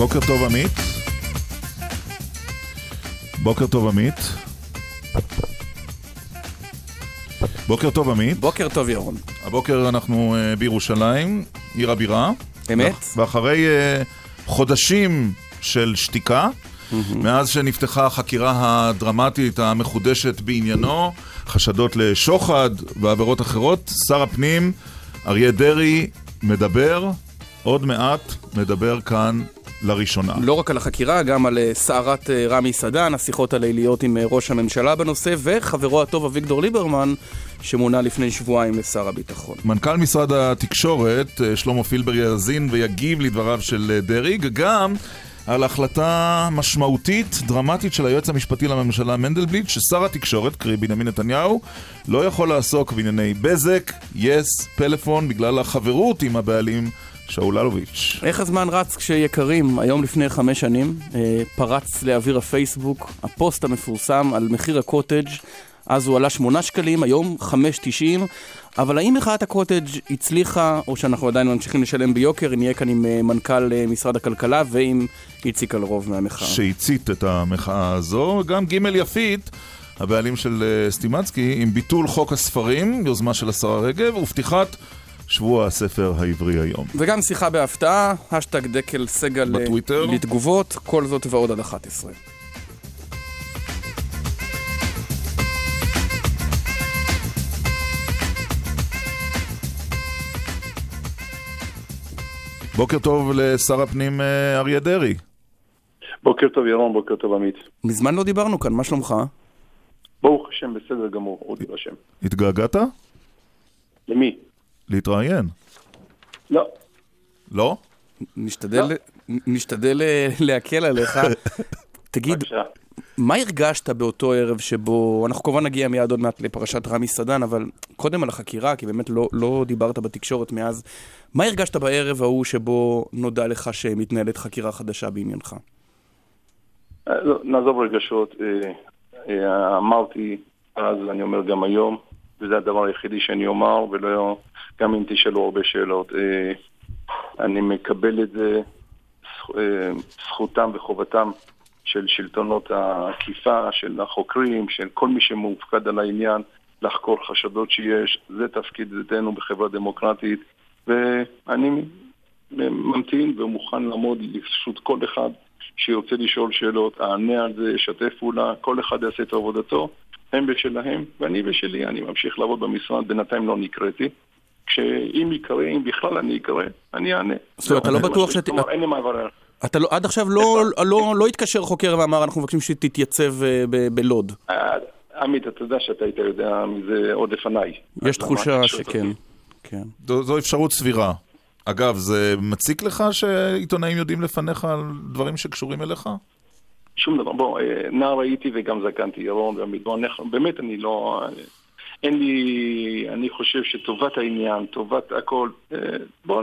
בוקר טוב עמית. בוקר טוב עמית. בוקר טוב עמית. בוקר טוב ירון. הבוקר אנחנו uh, בירושלים, עיר הבירה. אמת. ואחרי uh, חודשים של שתיקה, mm-hmm. מאז שנפתחה החקירה הדרמטית המחודשת בעניינו, חשדות לשוחד ועבירות אחרות, שר הפנים אריה דרעי מדבר, עוד מעט מדבר כאן לראשונה. לא רק על החקירה, גם על אה, סערת אה, רמי סדן, השיחות הליליות עם אה, ראש הממשלה בנושא, וחברו הטוב אביגדור ליברמן, שמונה לפני שבועיים לשר הביטחון. מנכ"ל משרד התקשורת, שלמה פילבר יאזין ויגיב לדבריו של דרעי, גם על החלטה משמעותית, דרמטית של היועץ המשפטי לממשלה מנדלבליט, ששר התקשורת, קרי בנימין נתניהו, לא יכול לעסוק בענייני בזק, יס, פלאפון, בגלל החברות עם הבעלים שאול אלוביץ'. איך הזמן רץ כשיקרים? היום לפני חמש שנים אה, פרץ לאוויר הפייסבוק הפוסט המפורסם על מחיר הקוטג' אז הוא עלה שמונה שקלים, היום חמש תשעים. אבל האם מחאת הקוטג' הצליחה, או שאנחנו עדיין ממשיכים לשלם ביוקר, נהיה כאן עם אה, מנכ"ל אה, משרד הכלכלה ועם איציק אלרוב מהמחאה. שהצית את המחאה הזו, גם ג' יפית. הבעלים של סטימצקי, עם ביטול חוק הספרים, יוזמה של השרה רגב, ופתיחת שבוע הספר העברי היום. וגם שיחה בהפתעה, השטג דקל סגל בטוויטר. לתגובות, כל זאת ועוד עד 11. בוקר טוב לשר הפנים אה, אריה דרעי. בוקר טוב ירון, בוקר טוב עמית. מזמן לא דיברנו כאן, מה שלומך? ברוך השם, בסדר גמור, אודי השם. התגעגעת? למי? להתראיין. לא. לא? נשתדל, לא. נשתדל אה, להקל עליך. תגיד, מה הרגשת באותו ערב שבו, אנחנו כמובן נגיע מיד עוד מעט לפרשת רמי סדן, אבל קודם על החקירה, כי באמת לא, לא דיברת בתקשורת מאז, מה הרגשת בערב ההוא שבו נודע לך שמתנהלת חקירה חדשה בעניינך? אה, לא, נעזוב רגשות. אה, אמרתי אז, אני אומר גם היום, וזה הדבר היחידי שאני אומר, ולא, גם אם תשאלו הרבה שאלות. אה, אני מקבל את זה, אה, זכותם וחובתם של שלטונות האכיפה, של החוקרים, של כל מי שמופקד על העניין, לחקור חשדות שיש. זה תפקידנו בחברה דמוקרטית, ואני ממתין ומוכן לעמוד לרשות כל אחד שירצה לשאול שאלות, אענה על זה, אשתף פעולה, כל אחד יעשה את עבודתו. הם בשלהם, ואני בשלי, אני ממשיך לעבוד במשרד, בינתיים לא נקראתי. כשאם יקרה, אם בכלל אני אקרא, אני אענה. זאת אומרת, אתה לא בטוח שת... כלומר, אין לי מה לברר. אתה לא, עד עכשיו לא, לא, לא התקשר חוקר ואמר, אנחנו מבקשים שתתייצב אה, בלוד. אה, עמית, אתה יודע שאתה היית יודע מזה עוד לפניי. יש תחושה שכן. כן. זו, זו אפשרות סבירה. אגב, זה מציק לך שעיתונאים יודעים לפניך על דברים שקשורים אליך? שום דבר. בוא, אה, נער הייתי וגם זקנתי, ירון והמדרון, באמת אני לא... אין לי, אני חושב שטובת העניין, טובת הכל, אה, בואו,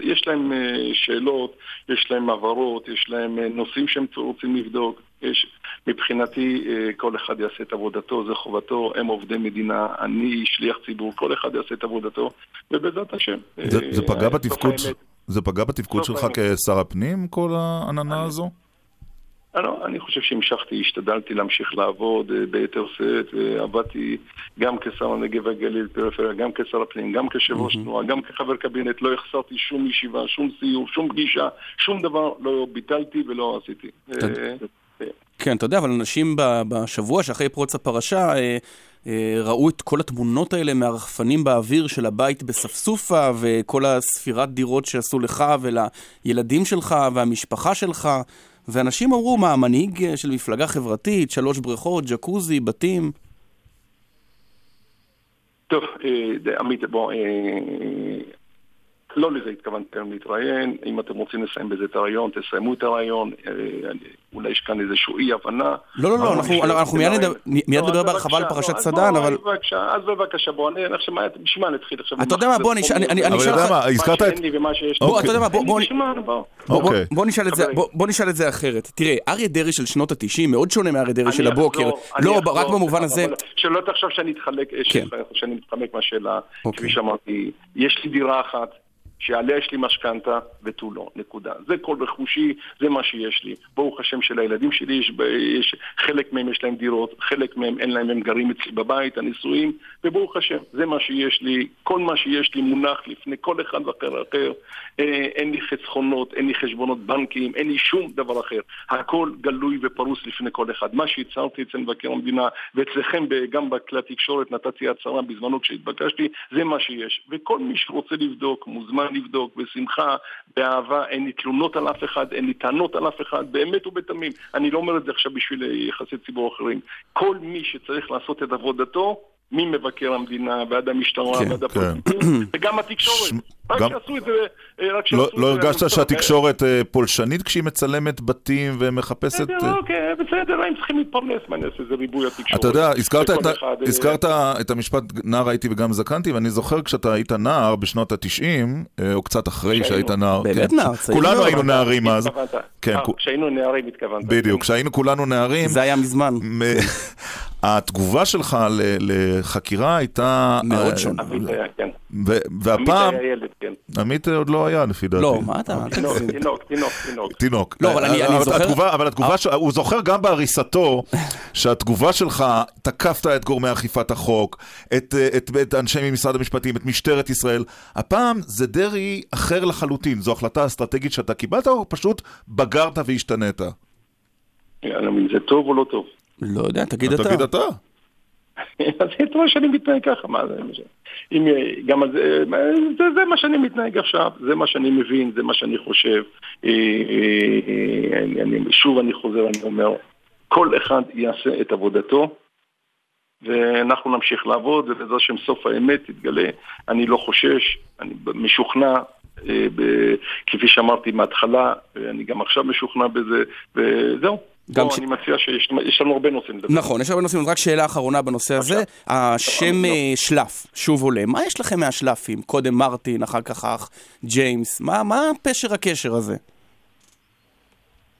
יש להם אה, שאלות, יש להם הבהרות, יש להם נושאים שהם רוצים לבדוק. יש, מבחינתי, כל אחד יעשה את עבודתו, זה חובתו, הם עובדי מדינה, אני שליח ציבור, כל אחד יעשה את עבודתו, ובעזרת השם. זה, זה פגע בתפקוד, זה פגע בתפקוד שלך כשר הפנים, כל העננה הזו? לא, אני חושב שהמשכתי, השתדלתי להמשיך לעבוד uh, ביתר שאת, uh, עבדתי גם כשר הנגב והגליל, פריפריה, גם כשר הפנים, גם כיושב ראש. תנועה, גם כחבר קבינט, לא החסרתי שום ישיבה, שום סיור, שום פגישה, שום דבר לא ביטלתי ולא עשיתי. אה, כן, אתה יודע, אבל אנשים בשבוע שאחרי פרוץ הפרשה ראו את כל התמונות האלה מהרחפנים באוויר של הבית בספסופה וכל הספירת דירות שעשו לך ולילדים שלך והמשפחה שלך. ואנשים אמרו, מה, מנהיג אה, של מפלגה חברתית, שלוש בריכות, ג'קוזי, בתים? טוב, אה, עמית, בוא, אה, לא לזה התכוונתי היום להתראיין, אם אתם רוצים לסיים בזה את הרעיון, תסיימו את הרעיון, אה, אולי יש כאן איזושהי אי הבנה. לא, לא, לא, אנחנו מיד נדבר בהרחבה על פרשת סדן, אבל... אז בבקשה, בוא, אני עכשיו, בשביל מה נתחיל עכשיו? אתה יודע מה, בוא, אני אשאל לך... מה הזכרת את... בוא, אתה יודע מה, בוא נשאל את זה אחרת. תראה, אריה דרעי של שנות ה-90 מאוד שונה מאריה דרעי של הבוקר. לא, רק במובן הזה... שלא תחשוב שאני מתחמק מהשאלה. כפי שאמרתי, יש לי דירה אחת. שעליה יש לי משכנתה ותו לא, נקודה. זה כל רכושי, זה מה שיש לי. ברוך השם שלילדים שלי יש, יש, חלק מהם יש להם דירות, חלק מהם אין להם, הם גרים אצלי בבית, הנישואים, וברוך השם, זה מה שיש לי. כל מה שיש לי מונח לפני כל אחד ואחר אחר. אה, אין לי חסכונות, אין לי חשבונות בנקים, אין לי שום דבר אחר. הכל גלוי ופרוס לפני כל אחד. מה שהצהרתי אצל מבקר המדינה, ואצלכם גם בכלי התקשורת נתתי הצהרה בזמנו כשהתבקשתי, זה מה שיש. וכל מי שרוצה לבדוק מוזמן לבדוק, בשמחה, באהבה, אין לי תלונות על אף אחד, אין לי טענות על אף אחד, באמת ובתמים. אני לא אומר את זה עכשיו בשביל יחסי ציבור אחרים. כל מי שצריך לעשות את עבודתו, ממבקר המדינה ועד המשטרה כן, ועד כן. הפרקליטים, וגם התקשורת. רק שעשו את זה... רק לא, לא הרגשת שהתקשורת אה, פולשנית כשהיא מצלמת בתים ומחפשת... בסדר, אוקיי, בסדר, הם צריכים להתפרנס, מה אני אעשה, זה ריבוי התקשורת. אתה יודע, הזכרת אה, את המשפט נער הייתי וגם זקנתי, ואני זוכר כשאתה היית נער בשנות ה-90, אה, או קצת אחרי שהיית נער. באמת כן, נער, כולנו היינו נערים אז. כשהיינו נערים התכוונת. בדיוק, כשהיינו כולנו נערים. זה היה מזמן. התגובה שלך לחקירה הייתה... מאוד שונה. והפעם... עמית היה ילד, כן. עמית עוד לא היה, לפי דעתי. לא, מה אתה... תינוק, תינוק, תינוק. תינוק. לא, אבל אני זוכר... אבל התגובה, הוא זוכר גם בהריסתו, שהתגובה שלך, תקפת את גורמי אכיפת החוק, את אנשי משרד המשפטים, את משטרת ישראל. הפעם זה דרעי אחר לחלוטין. זו החלטה אסטרטגית שאתה קיבלת, או פשוט בגרת והשתנית? זה טוב או לא טוב? לא יודע, תגיד אתה. תגיד אתה. אז זה מה שאני מתנהג ככה, מה זה? אם, גם זה, זה, זה מה שאני מתנהג עכשיו, זה מה שאני מבין, זה מה שאני חושב. אה, אה, אני, אני, שוב אני חוזר, אני אומר, כל אחד יעשה את עבודתו, ואנחנו נמשיך לעבוד, ובעזרת השם סוף האמת תתגלה. אני לא חושש, אני משוכנע, אה, כפי שאמרתי מההתחלה, ואני גם עכשיו משוכנע בזה, וזהו. גם ש... אני מציע שיש לנו הרבה נושאים לדבר. נכון, יש הרבה נושאים, רק שאלה אחרונה בנושא הזה. השם אה, שלף שוב עולה. מה יש לכם מהשלפים? קודם מרטין, אחר כך אח ג'יימס. מה, מה פשר הקשר הזה?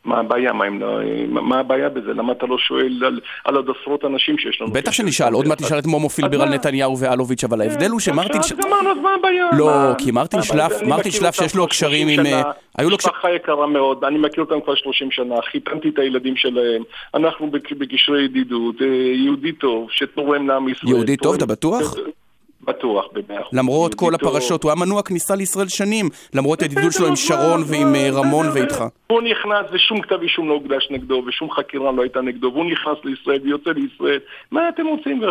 מה הבעיה? מה, לא, מה הבעיה בזה? למה אתה לא שואל על, על עוד עשרות אנשים שיש לנו? בטח שנשאל, עוד מעט נשאל את מומו פילבר על נתניהו ואלוביץ', אבל ההבדל הוא שמרטין... אז אמרנו, אז מה הבעיה? לא, כי מרטין שלף, מרטין שלף שיש לו קשרים עם... אה, היו לו קשרים... משפחה יקרה מאוד, אני מכיר אותם כבר 30 שנה, חיתנתי את הילדים שלהם, אנחנו בקשרי ידידות, אה, יהודי טוב, שתורם לעם ישראל. יהודי טוב, אתה בטוח? בטוח, במאה אחוז. למרות כל הפרשות, הוא היה מנוע כניסה לישראל שנים, למרות הידידות שלו עם שרון ועם אה, רמון ואיתך. הוא נכנס ושום כתב אישום לא הוקדש נגדו ושום חקירה לא הייתה נגדו והוא נכנס לישראל ויוצא לישראל. מה אתם רוצים?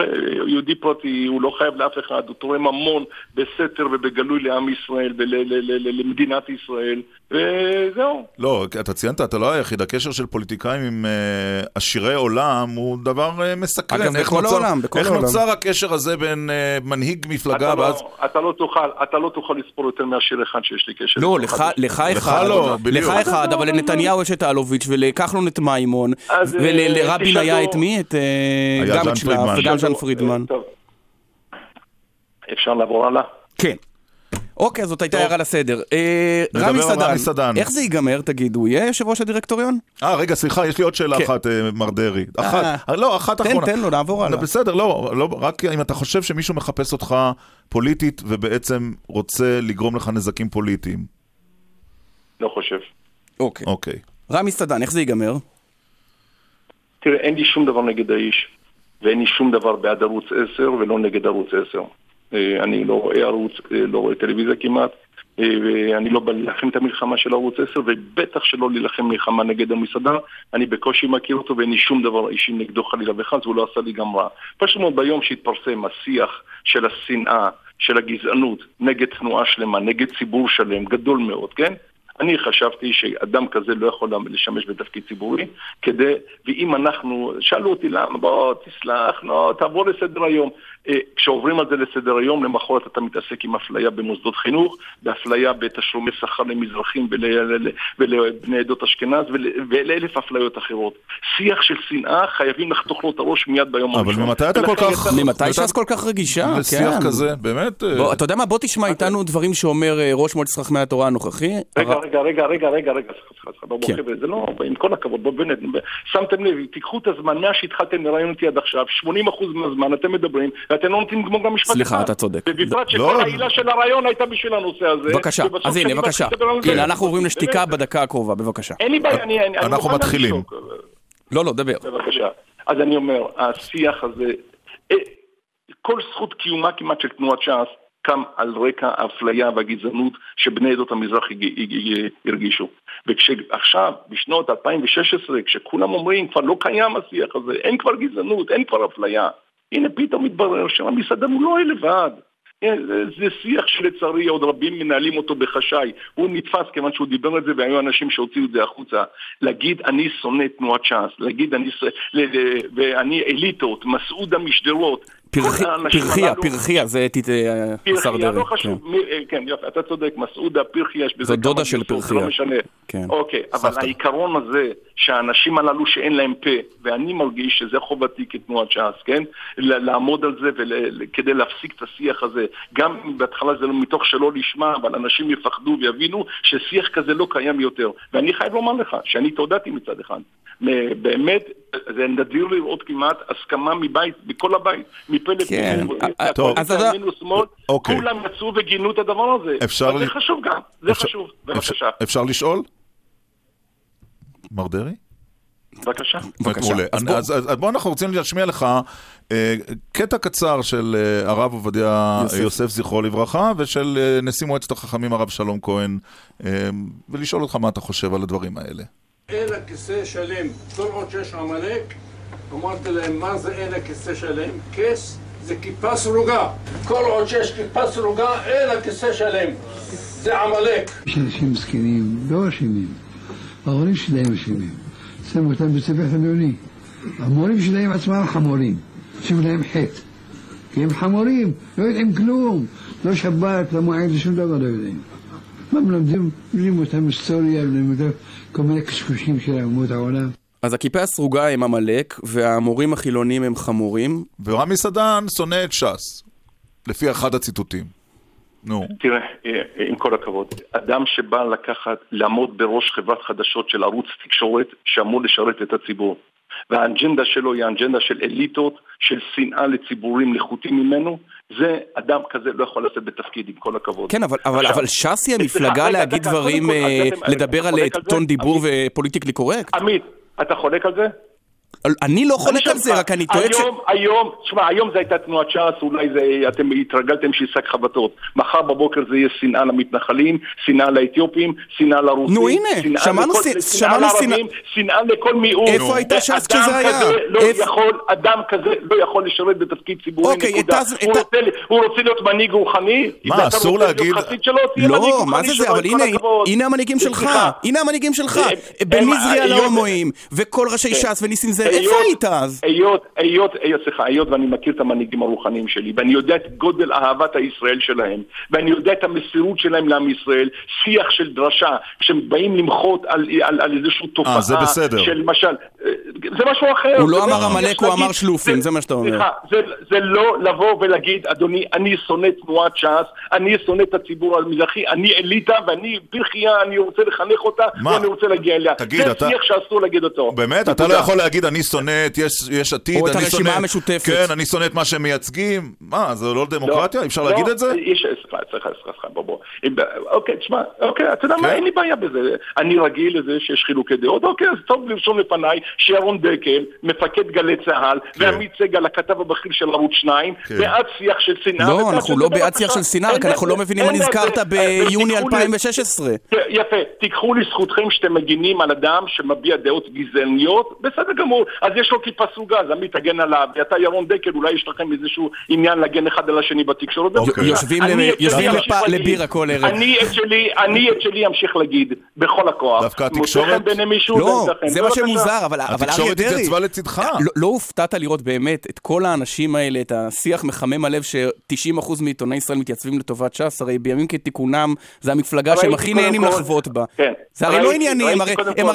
יהודי פרטי, הוא לא חייב לאף אחד, הוא תורם המון בסתר ובגלוי לעם ישראל ולמדינת ישראל. וזהו. לא, אתה ציינת, אתה לא היחיד, הקשר של פוליטיקאים עם uh, עשירי עולם הוא דבר מסקרן. אגב, בכל העולם, בכל העולם. איך נוצר הקשר הזה בין מנהיג מפלגה אתה ואז... לא, אתה לא תוכל, אתה לא תוכל לספור יותר מעשיר אחד שיש לי קשר. לא, לך, לך אחד, לא, לך אחד, אבל לנתניהו יש את אלוביץ' ולכחלון את מימון, ולרבין היה את מי? את גם את שלב וגם ז'אן פרידמן. אפשר לעבור הלאה? כן. אוקיי, זאת הייתה הערה לסדר. אה, רמי סדן, איך זה ייגמר, תגיד, הוא יהיה יושב ראש הדירקטוריון? אה, רגע, סליחה, יש לי עוד שאלה כן. אחת, אה, מר דרעי. אחת, לא, אחת אחרונה. תן, תן לו, נעבור הלאה. בסדר, לא, לא, רק אם אתה חושב שמישהו מחפש אותך פוליטית ובעצם רוצה לגרום לך נזקים פוליטיים. לא חושב. אוקיי. אוקיי. רמי סדן, איך זה ייגמר? תראה, אין לי שום דבר נגד האיש, ואין לי שום דבר בעד ערוץ 10 ולא נגד ערוץ 10. אה, אני לא רואה ערוץ, אה, לא רואה טלוויזיה כמעט, אה, ואני לא בא להילחם את המלחמה של ערוץ 10, ובטח שלא להילחם מלחמה נגד המסעדה. אני בקושי מכיר אותו ואין לי שום דבר אישי נגדו חלילה וחס, והוא לא עשה לי גם רע. פשוט מאוד ביום שהתפרסם השיח של השנאה, של הגזענות, נגד תנועה שלמה, נגד ציבור שלם, גדול מאוד, כן? אני חשבתי שאדם כזה לא יכול לשמש בתפקיד ציבורי, כדי, ואם אנחנו, שאלו אותי למה, בוא תסלח, לא, תעבור לסדר היום. אה, כשעוברים על זה לסדר היום, למחרת אתה מתעסק עם אפליה במוסדות חינוך, באפליה בתשלומי שכר למזרחים ולבני עדות אשכנז ולאלף אפליות אחרות. שיח של שנאה, חייבים לחתוך לו את הראש מיד ביום הראשון. אבל ממתי אתה כל כך... ממתי ש"ס כל כך רגישה? כן. שיח כזה, באמת... אה, אתה יודע מה, בוא תשמע איתנו דברים שאומר אה, ראש מועצת חכמי התורה הנוכחי. רגע, רגע, רגע, רגע, רגע, רגע, סליחה, סליחה, בואו חבר'ה, זה לא, עם כל הכבוד, בואו באמת, שמתם לב, תיקחו את הזמן, מאז שהתחלתם לראיין אותי עד עכשיו, 80% מהזמן אתם מדברים, ואתם לא נותנים לגמור גם משפט סליחה, אתה צודק. ובפרט שכל לא. העילה של הרעיון הייתה בשביל הנושא הזה. בבקשה, אז הנה, בבקשה. הנה, אנחנו עוברים לשתיקה בדקה הקרובה, בבקשה. אין לי בעיה, אני... אנחנו מתחילים. לא, לא, דבר. בבקשה. אז אני אומר, השיח הזה, אה, כל זכות קיומה כמעט של תנועת ש"ס קם על רקע האפליה והגזענות שבני עדות המזרח הרגישו. וכשעכשיו, בשנות 2016, כשכולם אומרים, כבר לא קיים השיח הזה, אין כבר גזענות, אין כבר אפליה, הנה פתאום מתברר שהמסעדן הוא לא לבד. זה שיח שלצערי עוד רבים מנהלים אותו בחשאי. הוא נתפס כיוון שהוא דיבר על זה והיו אנשים שהוציאו את זה החוצה. להגיד אני שונא תנועת ש"ס, להגיד אני, ואני אליטות, מסעודה משדרות, פרחיה, פרחיה, זה השר דרעי. פרחיה, לא חשוב, כן. אה, כן, יפה, אתה צודק, מסעודה, פרחיה, יש בזה כמה... של פרחיה. לא משנה. כן. אוקיי, אבל העיקרון הזה, שהאנשים הללו שאין להם פה, ואני מרגיש שזה חובתי כתנועת ש"ס, כן? לעמוד על זה כדי להפסיק את השיח הזה. גם אם בהתחלה זה לא מתוך שלא לשמה, אבל אנשים יפחדו ויבינו ששיח כזה לא קיים יותר. ואני חייב לומר לך, שאני התעודדתי מצד אחד. באמת, זה נדיר לראות כמעט הסכמה מבית, מכל הבית, מפה לפה, כן. טוב, אז אתה... אוקיי. כולם יצאו וגינו את הדבר הזה. אפשר... זה חשוב גם, זה חשוב, בבקשה. אפשר לשאול? מר דרעי? בבקשה. בבקשה. אז, אז, אז בוא אנחנו רוצים להשמיע לך אה, קטע קצר של אה, הרב עובדיה יוסף. יוסף, זכרו לברכה, ושל אה, נשיא מועצת החכמים הרב שלום כהן, אה, ולשאול אותך מה אתה חושב על הדברים האלה. אין הכיסא שלם, כל עוד שיש עמלק, אמרתי להם, מה זה אין הכיסא שלם? כס זה כיפה סרוגה. כל עוד שיש כיפה סרוגה, אין הכיסא שלם. זה עמלק. יש אנשים זקנים, לא אשמים. ההורים שלהם אשמים. שמו אותם בספר חילוני. המורים שלהם עצמם חמורים. שמו להם חטא. כי הם חמורים, לא יודעים כלום. לא שבת, לא מועד, שום דבר לא יודעים. מה מלמדים? מלמדים אותם היסטוריה, מלמדים כל מיני קשקושים של אומות העולם. אז הכיפה הסרוגה הם עמלק, והמורים החילונים הם חמורים. ורמי סדן שונא את ש"ס, לפי אחד הציטוטים. נו. תראה, עם כל הכבוד, אדם שבא לקחת, לעמוד בראש חברת חדשות של ערוץ תקשורת שאמור לשרת את הציבור, והאג'נדה שלו היא האג'נדה של אליטות, של שנאה לציבורים נחותים ממנו, זה, אדם כזה לא יכול לעשות בתפקיד, עם כל הכבוד. כן, אבל, אבל, אבל ש"ס היא המפלגה להגיד דברים, אה, לדבר על טון דיבור ופוליטיקלי קורקט? עמית, אתה חולק על זה? אני לא חולק על זה, רק אני טועה ש... היום, היום, תשמע, היום זה הייתה תנועת ש"ס, אולי זה, אתם התרגלתם שהיא שק חבטות. מחר בבוקר זה יהיה שנאה למתנחלים, שנאה לאתיופים, שנאה לרוסים. נו הנה, שמענו שנאה לערבים, שנאה לכל מיעוט. איפה הייתה ש"ס כשזה היה? לא יכול, אדם כזה לא יכול לשרת בתפקיד ציבורי, אוקיי, נקודה. הוא רוצה להיות מנהיג רוחני? מה, אסור להגיד... לא, מה זה זה, אבל הנה המנהיגים שלך, הנה המנהיגים שלך. בניזרי על ההומואים, וכל ראשי ש"ס וניסים זאב. איפה היית אז? היות, היות, היות, סליחה, היות ואני מכיר את המנהיגים הרוחניים שלי, ואני יודע את גודל אהבת הישראל שלהם, ואני יודע את המסירות שלהם לעם ישראל, שיח של דרשה, כשהם באים למחות על, על, על איזושהי תופעה, 아, זה בסדר. של למשל, זה משהו אחר. הוא לא אמר עמלק, הוא אמר שלופים, זה מה שאתה אומר. סליחה, זה, זה לא לבוא ולהגיד, אדוני, אני שונא תנועת ש"ס, אני שונא את הציבור המזרחי, אני אליטה ואני פרחייה, אני רוצה לחנך אותה, ואני רוצה להגיע אליה. תגיד, זה אתה... שיח שאסור להגיד אותו. באמת? אתה לא יכול להגיד, אני שונא את יש, יש עתיד, או את הרשימה המשותפת. כן, אני שונא את מה שהם מייצגים. מה, זה לא דמוקרטיה? לא, אפשר לא, להגיד את זה? סליחה, סליחה, סליחה, בוא. אוקיי, תשמע, אוקיי, אתה יודע מה, כן. אין לי בעיה בזה. אני רגיל לזה שיש חילוקי דעות, אוקיי, אז טוב לרשום לפניי שירון דקל, מפקד גלי צה"ל, כן. ועמית סגל, הכתב הבכיר של ערוץ 2, כן. בעד שיח של שנאה. לא, אנחנו לא בעד שיח של שנאה, רק אנחנו לא מבינים מה נזכרת ביוני 2016. יפה, תיקחו לזכותכם שאתם מגינים על אדם שמביע דעות גזעניות, בסדר גמור, אז יש לו כיפה סרוגה, אז עמית תגן עליו, ואתה ירון דקל, אולי יש לכם איזשהו עניין להגן אחד על השני בתקשורת. יושבים לבירה כל ערב. אני את שלי, אני את שלי אמשיך להגיד, בכל הכוח. דווקא התקשורת- מוצא חן בעיני מישהו, לא, זה אצלכם. זה מה בבקשה. שמוזר, אבל אבל אריה התקשורת דרעי... התייצבה לצדך. לא- לא הופתעת לראות באמת את כל האנשים האלה, את השיח מחמם הלב ש-90% מעיתוני ישראל מתייצבים לטובת ש"ס, הרי בימים כתיקונם זה המפלגה שהם הכי נהנים לחוות בה. כן. זה הרי לא ענייני, הם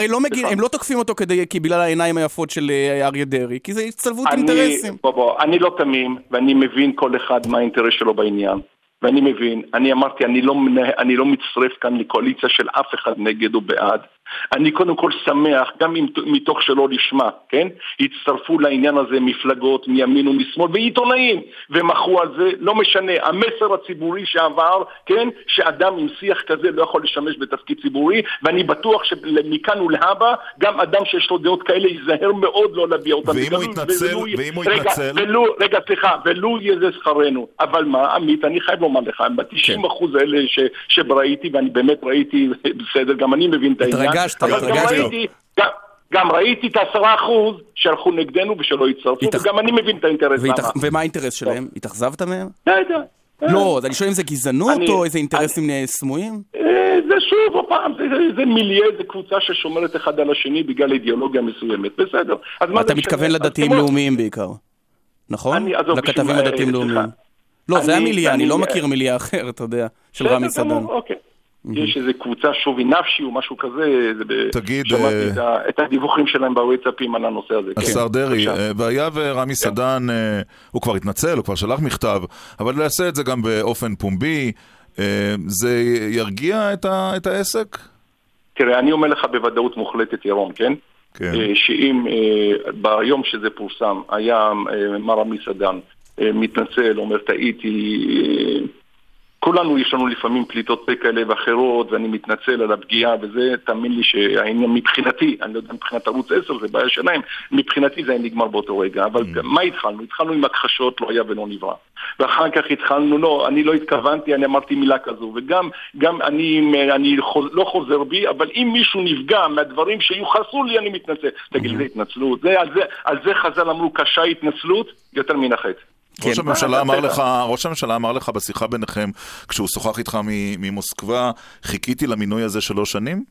לא מגיעים, סליחה. הם לא תוקפים אותו כדי- כי בגלל העיניים היפות של אה, אריה דרעי, כי זה הצטלבות אני- אינטרסים. בוא, בוא, אני לא תמים, ואני מבין כל אחד מה האינטרס שלו בעניין. ואני מבין, אני אמרתי, אני לא, אני לא מצטרף כאן לקואליציה של אף אחד נגד או בעד. אני קודם כל שמח, גם מתוך שלא לשמה, כן? הצטרפו לעניין הזה מפלגות מימין ומשמאל ועיתונאים, ומחו על זה, לא משנה. המסר הציבורי שעבר, כן? שאדם עם שיח כזה לא יכול לשמש בתפקיד ציבורי, ואני בטוח שמכאן ולהבא, גם אדם שיש לו דעות כאלה ייזהר מאוד לא להביע אותן. ואם הוא יתנצל- ואם הוא רגע, יתנצל? ולו, רגע, סליחה, ולו יהיה זה שכרנו. אבל מה, עמית, אני חייב לומר לך, כן. ב-90 אחוז האלה שראיתי, ואני באמת ראיתי, בסדר, גם אני מבין את העניין. התרגשת, התרגשת. גם- ראיתי את העשרה אחוז שהלכו נגדנו ושלא הצטרפו, התאכ- וגם אני מבין את האינטרס. והתאכ-. ומה האינטרס שלהם? התאכזבת מהם? לא יודע. לא, אז אני שואל אם זה גזענות אני- או איזה אינטרסים אה, סמויים? אה, זה שוב, עוד פעם, זה, זה, זה מיליה, זה קבוצה ששומרת אחד על השני בגלל אידיאולוגיה מסוימת, בסדר. אתה מתכוון משנה? אז לדתיים כמו- לאומיים בעיקר, נכון? אני- לכתבים אה, לאומיים. סליחה. לא, זה אני- המיליה, אני אני- לא מכיר מיליה אחר, אתה יודע, של רמי סדן. אוקיי. יש איזה קבוצה שווי נפשי או משהו כזה, תגיד, שמעתי אה, את הדיווחים שלהם בוואטסאפים על הנושא הזה. כן. השר דרעי, בבקשה. אה, והיה ורמי סדן, אה, הוא כבר התנצל, הוא כבר שלח מכתב, אבל יעשה את זה גם באופן פומבי, זה ירגיע את ה- את העסק? תראה, אני אומר לך בוודאות מוחלטת, ירון, כן? כן. שאם ביום שזה פורסם היה מר עמי סדן מתנצל, אומר טעיתי, כולנו יש לנו לפעמים פליטות פה כאלה ואחרות ואני מתנצל על הפגיעה וזה, תאמין לי שהעניין מבחינתי, אני לא יודע מבחינת ערוץ 10 זה בעיה שלהם, מבחינתי זה היה נגמר באותו רגע, אבל Mm. מה התחלנו? התחלנו עם הכחשות, לא היה ולא נברא. ואחר כך התחלנו, לא, אני לא התכוונתי, אני אמרתי מילה כזו, וגם גם אני, אני חוז, לא חוזר בי, אבל אם מישהו נפגע מהדברים שיוחסו לי, אני מתנצל. תגיד, זה התנצלות? זה, על, זה, על זה חז"ל אמרו, קשה התנצלות יותר מן החטא. ראש כן. הממשלה אה, אמר. לך, ראש הממשלה אמר לך בשיחה ביניכם, כשהוא שוחח איתך ממוסקבה, חיכיתי למינוי הזה שלוש שנים?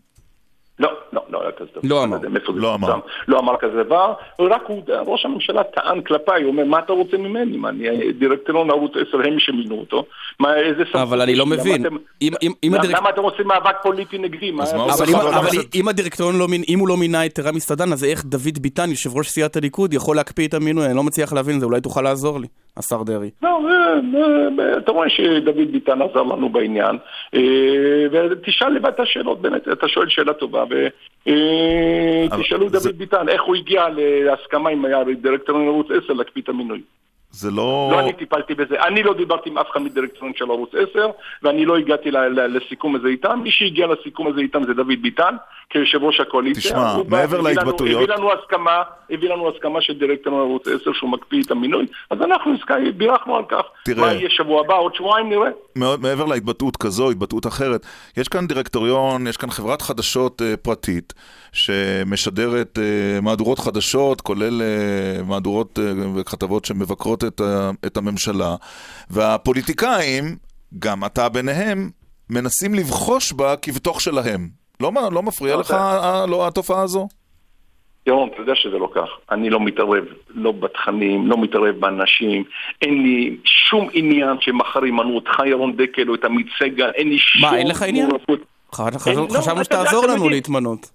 לא, לא, לא היה כזה דבר. לא אמר. לא. אמר. לא אמר כזה דבר, רק הוא, ראש הממשלה טען כלפיי, הוא אומר, מה אתה רוצה ממני? מה, אני דירקטוריון ערוץ 10, הם שמינו אותו. מה, איזה סמכות אבל אני לא מבין. למה- אתם רוצים מאבק פוליטי נגדי? אבל אם- הכנסת? אם הדירקטוריון לא מינה, אם הוא לא מינה את רמי סדן, אז איך דוד ביטן, יושב ראש סיעת הליכוד, יכול להקפיא את המינוי? אני לא מצליח להבין את זה, אולי תוכל לעזור לי, השר דרעי. לא, אה, אה, אתה רואה שדוד ביטן עזר לנו בעניין, אה, ותשאל לבד את השאלות, באמת, אתה שואל שאלה טובה, ותשאלו זה- דוד ביטן איך הוא הגיע להסכמה עם הדירקטוריון ערוץ 10 להקפיא את המינוי. זה לא... לא אני טיפלתי בזה, אני לא דיברתי עם אף אחד מדירקטוריון של ערוץ 10 ואני לא הגעתי ל- ל- לסיכום הזה איתם, מי שהגיע לסיכום הזה איתם זה דוד ביטן כיושב ראש הקואליציה. תשמע, מעבר להתבטאויות- הביא לנו הסכמה, הביא לנו הסכמה של דירקטוריון ערוץ 10 שהוא מקפיא את המינוי, אז אנחנו בירכנו על כך. תראה. מה יהיה שבוע הבא, עוד שבועיים נראה. מאוד מעבר להתבטאות כזו, התבטאות אחרת, יש כאן דירקטוריון, יש כאן חברת חדשות אה, פרטית שמשדרת אה, מהדורות חדשות, כולל אה, מהדורות אה, וכתבות שמבקרות את, ה, את הממשלה, והפוליטיקאים, גם אתה ביניהם, מנסים לבחוש בה כבתוך שלהם. לא, מה- לא מפריע לא, לך זה- ה- לא, התופעה הזו? ירון, אתה יודע שזה לא כך. אני לא מתערב, לא בתכנים, לא מתערב באנשים. אין לי שום עניין שמחר ימנו אותך, ירון דקל, או את עמית סגל, אין לי שום... מה, אין לך עניין? לא, חשבנו שתעזור לנו. להתמנות.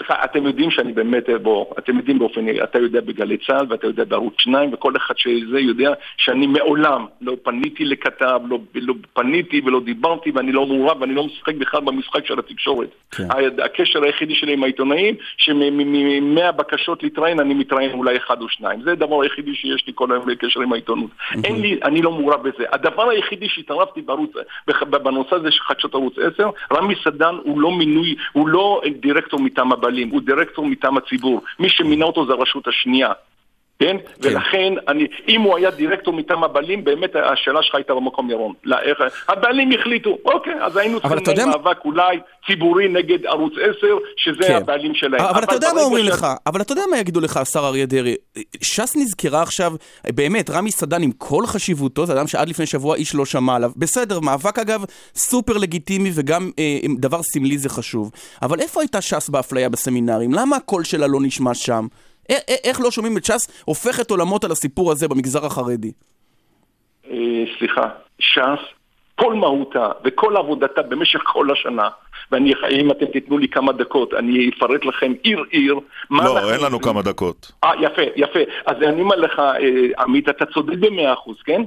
סליחה, אתם יודעים שאני באמת, בוא, אתם יודעים באופן, אתה יודע בגלי צה"ל ואתה יודע בערוץ 2 וכל אחד שזה יודע שאני מעולם לא פניתי לכתב, לא, לא פניתי ולא דיברתי ואני לא מעורב ואני לא משחק בכלל במשחק של התקשורת. כן. הקשר היחידי שלי עם העיתונאים, שמ-100 בקשות להתראיין אני מתראיין אולי אחד או שניים. זה הדבר היחידי שיש לי כל היום בקשר עם העיתונות. אין לי, אני לא מעורב בזה. הדבר היחידי שהתערבתי בערוץ, בנושא הזה של חדשות ערוץ 10, רמי סדן הוא לא מינוי, הוא לא דירקטור מטעם הבעלים, הוא דירקטור מטעם הציבור. מי שמינה אותו זה הרשות השנייה. כן? ולכן, אני, אם הוא היה דירקטור מטעם הבעלים, באמת השאלה שלך הייתה במקום ירון. לא, איך, הבעלים החליטו, אוקיי, אז היינו צריכים לנהל מאבק אולי ציבורי נגד ערוץ 10, שזה כן. הבעלים שלהם. אבל אתה יודע מה אומרים ש- לך, אבל אתה יודע מה יגידו לך, השר אריה דרעי. ש"ס נזכרה עכשיו, באמת, רמי סדן עם כל חשיבותו, זה אדם שעד לפני שבוע איש לא שמע עליו. בסדר, מאבק אגב סופר לגיטימי וגם אה, דבר סמלי זה חשוב. אבל איפה הייתה ש"ס באפליה בסמינרים? למה הקול שלה לא נשמע שם? איך לא שומעים את ש"ס הופכת עולמות על הסיפור הזה במגזר החרדי? אה, סליחה, ש"ס, כל מהותה וכל עבודתה במשך כל השנה, ואני, אם אתם תיתנו לי כמה דקות, אני אפרט לכם עיר-עיר. מה אנחנו לא, אין לנו. כמה דקות. אה, יפה, יפה. אז אני אומר לך, אה, עמית, אתה צודק במאה אחוז, כן?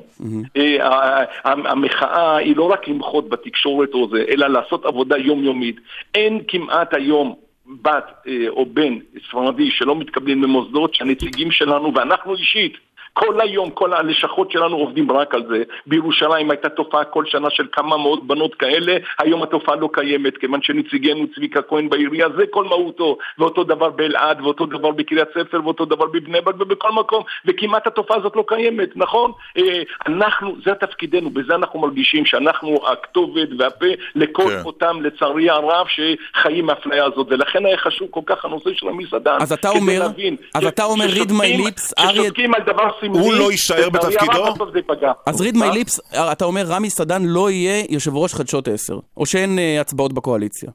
אה, המחאה היא לא רק למחות בתקשורת או זה, אלא לעשות עבודה יומיומית. אין כמעט היום בת אה, או בן ספרדי שלא מתקבלים במוסדות שהנציגים שלנו, ואנחנו אישית, כל היום, כל הלשכות שלנו עובדים רק על זה. בירושלים הייתה תופעה כל שנה של כמה מאות בנות כאלה, היום התופעה לא קיימת, כיוון שנציגנו צביקה כהן בעירייה, זה כל מהותו. ואותו דבר באלעד, ואותו דבר בקריית ספר, ואותו דבר בבני ברק ובכל מקום, וכמעט התופעה הזאת לא קיימת, נכון? אה, אנחנו, זה תפקידנו, בזה אנחנו מרגישים שאנחנו הכתובת והפה לכל כן. אותם, לצערי הרב, שחיים מהאפליה הזאת, ולכן היה חשוב כל כך הנושא של המסעדן. אז אתה אומר- אז אתה אומר, read my lips, אריה- ששותקים על דבר סמלי, הוא לא יישאר בתפקידו? אז read my lips, אתה אומר רמי סדן לא יהיה יושב ראש חדשות 10, או שאין אה, הצבעות בקואליציה.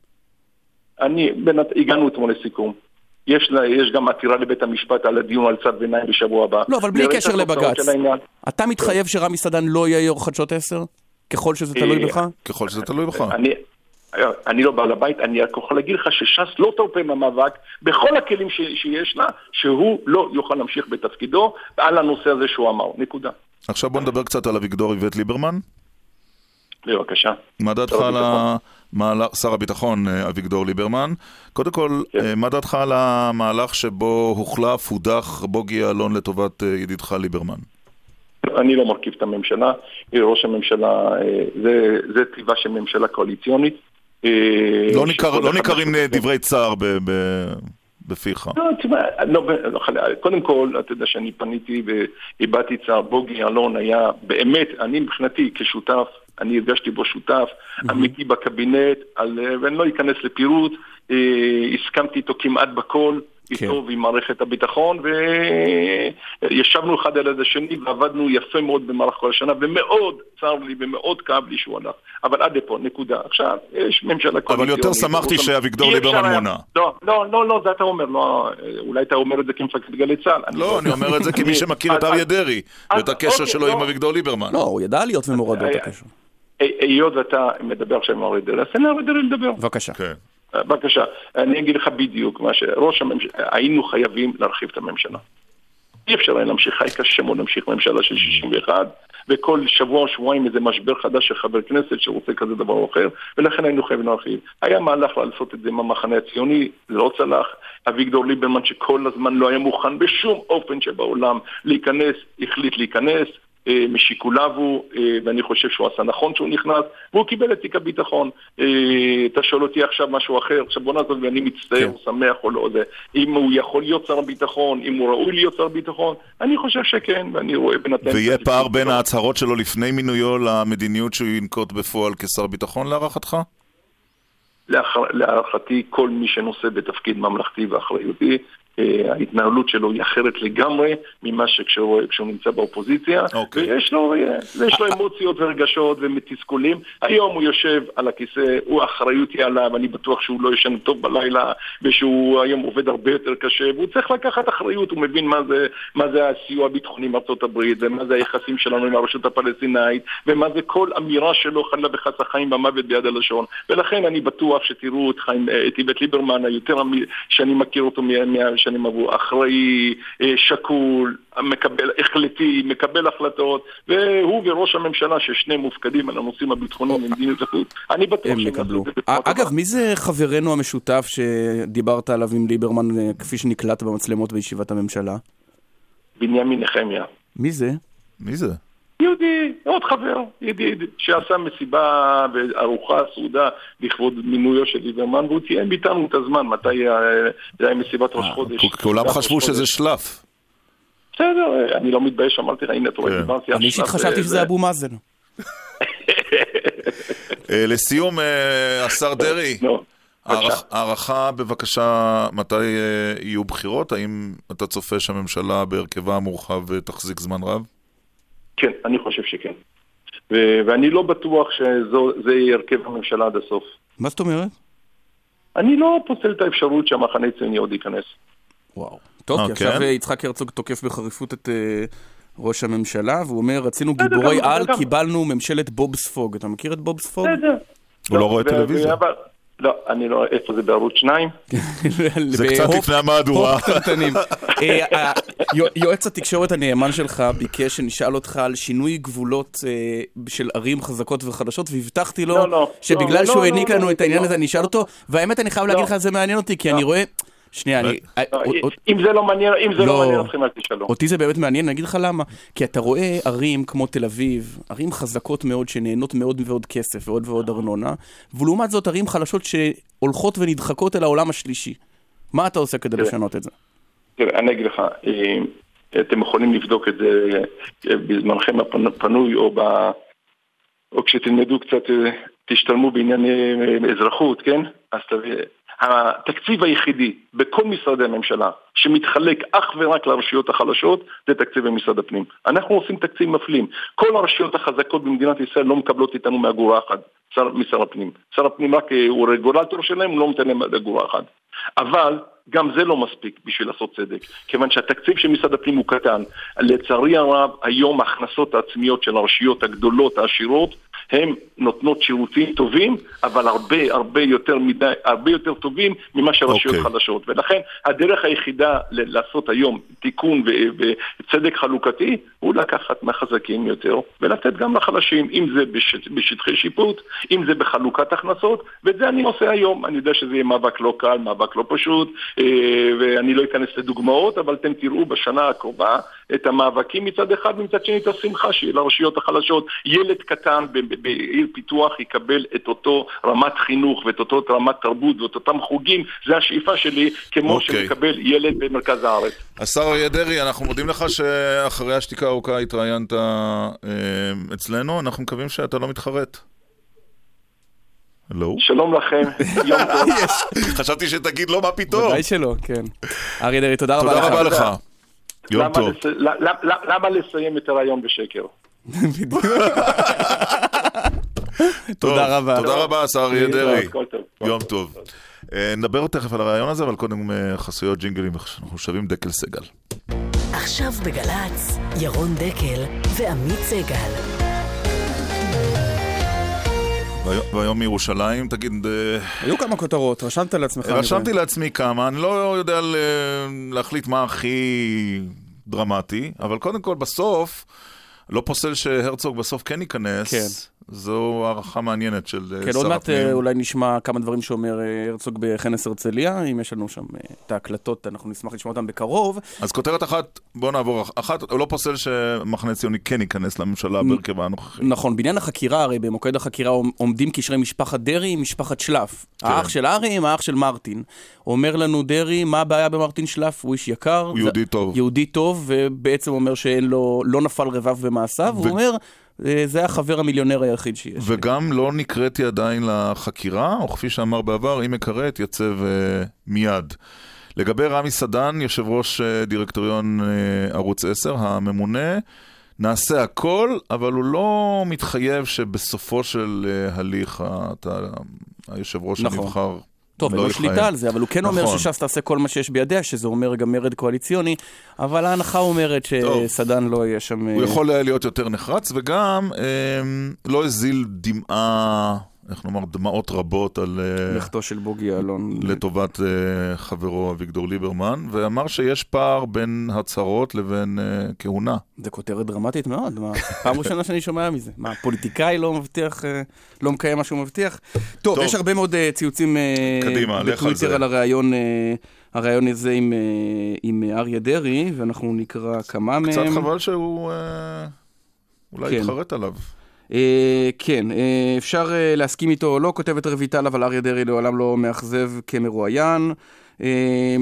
אני. הגענו אתמול לסיכום. יש, לה, יש גם עתירה לבית המשפט על הדיון על צו ביניים בשבוע הבא. לא, אבל בלי קשר לבג"ץ. אתה מתחייב שרמי סדן לא יהיה יו"ר חדשות 10? ככל שזה תלוי אה, בך? ככל שזה תלוי בך. אני, לא בעל הבית, אני רק יכול להגיד לך שש"ס לא תרפה מהמאבק בכל הכלים ש, שיש לה, שהוא לא יוכל להמשיך בתפקידו על הנושא הזה שהוא אמר. נקודה. עכשיו בוא נדבר קצת על אביגדור איווט ליברמן. בבקשה. מה דעתך על. המהלך, שר הביטחון אה, אביגדור ליברמן? קודם כל, כן. אה, מה דעתך על המהלך שבו הוחלף, הודח בוגי יעלון לטובת אה, ידידך ליברמן? אני לא מרכיב את הממשלה, ראש הממשלה, זה, זה טבעה של ממשלה קואליציונית. אה, לא לא ניכרים. דברי צער ב- ב- בפיך. לא, תשמע, לא, לא, קודם כל, אתה יודע שאני פניתי והבעתי צער, בוגי יעלון היה באמת, אני מבחינתי כשותף, אני הרגשתי בו שותף אמיתי בקבינט, על, ואני לא אכנס לפירוט, אה, הסכמתי איתו כמעט בכל, איתו ועם מערכת הביטחון, וישבנו אחד על יד השני ועבדנו יפה מאוד במהלך כל השנה, ומאוד צר לי ומאוד כאב לי שהוא הלך. אבל עד לפה, נקודה. עכשיו, יש ממשלה קואליציונית. יותר שמחתי שאביגדור ליברמן מונה. לא, לא, לא, לא, זה אתה אומר, לא, אולי אתה אומר את זה כמפקד גלי צה"ל. לא, אני אומר את זה כמי שמכיר את אריה דרעי, ואת הקשר אוקיי, שלו עם לא. אביגדור ליברמן. לא, הוא ידע להיות ממורדות אה, הקשר. הי- היות ואתה מדבר עכשיו עם אריה דרעי, אז תן לאריה דרעי לדבר. בבקשה. בבקשה, אני אגיד לך בדיוק מה שראש הממשלה, היינו חייבים להרחיב את הממשלה. אי אפשר היה להמשיך, היה קשה מאוד להמשיך ממשלה של 61, וכל שבוע או שבועיים איזה משבר חדש של חבר כנסת שרוצה כזה דבר או אחר, ולכן היינו חייבים להרחיב. היה מהלך לעשות את זה עם המחנה הציוני, לא צלח. אביגדור ליברמן שכל הזמן לא היה מוכן בשום אופן שבעולם להיכנס, החליט להיכנס. אה, משיקוליו הוא, אה, ואני חושב שהוא עשה נכון שהוא נכנס, והוא קיבל את תיק הביטחון. אה, אתה שואל אותי עכשיו משהו אחר, עכשיו בוא נעזוב, ואני מצטער, כן. שמח או לא, זה, אם הוא יכול להיות שר הביטחון, אם הוא ראוי להיות שר הביטחון, אני חושב שכן, ואני רואה בינתיים... ויהיה פער בין. ההצהרות שלו לפני מינויו למדיניות שהוא ינקוט בפועל כשר ביטחון להערכתך? להערכ- להערכתי, כל מי שנושא בתפקיד ממלכתי ואחריותי, ההתנהלות שלו היא אחרת לגמרי ממה שכשהוא כשהוא נמצא באופוזיציה. אוקיי. ויש לו, אה, יש לו אמוציות ורגשות ותסכולים. היום הוא יושב על הכיסא, הוא האחריות היא עליו, אני בטוח שהוא לא ישן טוב בלילה, ושהוא היום עובד הרבה יותר קשה, והוא צריך לקחת אחריות, הוא מבין מה זה, מה זה הסיוע הביטחוני מארצות הברית, ומה זה היחסים שלנו עם הרשות הפלסטינאית, ומה זה כל אמירה שלו, חלילה וחס החיים והמוות ביד הלשון. ולכן אני בטוח שתראו את, חיים, אה, את איווט ליברמן, היותר שאני מכיר אותו מה- מהשנים עברו, אחראי, אה, שקול, מקבל, החלטי, מקבל החלטות, והוא וראש הממשלה, ששניהם מופקדים על הנושאים הביטחוניים במדיניות החוץ, אני בטוח הם שהם יקבלו. טובה. אגב, מי זה חברנו המשותף שדיברת עליו עם ליברמן, אה, כפי שנקלט במצלמות בישיבת הממשלה? בנימין נחמיה. מי זה? מי זה? יהודי, עוד חבר, ידיד, שעשה מסיבה וארוחה סעודה לכבוד מינויו של ליברמן, והוא תיאם איתנו את הזמן, מתי היה- זה היה מסיבת ראש חודש. כ- כולם חשבו שזה חודש. שלף. בסדר, אני לא מתבייש, אמרתי לך, הנה, אתה רואה, כן. דיברתי אני אישית חשבתי שזה אבו מאזן. אה, לסיום, אה, השר דרעי, הערכה בבקשה, מתי אה, יהיו בחירות? האם אתה צופה שהממשלה בהרכבה המורחב אה, תחזיק זמן רב? כן, אני חושב שכן. ו- ואני לא בטוח שזה יהיה הרכב הממשלה עד הסוף. מה זאת אומרת? אני לא פוסל את האפשרות שהמחנה הציוני עוד ייכנס. וואו. טוב, אה, כי עכשיו כן? אה, יצחק הרצוג תוקף בחריפות את אה, ראש הממשלה, והוא אומר, רצינו בסדר, גיבורי גם- על, גם- קיבלנו ממשלת בוב ספוג. אתה מכיר את בוב ספוג? בסדר. הוא לא רואה ו- טלוויזיה. לא, אני לא, איפה זה בערוץ 2? זה קצת לפני המהדורה. אה, ה- יו- יועץ התקשורת הנאמן שלך ביקש שנשאל אותך על שינוי גבולות אה, של ערים חזקות וחדשות, והבטחתי לו לא, לא, שבגלל לא, שהוא העניק לנו את העניין. הזה, אני אשאל אותו, והאמת, אני חייב להגיד לך, זה מעניין אותי, כי אני רואה... שנייה, אני... לא, אה, אות- אם זה לא מעניין, אם זה לא. לא מעניין אתכם, אל תשאלו. אותי זה באמת מעניין, אני אגיד לך למה. כי אתה רואה ערים כמו תל אביב, ערים חזקות מאוד שנהנות מאוד מאוד כסף ועוד ועוד ארנונה, ולעומת זאת ערים חלשות שהולכות ונדחקות אל העולם השלישי. מה אתה עושה כדי. לשנות את זה? תראה, אני אגיד לך, אה, אתם יכולים לבדוק את זה אה, בזמנכם הפנוי או, ב... או כשתלמדו קצת, תשתלמו בענייני אזרחות, כן? אז תביא... התקציב היחידי בכל משרדי הממשלה שמתחלק אך ורק לרשויות החלשות זה תקציב במשרד הפנים. אנחנו עושים תקציב מפלים. כל הרשויות החזקות במדינת ישראל לא מקבלות איתנו מאגורה אחת, שר, משר הפנים. שר הפנים רק אה, הוא רגולטור שלהם, הוא לא נותן להם אגורה אחת. אבל גם זה לא מספיק בשביל לעשות צדק, כיוון שהתקציב של משרד הפנים הוא קטן. לצערי הרב, היום ההכנסות העצמיות של הרשויות הגדולות, העשירות, הן נותנות שירותים טובים, אבל הרבה הרבה יותר מדי, הרבה יותר טובים ממה שהרשויות אוקיי. חלשות. ולכן הדרך היחידה ל- לעשות היום תיקון ו- וצדק חלוקתי, הוא לקחת מהחזקים יותר ולתת גם לחלשים, אם זה בש- בשטחי שיפוט, אם זה בחלוקת הכנסות, ואת זה אני עושה היום. אני יודע שזה יהיה מאבק לא קל, מאבק לא פשוט, אה, ואני לא אכנס לדוגמאות, אבל אתם תראו בשנה הקרובה את המאבקים מצד אחד, ומצד שני את השמחה שיהיה לרשויות החלשות. ילד קטן בעיר פיתוח יקבל את אותו רמת חינוך ואת אותו רמת תרבות ואת אותם חוגים, זה השאיפה שלי, כמו אוקיי. שמקבל ילד במרכז הארץ. השר אריה דרעי, אנחנו מודים לך שאחרי השתיקה הארוכה התראיינת אה, אצלנו, אנחנו מקווים שאתה לא מתחרט. לא? שלום לכם, יום טוב. חשבתי שתגיד לא, מה פתאום. ודאי שלא, כן. אריה דרעי, תודה רבה לך. תודה רבה לך. יום למה טוב. למה לסיים את הרעיון בשקר? בדיוק. תודה רבה. תודה רבה, השר אריה דרעי. יום טוב. אה, נדבר תכף על הרעיון הזה, אבל קודם אה, חסויות ג'ינגלים, אנחנו שווים דקל סגל. עכשיו בגל"צ, ירון דקל ועמית סגל. והיום- מירושלים, תגיד, אה, היו כמה כותרות, רשמת לעצמך. רשמתי. לעצמי כמה, אני לא יודע להחליט מה הכי דרמטי, אבל קודם כל בסוף, לא פוסל שהרצוג בסוף כן ייכנס. כן. זו הערכה מעניינת של אה, כן, שר עוד מעט הפנים. אה, אולי נשמע כמה דברים שאומר אה, הרצוג בכנס הרצליה, אם יש לנו שם את ההקלטות, אנחנו נשמח לשמוע אותן בקרוב. אז כותרת אחת, בואו נעבור. אחת, הוא לא פוסל שמחנה ציוני כן ייכנס לממשלה בהרכבה הנוכחי. נכון, בעניין החקירה, הרי במוקד החקירה עומ- עומדים קשרי משפחת דרעי עם משפחת שלף. כן. האח של ארי עם האח של מרטין. אומר לנו דרעי, מה הבעיה במרטין שלף? הוא איש יקר. הוא יהודי טוב. יהודי טוב, ובעצם אומר שאין לו, לא נפל רבב במעשיו, ו- הוא אומר, "אה, זה החבר המיליונר היחיד שיש. לי." וגם לא נקראתי עדיין לחקירה, או כפי שאמר בעבר, אם אקרא אתייצב אה, מיד. לגבי רמי סדן, יושב ראש אה, דירקטוריון אה, ערוץ 10, הממונה, נעשה הכל, אבל הוא לא מתחייב שבסופו של אה, הליך אתה, היושב ראש נכון. הנבחר טוב, אין לא לו יכהן. שליטה על זה, אבל הוא כן אומר נכון. שש"ס תעשה כל מה שיש בידיה, שזה אומר גם מרד קואליציוני, אבל ההנחה אומרת. שסדן לא יהיה שם... הוא אה, יכול היה להיות יותר נחרץ, וגם אה, לא הזיל דמעה, איך נאמר, דמעות רבות על... אה, לכתו של בוגי יעלון. לטובת uh, חברו אביגדור ליברמן, ואמר שיש פער בין הצהרות לבין uh, כהונה. זה כותרת דרמטית מאוד, מה, פעם ראשונה שאני שומע מזה. מה, פוליטיקאי לא מבטיח, אה, לא מקיים מה שהוא מבטיח? טוב, טוב. יש הרבה מאוד אה, ציוצים אה, קדימה, לך על בטוויטר זה. על הרעיון, אה, הרעיון הזה עם, אה, עם אה, אריה דרעי, ואנחנו נקרא כמה מהם. קצת חבל שהוא uh, אולי כן. יתחרט עליו. אה, כן, אה, אפשר אה, להסכים איתו או לא, כותבת רויטל, אבל אריה דרעי לעולם לא מאכזב כמרואיין. אה,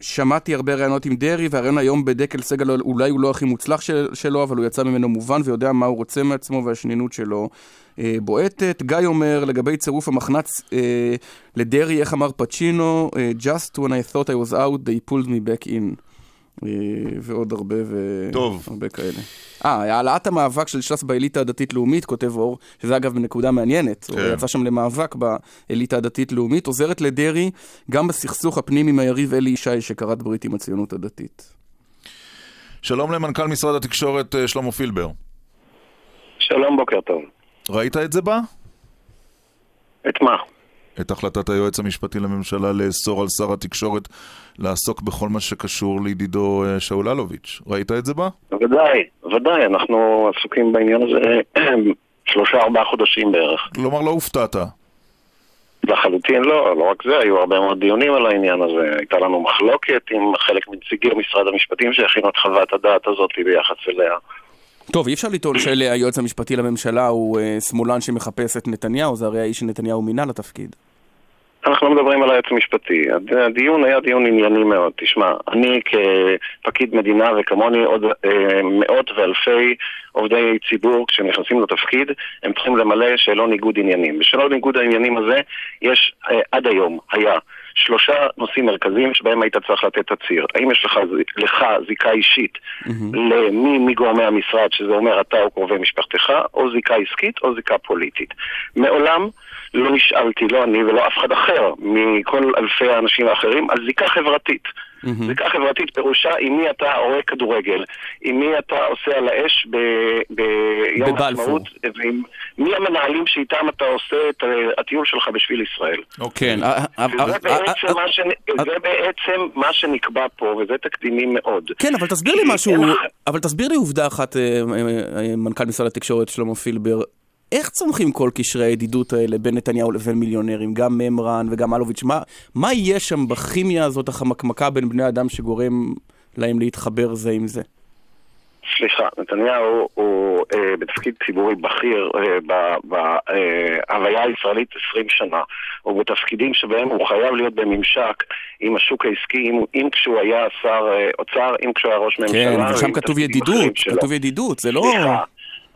שמעתי הרבה רעיונות עם דרעי, והרעיון היום בדקל סגל אולי הוא לא הכי מוצלח של, שלו, אבל הוא יצא ממנו מובן ויודע מה הוא רוצה מעצמו והשנינות שלו אה, בועטת. גיא אומר לגבי צירוף המחנץ אה, לדרעי, איך אמר פצ'ינו, אה, Just when I thought I was out, they pulled me back in. אה, ועוד הרבה והרבה כאלה. אה, העלאת המאבק של ש"ס באליטה הדתית-לאומית, כותב אור, שזה אגב בנקודה מעניינת, כן. הוא יצא שם למאבק באליטה הדתית-לאומית, עוזרת לדרעי גם בסכסוך הפנים עם היריב אלי ישי שכרת ברית עם הציונות הדתית. שלום למנכ"ל משרד התקשורת אה, שלמה פילבר. שלום, בוקר טוב. ראית את זה בה? את מה? את החלטת היועץ המשפטי לממשלה לאסור על שר התקשורת לעסוק בכל מה שקשור לידידו אה, שאול אלוביץ'. ראית את זה בה? ודאי, ודאי, אנחנו עסוקים בעניין הזה שלושה ארבעה חודשים בערך. כלומר, לא הופתעת. לחלוטין לא, לא רק זה, היו הרבה מאוד דיונים על העניין הזה. הייתה לנו מחלוקת עם חלק מנציגי משרד המשפטים שהכינו את חוות הדעת הזאת ביחס אליה. טוב, אי אפשר לטעון שהיועץ המשפטי לממשלה הוא אה, שמאלן שמחפש את נתניהו, זה הרי האיש שנתניהו מינה לתפקיד. אנחנו לא מדברים על היועץ המשפטי. הדיון היה דיון ענייני מאוד. תשמע, אני כפקיד מדינה וכמוני עוד אה, מאות ואלפי עובדי ציבור כשנכנסים לתפקיד, הם צריכים למלא שאלון ניגוד עניינים. בשאלון ניגוד העניינים הזה יש אה, עד היום, היה שלושה נושאים מרכזיים שבהם היית צריך לתת תצהיר. האם יש לך, לך זיקה אישית mm-hmm. למי מגורמי המשרד, שזה אומר אתה או קרובי משפחתך, או זיקה עסקית או זיקה פוליטית. מעולם לא נשאלתי, לא אני ולא אף אחד אחר מכל אלפי האנשים האחרים, על זיקה חברתית. Mm-hmm. זיקה חברתית פירושה עם מי אתה רואה כדורגל, עם מי אתה עושה על האש ביום העצמאות, ועם מי המנהלים שאיתם אתה עושה את הטיול שלך בשביל ישראל. אוקיי. זה בעצם מה שנקבע פה, וזה תקדימי מאוד. כן, אבל תסביר לי משהו, אבל תסביר לי עובדה אחת, אה, אה, אה, מנכ"ל משרד התקשורת שלמה פילבר. איך צומחים כל קשרי הידידות האלה בין נתניהו לבין מיליונרים, גם ממרן וגם אלוביץ'? מה, מה יש שם בכימיה הזאת, החמקמקה בין בני אדם שגורם להם להתחבר זה עם זה? סליחה, נתניהו הוא אה, בתפקיד ציבורי בכיר אה, בהוויה אה, הישראלית 20 שנה. הוא בתפקידים שבהם הוא חייב להיות בממשק עם השוק העסקי, אם, אם כשהוא היה שר אה, אוצר, אם כשהוא היה ראש ממשלה. כן, ושם כתוב ידידות, כתוב ידידות, זה לא... סליחה.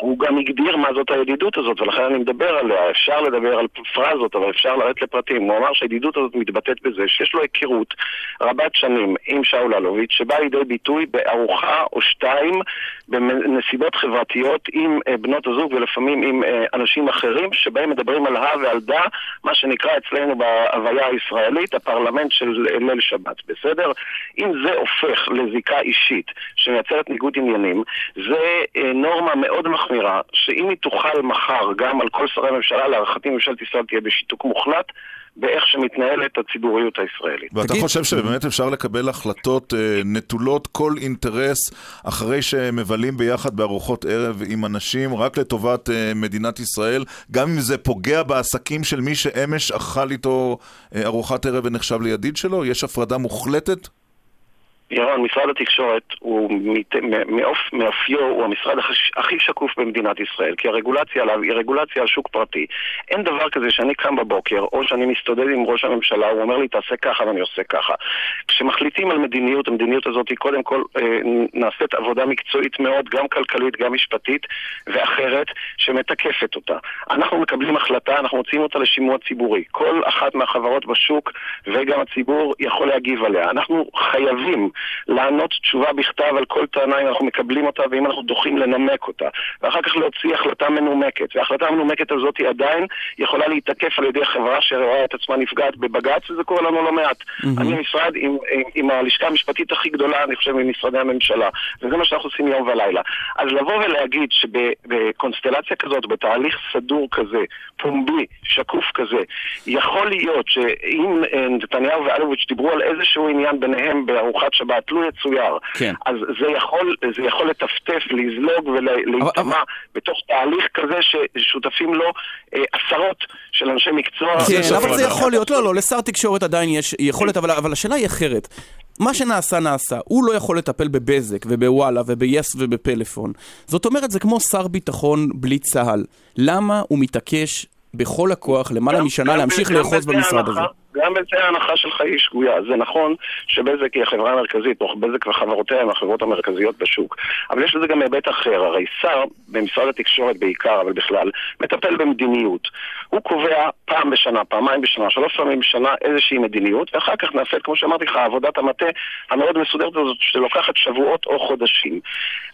הוא גם הגדיר מה זאת הידידות הזאת, ולכן אני מדבר עליה. אפשר לדבר על פרזות, אבל אפשר לרדת לפרטים. הוא אמר שהידידות הזאת מתבטאת בזה שיש לו היכרות רבת שנים עם שאול אלוביץ', שבאה לידי ביטוי בארוחה או שתיים בנסיבות חברתיות עם אה, בנות הזוג ולפעמים עם אה, אנשים אחרים, שבהם מדברים על הא ועל דא, מה שנקרא אצלנו בהוויה הישראלית, הפרלמנט של ליל שבת, בסדר? אם זה הופך לזיקה אישית שמייצרת ניגוד עניינים, זה אה, נורמה מאוד מחמירה. מחמירה, שאם היא תוכל מחר גם על כל שרי הממשלה, להערכתי ממשלת ישראל תהיה בשיתוק מוחלט באיך שמתנהלת הציבוריות הישראלית. ואתה חושב שבאמת אפשר לקבל החלטות אה, נטולות כל אינטרס אחרי שמבלים ביחד בארוחות ערב עם אנשים רק לטובת אה, מדינת ישראל, גם אם זה פוגע בעסקים של מי שאמש אכל איתו אה, ארוחת ערב ונחשב לידיד שלו? יש הפרדה מוחלטת? ירון, משרד התקשורת הוא מאופ, מאופיו הוא המשרד הכי שקוף במדינת ישראל, כי הרגולציה עליו היא רגולציה על שוק פרטי. אין דבר כזה שאני קם בבוקר, או שאני מסתודד עם ראש הממשלה, הוא אומר לי תעשה ככה ואני עושה ככה. כשמחליטים על מדיניות, המדיניות הזאת היא קודם כל אה, נעשית עבודה מקצועית מאוד, גם כלכלית, גם משפטית, ואחרת, שמתקפת אותה. אנחנו מקבלים החלטה, אנחנו מוציאים אותה לשימוע ציבורי. כל אחת מהחברות בשוק, וגם הציבור, יכול להגיב עליה. אנחנו חייבים לענות תשובה בכתב על כל טענה אם אנחנו מקבלים אותה ואם אנחנו דוחים לנמק אותה, ואחר כך להוציא החלטה מנומקת. וההחלטה המנומקת הזאת היא עדיין יכולה להתקף על ידי חברה שרואה את עצמה נפגעת בבג"ץ, וזה קורה לנו לא מעט. Mm-hmm. אני משרד עם, עם, עם הלשכה המשפטית הכי גדולה, אני חושב, ממשרדי הממשלה, וזה מה שאנחנו עושים יום ולילה. אז לבוא ולהגיד שבקונסטלציה כזאת, בתהליך סדור כזה, פומבי, שקוף כזה, יכול להיות שאם אה, נתניהו ואלוביץ' דיברו על איזשהו עניין ביניהם בארוחת שבת, שבת, תלוי יצויר. כן. אז זה יכול, זה יכול לטפטף, לזלוג ולהיטמע אבל... בתוך תהליך כזה ששותפים לו אה, עשרות של אנשי מקצוע. כן, אבל זה יכול להיות, לא, לא, לשר תקשורת עדיין יש יכולת, אבל, אבל השאלה היא אחרת. מה שנעשה נעשה, הוא לא יכול לטפל בבזק ובוואלה וביס ובפלאפון. זאת אומרת, זה כמו שר ביטחון בלי צה"ל. למה הוא מתעקש בכל הכוח, למעלה משנה, להמשיך לאחוז במשרד הזה? גם בזה ההנחה שלך היא שגויה. זה נכון שבזק היא החברה המרכזית, או בזק וחברותיה הן החברות המרכזיות בשוק. אבל יש לזה גם היבט אחר. הרי שר במשרד התקשורת בעיקר, אבל בכלל, מטפל במדיניות. הוא קובע פעם בשנה, פעמיים בשנה, שלוש פעמים בשנה איזושהי מדיניות, ואחר כך נעשית, כמו שאמרתי לך, עבודת המטה המאוד מסודרת הזאת, שלוקחת שבועות או חודשים.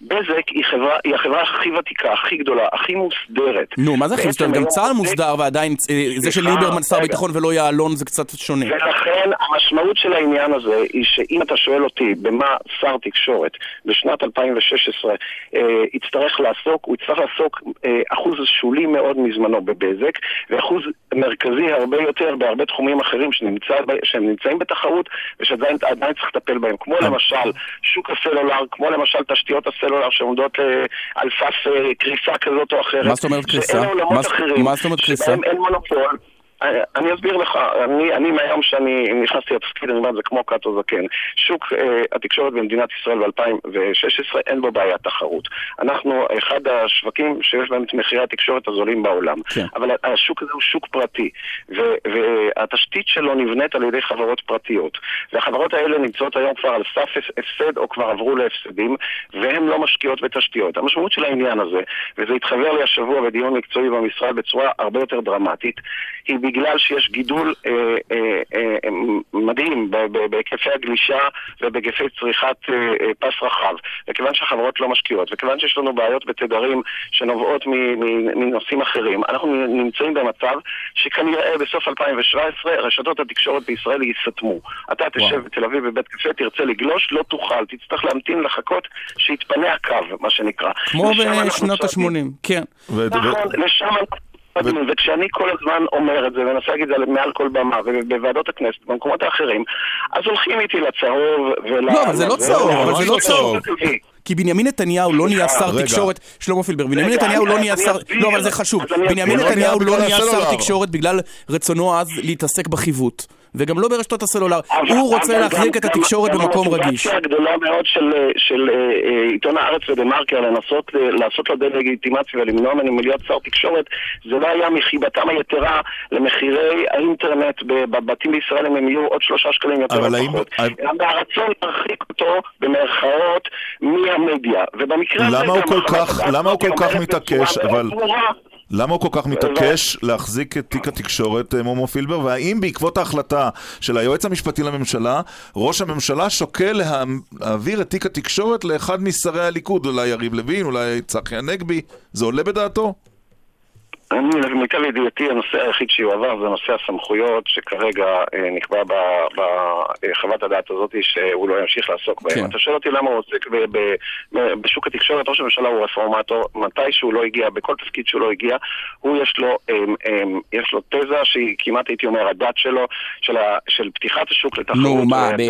בזק היא, חברה, היא החברה הכי ותיקה, הכי גדולה, הכי מוסדרת. נו, מה זה הכי מוסדרת? גם צה"ל מוסדר ועדיין, אה, זה של ליברמן שר ביטחון ולא יעלון זה קצת שונה. ולכן המשמעות של העניין הזה היא שאם אתה שואל אותי במה שר תקשורת בשנת 2016 אה, יצטרך לעסוק, הוא יצטרך לעסוק אה, אחוז שולי מאוד מזמנו בבזק, ואחוז מרכזי הרבה יותר בהרבה תחומים אחרים שנמצא, שהם נמצאים בתחרות ושעדיין צריך לטפל בהם, כמו למשל שוק הסלולר, כמו למשל תשתיות הסלולר שעומדות אה, על סף אה, קריסה כזאת או אחרת. מה זאת אומרת קריסה? מה זאת אומרת קריסה? שבהם אין מונופול. אני אסביר לך, אני, אני מהיום שאני נכנסתי לתפקיד, אני אומר את זה כמו קאטו זקן. שוק אה, התקשורת במדינת ישראל ב-2016 אין בו בעיית תחרות. אנחנו אחד השווקים שיש בהם את מחירי התקשורת הזולים בעולם. כן. אבל השוק הזה הוא שוק פרטי, ו- והתשתית שלו נבנית על ידי חברות פרטיות. והחברות האלה נמצאות היום כבר על סף הפסד או כבר עברו להפסדים, והן לא משקיעות בתשתיות. המשמעות של העניין הזה, וזה התחבר לי השבוע בדיון מקצועי במשרד בצורה הרבה יותר דרמטית, היא בגלל שיש גידול אה, אה, אה, מדהים בהיקפי הגלישה ובהיקפי צריכת אה, אה, פס רחב, וכיוון שהחברות לא משקיעות, וכיוון שיש לנו בעיות בתדרים שנובעות מנושאים אחרים, אנחנו נמצאים במצב שכנראה בסוף 2017 רשתות התקשורת בישראל ייסתמו. אתה תשב בתל אביב בבית קפה, תרצה לגלוש, לא תוכל, תצטרך להמתין לחכות שיתפנה הקו, מה מה כמו בשנות ה-80, כן. נכון, לשם אנחנו... ו... וכשאני כל הזמן אומר את זה, ומנסה להגיד את זה מעל כל במה, ובוועדות הכנסת, במקומות האחרים, אז הולכים איתי לצהוב ול... לא, אבל זה לא צהוב, אבל זה לא צהוב. כי בנימין נתניהו לא נהיה שר תקשורת, שלמה פילבר, בנימין נתניהו לא נהיה שר, לא אבל זה חשוב, בנימין נתניהו לא נהיה שר תקשורת בגלל רצונו אז להתעסק בחיווט. וגם לא ברשתות הסלולר. הוא רוצה להחזיק את התקשורת במקום רגיש. המוטיבציה הגדולה מאוד של, של אה, אה, עיתון הארץ ודה מרקר לנסות אה, לעשות לו דה-לגיטימציה ולמנוע ממנו מלהיות שר תקשורת, זה לא היה מחיבתם היתרה למחירי האינטרנט בבתים בישראל אם הם יהיו עוד שלושה שקלים יותר או פחות. אלא מהרצון להרחיק אותו, במרכאות, מהמדיה. ובמקרה הזה גם... למה הוא כל כך מתעקש, אבל... למה הוא כל כך מתעקש להחזיק את תיק התקשורת אה, מומו פילבר? והאם בעקבות ההחלטה של היועץ המשפטי לממשלה, ראש הממשלה שוקל לה... להעביר את תיק התקשורת לאחד משרי הליכוד, אולי יריב לוין, אולי צחי הנגבי? זה עולה בדעתו? אני, למיטב ידיעתי, הנושא היחיד שיועבר זה נושא הסמכויות, שכרגע אה, נקבע בחוות הדעת הזאת שהוא לא ימשיך לעסוק בהם. כן. אתה שואל אותי למה הוא עוסק בשוק התקשורת, ראש הממשלה הוא רפורמטור, מתי שהוא לא הגיע, בכל תפקיד שהוא לא הגיע, הוא יש לו, אמ, אמ, יש לו תזה שהיא כמעט הייתי אומר הדת שלו, של, ה, של פתיחת השוק לתחרות. נו, מה, ב...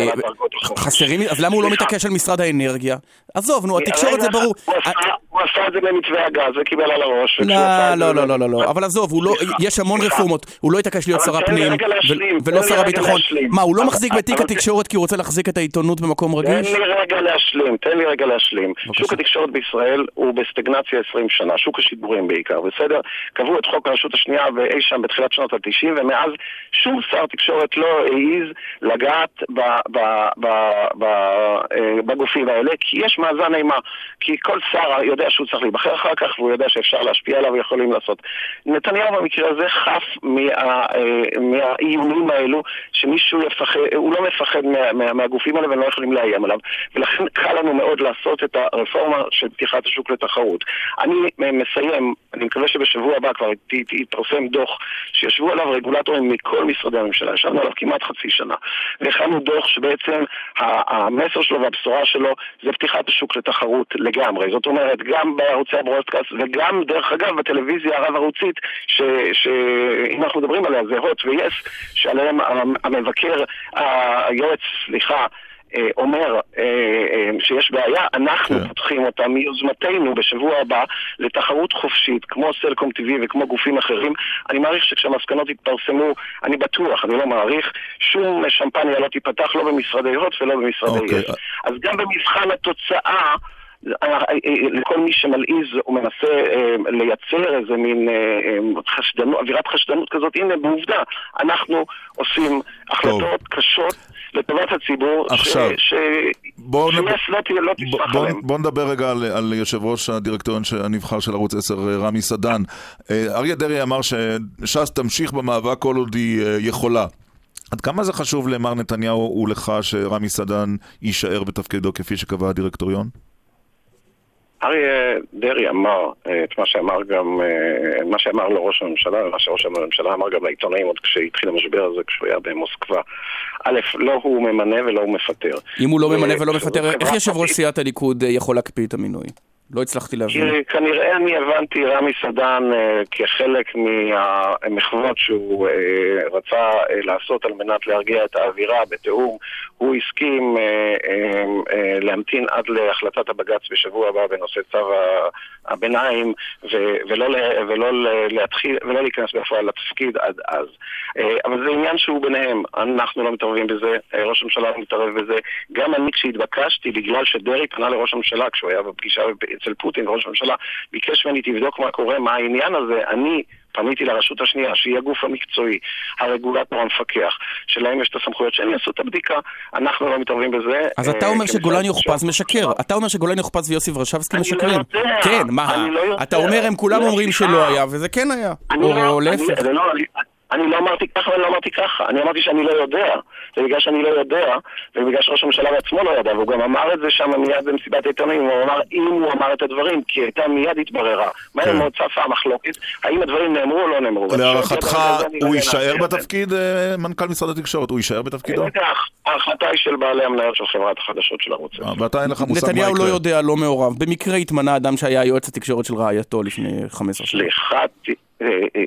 חסרים, אז למה הוא לא מתעקש על משרד האנרגיה? עזוב, נו, התקשורת זה ברור. הוא עשה את זה במתווה הגז וקיבל על הראש. לא, לא, לא, לא. לא, אבל עזוב, לא, יש המון רפורמות, הוא לא התעקש להיות שר הפנים ולא שר הביטחון. מה, הוא לא מחזיק בתיק התקשורת כי הוא רוצה להחזיק את העיתונות במקום רגיש? תן לי רגע להשלים, תן לי רגע להשלים. שוק התקשורת בישראל הוא בסטגנציה 20 שנה, שוק השידורים בעיקר, בסדר? קבעו את חוק הרשות השנייה ואי שם בתחילת שנות ה-90, ומאז שום שר תקשורת לא העז לגעת אה, בגופים האלה, כי יש מאזן אימה. כי כל שר יודע שהוא צריך להיבחר אחר כך, והוא יודע שאפשר להשפיע עליו ויכולים לעשות. נתניהו במקרה הזה חף מה, אה, מהאיומים האלו, שמישהו יפחד, הוא לא מפחד מה, מה, מהגופים האלה והם לא יכולים לאיים עליו, ולכן קל לנו מאוד לעשות את הרפורמה של פתיחת השוק לתחרות. אני מסיים, אני מקווה שבשבוע הבא כבר יתפרסם דוח שישבו עליו רגולטורים מכל משרדי הממשלה, ישבנו עליו כמעט חצי שנה, והכנו דוח שבעצם המסר שלו והבשורה שלו זה פתיחת השוק לתחרות לגמרי. זאת אומרת, גם בערוצי הברודקאסט וגם, דרך אגב, בטלוויזיה הרב-ערוצית, שאם אנחנו מדברים עליה זה הוט ויס, שעליהם המבקר, היועץ, סליחה, אומר אה, אה, שיש בעיה, אנחנו כן. פותחים אותה מיוזמתנו בשבוע הבא לתחרות חופשית, כמו סלקום TV וכמו גופים אחרים. אני מעריך שכשהמסקנות יתפרסמו, אני בטוח, אני לא מעריך, שום שמפניה לא תיפתח לא במשרדי הוט ולא במשרדי אוקיי. יש. אז גם במבחן התוצאה... לכל מי שמלעיז ומנסה לייצר איזה מין חשדנות, אווירת חשדנות כזאת, הנה בעובדה, אנחנו עושים החלטות קשות. לטובת הציבור, עכשיו, ש... בואו שיס לא, ת... לא תשפך בוא, עליהם. בוא נדבר רגע על, על יושב ראש הדירקטוריון הנבחר של ערוץ 10, רמי סדן. אה, אריה דרעי אמר שש"ס תמשיך במאבק כל עוד היא אה, יכולה. עד כמה זה חשוב למר נתניהו ולך שרמי סדן יישאר בתפקידו כפי שקבע הדירקטוריון? אריה דרעי אמר אה, את מה שאמר גם, אה, מה שאמר לראש הממשלה, ומה שראש הממשלה אמר גם לעיתונאים עוד כשהתחיל המשבר הזה, כשהוא היה במוסקבה. א', לא הוא ממנה ולא הוא מפטר. אם הוא לא ממנה ולא אה, מפטר, איך יושב ראש סיעת הליכוד יכול להקפיא את המינוי? לא הצלחתי להבין. כי כנראה אני הבנתי רמי סדן כחלק מהמחוות שהוא רצה לעשות על מנת להרגיע את האווירה בתיאום. הוא הסכים אה, אה, אה, להמתין עד להחלטת הבג"ץ בשבוע הבא בנושא צו הביניים ו- ולא, ולא להתחיל, ולא להיכנס בפועל לתפקיד עד אז. אה, אבל זה עניין שהוא ביניהם, אנחנו לא מתערבים בזה, אה, ראש הממשלה לא מתערב בזה. גם אני כשהתבקשתי, בגלל שדרעי פנה לראש הממשלה כשהוא היה בפגישה אצל פוטין, וראש הממשלה ביקש ממני תבדוק מה קורה, מה העניין הזה, אני פניתי לרשות השנייה, שהיא הגוף המקצועי, הרגולטור המפקח, שלהם יש את הסמכויות שהם יעשו את הבדיקה, אנחנו לא מתערבים בזה. אז אתה אה, אומר כמשרד שגולן התקשורת. משקר. אתה אומר שגולן יוכפז ויוסי ורשבסקי לא משקרים. כן, מה? לא. אתה אומר הם כולם לא, אומרים. שלא היה, וזה כן היה. או להפך. אני, לא, אמרתי ככה ואני לא אמרתי ככה, אני אמרתי שאני לא יודע. זה בגלל שאני לא יודע, ובגלל שראש הממשלה בעצמו לא ידע, והוא גם אמר את זה שם מיד במסיבת העיתונאים, הוא אמר אם הוא אמר את הדברים, כי הייתה מיד התבררה. מהר כן. מאוד צפה המחלוקת, האם הדברים נאמרו או לא נאמרו. להערכתך, הוא יישאר. בתפקיד אה, מנכ"ל משרד התקשורת? הוא יישאר בתפקידו? בטח, ההחלטה היא של בעלי המניות של חברת החדשות של ערוץ 10. אה, ואתה אין לך מושג מה נתניהו לא יקרה. יודע, לא מעורב. במקרה התמנה אדם שהיה יועץ התקשורת של רעייתו לפני 15 שנה. סליחה, אה, אה,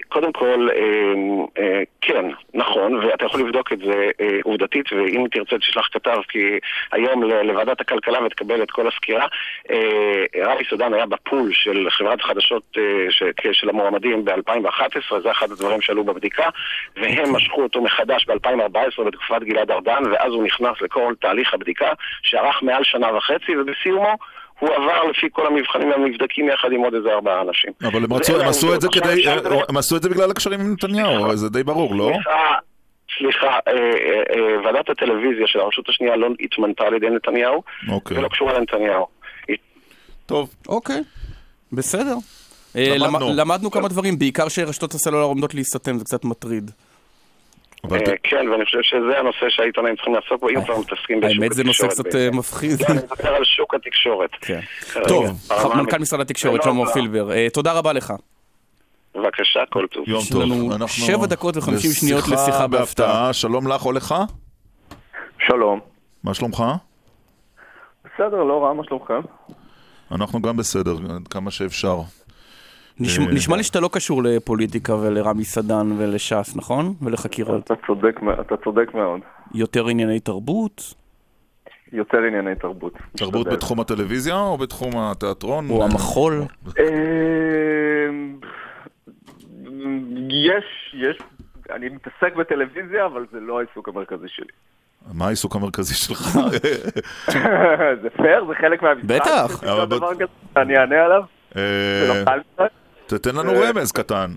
קודם כל, אה, אה, כן, נכון, ואתה יכול לבדוק את זה אה, עובדתית, ואם תרצה תשלח כתב, כי היום לוועדת הכלכלה ותקבל את כל הסקירה, אה, רבי סודן היה בפול של חברת החדשות אה, ש- של המועמדים ב-2011, זה אחד הדברים שעלו בבדיקה, והם משכו אותו מחדש ב-2014 בתקופת גלעד ארדן, ואז הוא נכנס לכל תהליך הבדיקה, שארך מעל שנה וחצי, ובסיומו הוא עבר לפי כל המבחנים המבדקים יחד עם עוד איזה ארבעה אנשים. אבל הם ואלה רצו- הם עשו את זה. כדי, הם עשו את זה בגלל הקשרים עם נתניהו, זה די ברור, לא? סליחה, אה, אה, אה, ועדת הטלוויזיה של הרשות השנייה לא התמנתה על ידי נתניהו, אוקיי. ולא קשורה לנתניהו. טוב, אוקיי, בסדר. למדנו. למ- למדנו כמה דברים, בעיקר שרשתות הסלולר עומדות להסתתם, זה קצת מטריד. אבל אה, כן, ואני חושב שזה הנושא שהעיתונאים צריכים לעסוק בו, אם כבר מתעסקים בשוק האמת זה נושא התקשורת קצת אה. מפחיד. לא, אני מדבר על שוק התקשורת. כן. טוב, מנכ"ל. משרד התקשורת, שלמה. פילבר, אה, תודה רבה לך. בבקשה, כל טוב. יום יש טוב. לנו אנחנו שבע דקות וחמישים שניות לשיחה בהפתעה. שלום לך או לך? שלום. מה שלומך? בסדר, לא רע, מה שלומכם? אנחנו גם בסדר, עד כמה שאפשר. נשמע- אה, נשמע לי שאתה לא קשור לפוליטיקה ולרמי סדן ולש"ס, נכון? ולחקירות. אתה צודק, אתה צודק מאוד. יותר ענייני תרבות? יותר ענייני תרבות. תרבות משתדל. בתחום הטלוויזיה או בתחום התיאטרון? או המחול? אה, יש, יש, אני מתעסק בטלוויזיה, אבל זה לא העיסוק המרכזי שלי. מה העיסוק המרכזי שלך? זה פייר? זה חלק מהמשחק? בטח. יש לי אבל דבר בת- כזה, אני אענה עליו? אה, לא? תתן לנו אה, רמז קטן.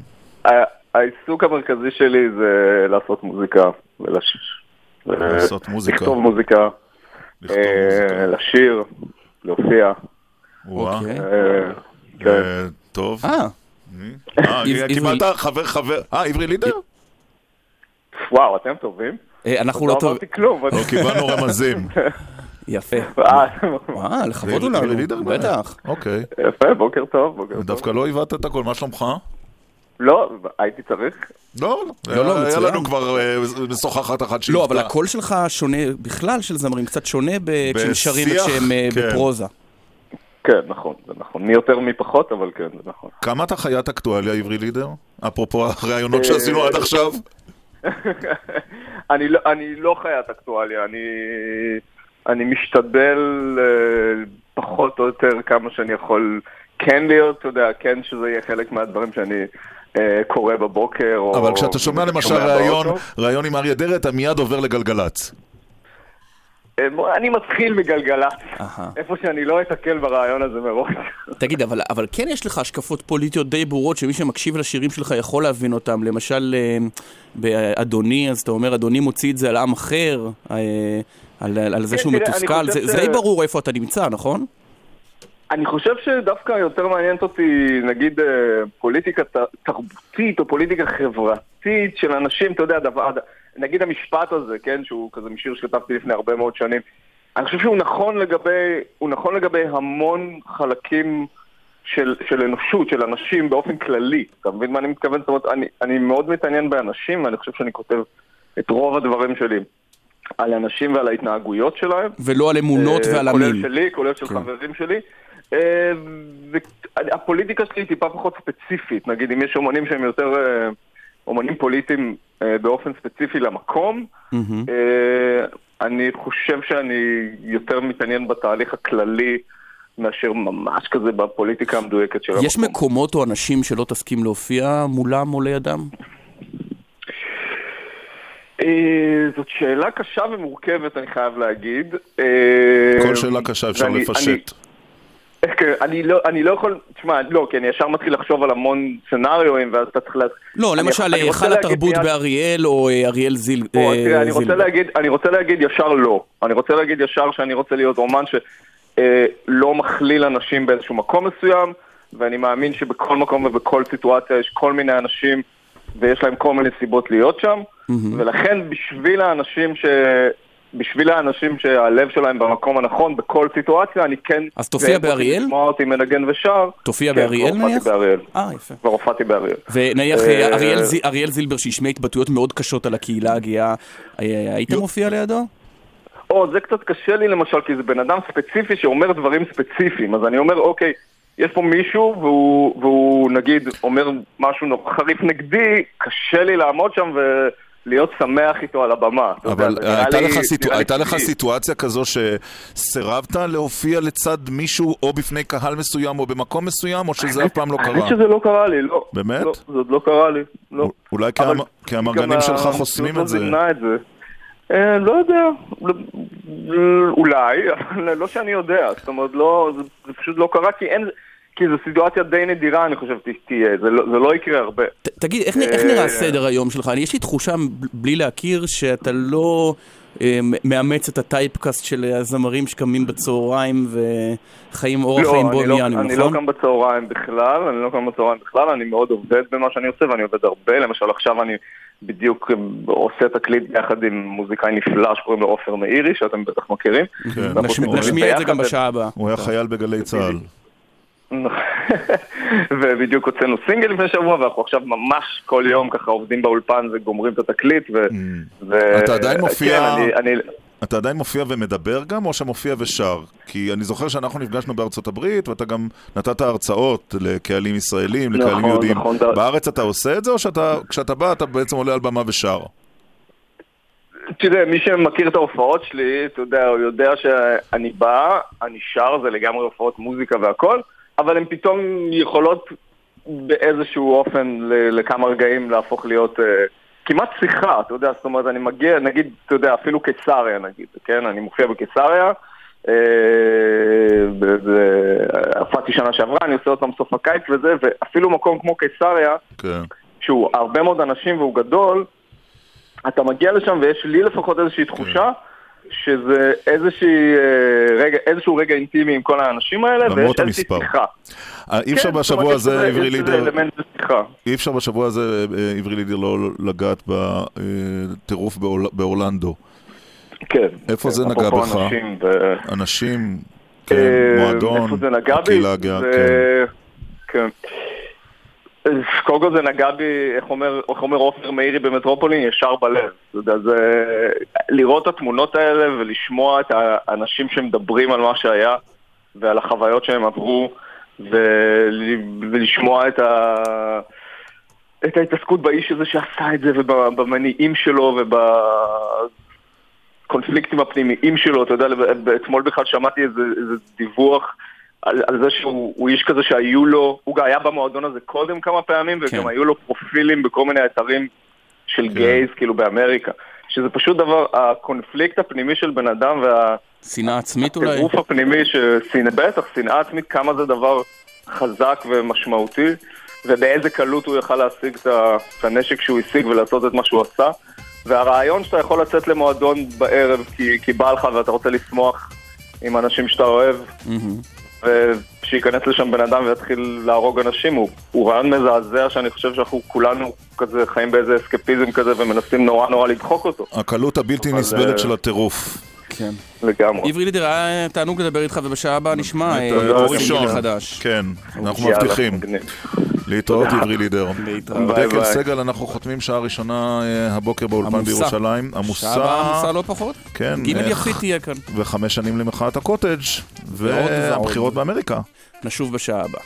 העיסוק המרכזי שלי זה לעשות מוזיקה. לעשות מוזיקה. לכתוב מוזיקה, אה. לשיר, להופיע. אוקיי. אה, כן. אה, טוב. אה, אה, קיבלת חבר חבר. אה, עברי לידר? וואו, אתם טובים? אה, אנחנו לא לא טוב... אמרתי כלום. לא קיבלנו רמזים. יפה. אה, אה, לכבוד הוא לנו. בטח. אוקיי. יפה, בוקר טוב, בוקר טוב. דווקא לא הבאת את הכל, מה שלומך? לא, הייתי צריך. לא, לא, לא, היה מצוין. לנו כבר אה, משוחחת אחת שהיא לא, אבל. הקול שלך שונה, בכלל של זמרים, קצת שונה ב- כשהם שרים שהם אה, כן. בפרוזה. כן, נכון, זה נכון. מי יותר מי פחות, אבל כן, זה נכון. כמה אתה חיית אקטואליה, עברי לידר? אפרופו הראיונות שעשינו עד עכשיו. אני לא- אני לא חיית אקטואליה, אני... אני משתדל אה, פחות או יותר כמה שאני יכול כן להיות, אתה יודע, כן שזה יהיה חלק מהדברים שאני אה, קורא בבוקר. או- אבל כשאתה שומע למשל ראיון. ראיון עם אריה דרעי, אתה מיד עובר לגלגלצ. אה, אני מתחיל מגלגלצ, איפה שאני לא אתקל ברעיון הזה מראש. תגיד, אבל, אבל כן יש לך השקפות פוליטיות די ברורות שמי שמקשיב לשירים שלך יכול להבין אותם. למשל, באדוני, אז אתה אומר, אדוני מוציא את זה על עם אחר, אה, על, על זה כן, שהוא מתוסכל, זה, ש... זה די ברור איפה אתה נמצא, נכון? אני חושב שדווקא יותר מעניינת אותי, נגיד, פוליטיקה תרבותית או פוליטיקה חברתית של אנשים, אתה יודע, דבר, נגיד המשפט הזה, כן, שהוא כזה משיר שכתבתי לפני הרבה מאוד שנים, אני חושב שהוא נכון לגבי, הוא נכון לגבי המון חלקים של, של אנושות, של אנשים באופן כללי. אתה מבין מה אני מתכוון? זאת אומרת, אני, אני מאוד מתעניין באנשים, ואני חושב שאני כותב את רוב הדברים שלי על אנשים ועל ההתנהגויות שלהם. ולא על אמונות uh, ועל המין. כולל שלי, כולל של כן. חברים שלי. Uh, הפוליטיקה שלי היא טיפה פחות ספציפית, נגיד אם יש אומנים שהם יותר... Uh, אומנים פוליטיים אה, באופן ספציפי למקום. Mm-hmm. אה, אני חושב שאני יותר מתעניין בתהליך הכללי מאשר ממש כזה בפוליטיקה המדויקת של המקום. יש מקומות או אנשים שלא תסכים להופיע מולם או לידם? אה, זאת שאלה קשה ומורכבת, אני חייב להגיד. כל שאלה קשה אפשר לפשט. כן, אני לא, אני לא יכול, תשמע, לא, כי אני ישר מתחיל לחשוב על המון סצנריואים, ואז אתה צריך לה... לא, למשל, היכל התרבות באריאל, או אה, אריאל זיל... תראה, אני רוצה להגיד, אני רוצה להגיד ישר לא. אני רוצה להגיד ישר שאני רוצה להיות אומן שלא אה, מכליל אנשים באיזשהו מקום מסוים, ואני מאמין שבכל מקום ובכל סיטואציה יש כל מיני אנשים, ויש להם כל מיני סיבות להיות שם, ולכן בשביל האנשים ש... בשביל האנשים שהלב שלהם במקום הנכון, בכל סיטואציה, אני כן... אז תופיע באריאל? לשמוע אותי מנגן ושר. תופיע כן, באריאל נניח? כן, הופעתי באריאל. אה, יפה. כבר הופעתי באריאל. ונניח אה, אריאל, אריאל זילבר שהשמיע התבטאויות מאוד קשות על הקהילה הגאה, אה, היית מופיע לידו? או, זה קצת קשה לי למשל, כי זה בן אדם ספציפי שאומר דברים ספציפיים, אז אני אומר, אוקיי, יש פה מישהו והוא, והוא נגיד אומר משהו נורא חריף נגדי, קשה לי לעמוד שם ו... להיות שמח איתו על הבמה. אבל הייתה, לי, לך, סיטו... הייתה לך סיטואציה כזו שסירבת להופיע לצד מישהו או בפני קהל מסוים או במקום מסוים, או שזה אף פעם לא קרה? האמת שזה לא קרה לי, לא. באמת? לא, זה עוד לא קרה לי, לא. אולי כי המרגנים שלך חוסמים את זה. אה, לא יודע, אולי, אבל לא שאני יודע, זאת אומרת, לא, זה, זה פשוט לא קרה כי אין... כי זו סיטואציה די נדירה, אני חושב, תהיה, זה לא, זה לא יקרה הרבה. ת, תגיד, איך, איך נראה אה, הסדר היום שלך? יש לי תחושה, בלי להכיר, שאתה לא אה, מאמץ את הטייפקאסט של הזמרים שקמים בצהריים וחיים אורח לא, חיים בוהמיאנים, לא, נכון? אני לא קם בצהריים בכלל, אני לא קם בצהריים בכלל, אני מאוד עובד במה שאני עושה, ואני עובד הרבה, למשל עכשיו אני בדיוק עושה תקליט ביחד עם מוזיקאי נפלא שקוראים לו עופר מאירי, שאתם בטח מכירים. כן. נשמיע את זה גם בשעה הבאה. הוא היה חייל בגלי צה"ל. ובדיוק הוצאנו סינגל לפני שבוע, ואנחנו עכשיו ממש כל יום ככה עובדים באולפן וגומרים את התקליט. ו... Mm. אתה עדיין מופיע... אתה עדיין מופיע ומדבר גם, או שמופיע ושר? כי אני זוכר שאנחנו נפגשנו בארצות הברית, ואתה גם נתת הרצאות לקהלים ישראלים, לקהלים נכון, יהודים. נכון, בארץ אתה עושה את זה, או שכשאתה בא אתה בעצם עולה על במה ושר? תראה, מי שמכיר את ההופעות שלי, אתה יודע, הוא יודע שאני בא, אני שר, זה לגמרי הופעות מוזיקה והכל, אבל הן פתאום יכולות באיזשהו אופן לכמה רגעים להפוך להיות uh, כמעט שיחה, אתה יודע, זאת אומרת, אני מגיע, נגיד, אתה יודע, אפילו קיסריה נגיד, כן? אני מופיע בקיסריה, הופעתי uh, שנה שעברה, אני עושה אותם סוף הקיץ וזה, ואפילו מקום כמו קיסריה, כן. שהוא הרבה מאוד אנשים והוא גדול, אתה מגיע לשם ויש לי לפחות איזושהי תחושה כן. שזה איזושהי, אה, רגע, איזשהו רגע אינטימי עם כל האנשים האלה, ויש איזושהי שיחה. אה, אי אפשר כן, בשבוע הזה, עברי לידר, אי אפשר בשבוע הזה, עברי לידר, לא לגעת בטירוף באורלנדו. כן. איפה זה נגע בך? אנשים, כן, מועדון, איפה זה נגע בי? כן. כן. קודם כל זה נגע בי, איך אומר, איך אומר עופר מאירי במטרופולין, ישר בלב. אתה יודע, זה... לראות את התמונות האלה ולשמוע את האנשים שמדברים על מה שהיה ועל החוויות שהם עברו ו... ולשמוע את ה... את ההתעסקות באיש הזה שעשה את זה ובמניעים שלו ובקונפליקטים הפנימיים שלו, אתה יודע, אתמול בכלל שמעתי איזה, איזה דיווח על, על זה שהוא איש כזה שהיו לו, הוא היה במועדון הזה קודם כמה פעמים, וגם כן. היו לו פרופילים בכל מיני אתרים של כן. גייז, כאילו באמריקה. שזה פשוט דבר, הקונפליקט הפנימי של בן אדם וה... שנאה עצמית אולי? הטירוף הפנימי, ששנא- בטח, שנאה עצמית, כמה זה דבר חזק ומשמעותי, ובאיזה קלות הוא יכל להשיג את הנשק שהוא השיג ולעשות את מה שהוא עשה. והרעיון שאתה יכול לצאת למועדון בערב כי, כי בא לך ואתה רוצה לשמוח עם אנשים שאתה אוהב, מהמם. ושייכנס לשם בן אדם ויתחיל להרוג אנשים, הוא, הוא רעיון מזעזע שאני חושב שאנחנו כולנו כזה חיים באיזה אסקפיזם כזה ומנסים נורא נורא לדחוק אותו, הקלות הבלתי נסבלת אה, של הטירוף. כן. לגמרי. עברי לידר, היה תענוג לדבר איתך, ובשעה הבאה נשמע אה, תודה, אור ראשון. חדש. כן, אנחנו מבטיחים. להתראות עברי לידר. דקל. סגל, אנחנו חותמים שעה ראשונה אה, הבוקר באולפן עמוסה. בירושלים. שעה הבאה עמוסה עמוסה, לא פחות. כן, גימל איך- יפית תהיה כאן. וחמש שנים למחאת הקוטג'. והבחירות באמריקה. נשוב בשעה הבאה.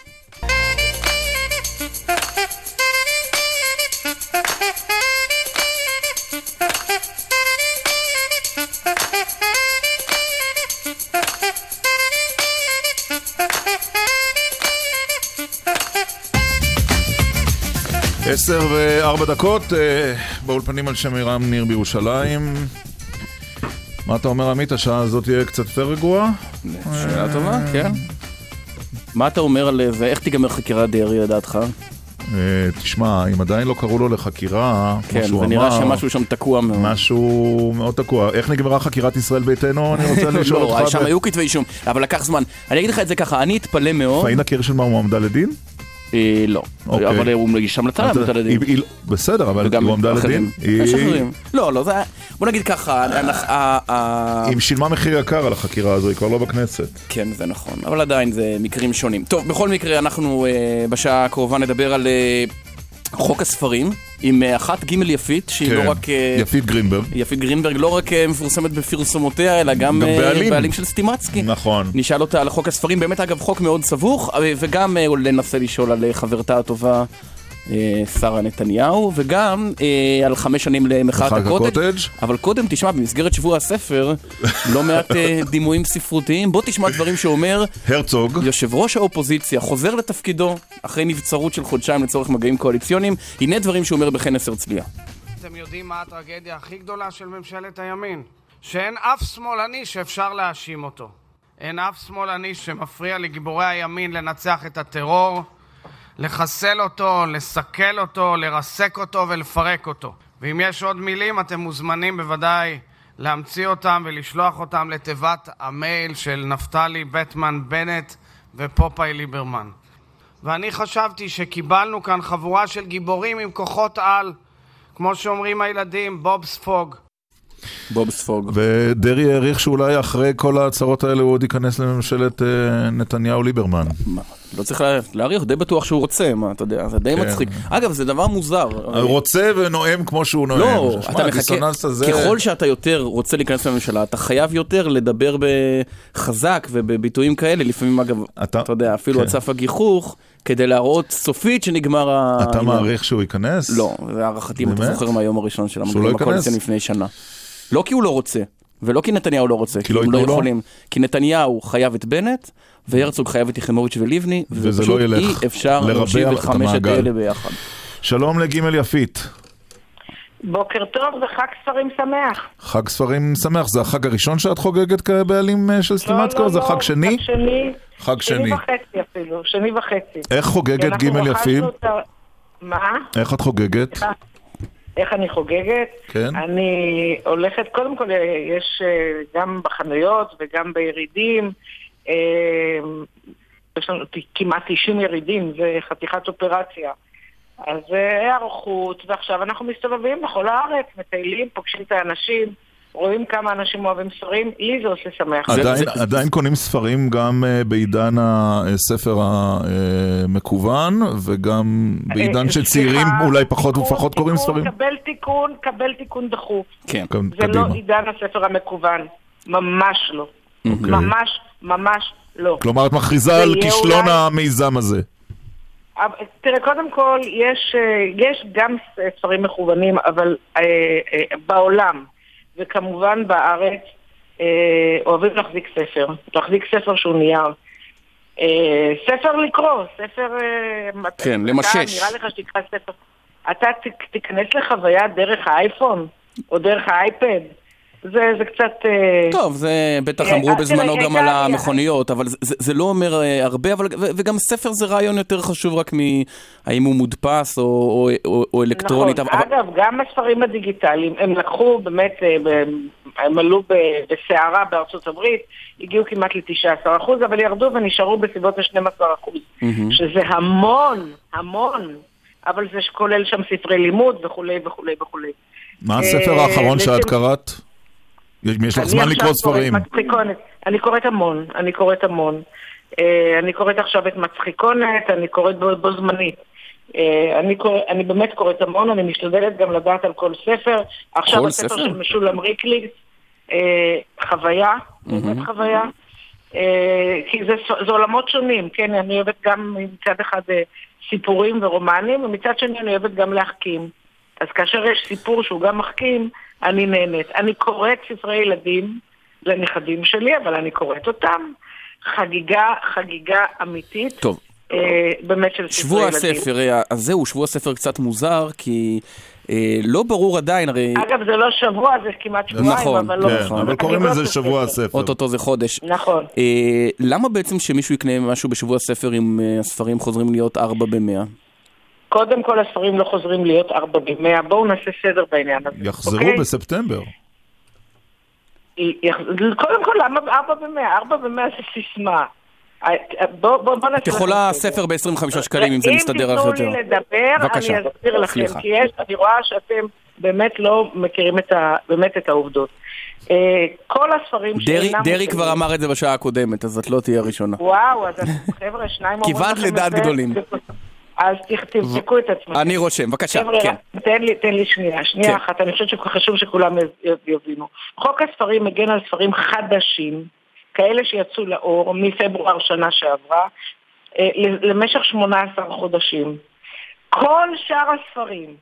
עשר וארבע דקות, אה, באולפנים על שם עירם ניר בירושלים. מה אתה אומר עמית, השעה הזאת תהיה קצת יותר רגועה? שאלה טובה, כן. מה אתה אומר על זה? איך תיגמר חקירת דרעי לדעתך? אה, תשמע, אם עדיין לא קראו לו לחקירה, כמו כן, שהוא זה נראה אמר, שמשהו שם תקוע מאוד. משהו מאוד תקוע. איך נגמרה חקירת ישראל ביתנו? אני רוצה לשאול לא, אותך. שם ב- היו כתבי אישום, אבל לקח זמן. אני אגיד לך את זה ככה, אני אתפלא מאוד. פאינה קירשנבאום הועמדה לדין? אה, לא. אוקיי. אבל הוא מגיש המלצה אתה- להעמדה לדין. היא- היא- בסדר, אבל היא הועמדה. לדין. יש היא- אחרים. לא, לא, זה. בוא נגיד ככה, הנח- ה- ה- היא שילמה מחיר יקר על החקירה הזו, היא כבר לא בכנסת. כן, זה נכון, אבל עדיין זה מקרים שונים. טוב, בכל מקרה, אנחנו אה, בשעה הקרובה נדבר על אה, חוק הספרים, עם אה, אחת גימל יפית, שהיא כן. לא רק... אה, יפית גרינברג. יפית גרינברג לא רק אה, מפורסמת בפרסומותיה, אלא גם, גם בעלים. בעלים של סטימצקי. נכון. נשאל אותה על חוק הספרים, באמת אגב חוק מאוד סבוך, וגם ננסה לשאול על חברתה הטובה שרה נתניהו, וגם אה, על חמש שנים למחאת מחאת הקוטג'. הקוטג'. אבל קודם תשמע, במסגרת שבוע הספר, לא מעט אה, דימויים ספרותיים. בוא תשמע דברים שאומר הרצוג. יושב ראש האופוזיציה, חוזר לתפקידו אחרי נבצרות של חודשיים לצורך מגעים קואליציוניים. הנה דברים שהוא אומר בכנס הרצליה. אתם יודעים מה הטרגדיה הכי גדולה של ממשלת הימין? שאין אף שמאלני שאפשר להאשים אותו. אין אף שמאלני שמפריע לגיבורי הימין לנצח את הטרור, לחסל אותו, לסכל אותו, לרסק אותו ולפרק אותו. ואם יש עוד מילים, אתם מוזמנים בוודאי להמציא אותם ולשלוח אותם לתיבת המייל של נפתלי בטמן בנט ופופאי ליברמן. ואני חשבתי שקיבלנו כאן חבורה של גיבורים עם כוחות על, כמו שאומרים הילדים, בוב ספוג. בוב ספוג. ודרעי העריך שאולי אחרי כל ההצהרות האלה הוא עוד ייכנס לממשלת אה, נתניהו-ליברמן. לא צריך לה- להעריך, די בטוח שהוא רוצה, מה, אתה יודע, זה די כן. מצחיק. אגב, זה דבר מוזר. רוצה ונואם כמו שהוא נואם. לא, שמע, אתה מחכה, הזה... ככל שאתה יותר רוצה להיכנס לממשלה, אתה חייב יותר לדבר בחזק ובביטויים כאלה, לפעמים אגב, אתה- אתה יודע, אפילו כן. על סף הגיחוך, כדי להראות סופית שנגמר ה... אתה. מעריך שהוא ייכנס? לא, זה הערכתי, אם אתה? זוכר מהיום הראשון של לא ייכנס? הקואליציה לפני שנה. לא כי הוא לא רוצה, ולא כי נתניהו לא רוצה, כי לא הם לא ייתנו לו? יכולים. כי נתניהו חייב את בנט, והרצוג חייב את יחימוביץ' ולבני, וזה לא ילך. אי אפשר להושיב את חמשת. האלה ביחד. שלום לגימל יפית. בוקר טוב וחג ספרים שמח. חג ספרים שמח, זה החג הראשון שאת חוגגת כבעלים אה, של סטימצקו? לא, זה לא, חג שני? חג שני. חג שני. שני וחצי אפילו, שני וחצי. איך חוגגת גימל יפים? מה? איך את חוגגת? איך אני חוגגת? כן. אני הולכת, קודם כל יש אה, גם בחנויות וגם בירידים, אה, יש לנו כמעט 90 ירידים, זה חתיכת אופרציה. אז אה, היערכות, ועכשיו אנחנו מסתובבים בכל הארץ, מטיילים, פוגשים את האנשים, רואים כמה אנשים אוהבים ספרים, לי זה עושה שמח. עדיין, עדיין קונים ספרים גם אה, בעידן הספר המקוון וגם בעידן אה, שצעירים סליחה, אולי פחות תיקון, ופחות קוראים ספרים? קבל תיקון, קבל תיקון דחוף. כן. כן, זה קדימה. לא עידן הספר המקוון, ממש לא. אוקיי. ממש, ממש לא. כלומר, את מכריזה זה על כישלון אולי- המיזם הזה. אבל, תראה, קודם כל, יש, אה, יש גם ספרים מכוונים, אבל אה, אה, בעולם, וכמובן בארץ, אה, אוהבים להחזיק ספר. להחזיק ספר שהוא נייר. אה, ספר לקרוא, ספר... אה, כן, אתה- למשש. נראה לך שתקרא ספר. אתה תיכנס לחוויה דרך האייפון? או דרך האייפד. זה, זה קצת... אה, טוב, זה בטח אה, אמרו אה, בזמנו גם על המכוניות, אבל זה- זה לא אומר אה, הרבה, אבל- ו- וגם ספר זה רעיון יותר חשוב רק מהאם הוא מודפס או- או- או- או אלקטרונית. נכון. אבל- אגב, גם הספרים הדיגיטליים, הם לקחו באמת, הם עלו בסערה בארצות הברית, הגיעו כמעט ל-19%, אבל ירדו ונשארו בסביבות ה-12%, מהמם. שזה המון, המון, אבל זה כולל שם ספרי לימוד וכולי וכולי וכולי. מה הספר האחרון שאת קראת? יש יש לך אני זמן לקרוא ספרים. מצחיקונת. אני קוראת המון, אני קוראת המון. אה, אני קוראת עכשיו את מצחיקונת, אני קוראת בו, בו זמנית. אה, אני, קורא, אני באמת קוראת המון, אני משתדלת גם לדעת על כל ספר. עכשיו כל הספר ספר? של משולם ריקליס, אה, חוויה, באמת חוויה. כי זה, זה עולמות שונים, כן, אני אוהבת גם מצד אחד סיפורים ורומנים, ומצד שני אני אוהבת גם להחכים. אז כאשר יש סיפור שהוא גם מחכים, אני נהנית. אני קוראת ספרי ילדים לנכדים שלי, אבל אני קוראת אותם. חגיגה, חגיגה אמיתית. טוב. אה, באמת של ספרי שבוע ילדים. הספר, אה, אז זהו, שבוע הספר קצת מוזר, כי אה, לא ברור עדיין, הרי אגב, זה לא שבוע, זה כמעט שבועיים, נכון, אבל לא... כן, נכון. אבל קוראים לא לזה בספר. שבוע הספר. אוטוטו זה חודש. נכון. אה, למה בעצם שמישהו יקנה משהו בשבוע הספר אם אה, הספרים חוזרים להיות ארבע במאה? קודם כל הספרים לא חוזרים להיות ארבע במאה, בואו נעשה סדר בעניין הזה. יחזרו אוקיי? בספטמבר. קודם כל, למה ארבע במאה? ארבע במאה זה סיסמה. אה, בוא בוא- בוא נעשה... את יכולה. ספר ב-25 שקלים אם זה מסתדר לך אם יותר. תיתנו לי לדבר, בבקשה. אני אסביר לכם, סליחה. כי יש, אני רואה שאתם באמת לא מכירים את ה, באמת את העובדות. אה, כל הספרים דרי- שאינם דרי מותאמים- כבר אמר את זה בשעה הקודמת, אז את לא תהיי הראשונה. וואו, אז חבר'ה, שניים אומרים כיוונת לכם את לדעת זה. גדולים. אז תבדקו את עצמכם. אני רושם, בבקשה, חבר'ה, כן. תן לי, תן לי שנייה, שנייה כן. אחת, אני חושבת שחשוב שכולם יב- יבינו. חוק הספרים מגן על ספרים חדשים, כאלה שיצאו לאור מפברואר שנה שעברה, אה, למשך 18 חודשים. כל שאר הספרים,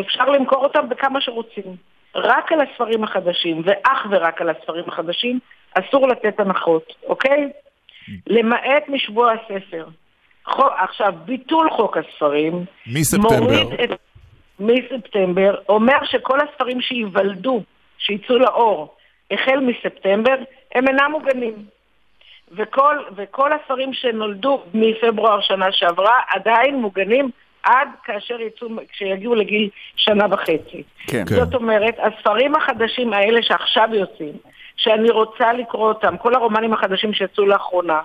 אפשר למכור אותם בכמה שרוצים. רק על הספרים החדשים, ואך ורק על הספרים החדשים, אסור לתת הנחות, אוקיי? למעט משבוע הספר. עכשיו, ביטול חוק הספרים, מספטמבר. מוריד את... מספטמבר, אומר שכל הספרים שייוולדו, שיצאו לאור, החל מספטמבר, הם אינם מוגנים. וכל, וכל הספרים שנולדו מפברואר שנה שעברה עדיין מוגנים עד כאשר יצאו, כשיגיעו לגיל שנה וחצי. כן. כן. זאת אומרת, הספרים החדשים האלה שעכשיו יוצאים, שאני רוצה לקרוא אותם, כל הרומנים החדשים שיצאו לאחרונה,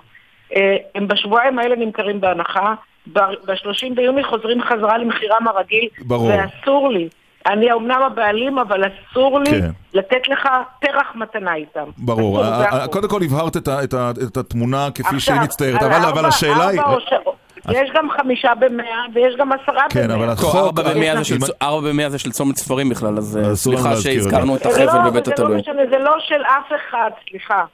הם בשבועיים האלה נמכרים בהנחה, ב-30 ביוני חוזרים חזרה למחירם הרגיל, ברור. ואסור לי. אני אומנם הבעלים, אבל אסור לי כן. לתת לך פרח מתנה איתם. ברור. אסור, זה ה- ה- החוק. קודם כל הבהרת את ה- את ה- את התמונה כפי שהיא עכשיו, מצטיירת, על אבל ארבע- אבל השאלה היא... יש גם חמישה במאה ויש גם עשרה כן, במאה. אבל טוב, החוק... ארבע במאה זה של צומת ספרים בכלל, אז אה, סליחה. שהזכרנו את לא, החבל אבל בבית זה לא התלוי. משנה, זה לא של אף אחד, סליחה.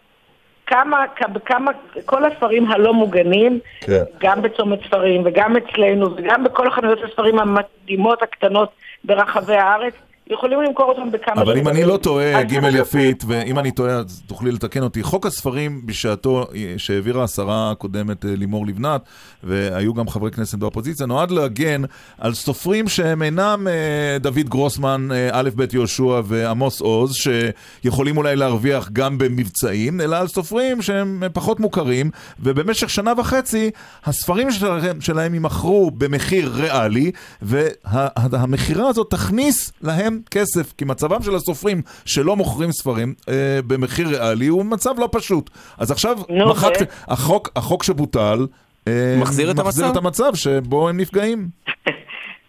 כמה, כמה, כל הספרים הלא מוגנים, כן. גם בצומת ספרים וגם אצלנו וגם בכל חנויות הספרים המדהימות הקטנות ברחבי הארץ, יכולים למכור אותם בכמה אבל אם. אני לא טועה, ג' יפית, ואם אני טועה אז תוכלי לתקן אותי, חוק הספרים בשעתו אה, שהעבירה השרה הקודמת אה, לימור לבנת, והיו גם חברי כנסת באופוזיציה, נועד להגן על סופרים שהם אינם אה, דוד גרוסמן, א' ב' יהושע ועמוס עוז, שיכולים אולי להרוויח גם במבצעים, אלא על סופרים שהם פחות מוכרים, ובמשך שנה וחצי הספרים שלהם, שלהם יימכרו במחיר ריאלי, והמכירה הזאת תכניס להם כסף, כי מצבם של הסופרים שלא מוכרים ספרים אה, במחיר ריאלי הוא מצב לא פשוט. אז עכשיו נו, מחקת, ו? החוק, החוק שבוטל אה, מחזיר את מחזיר המצב? את המצב שבו הם נפגעים.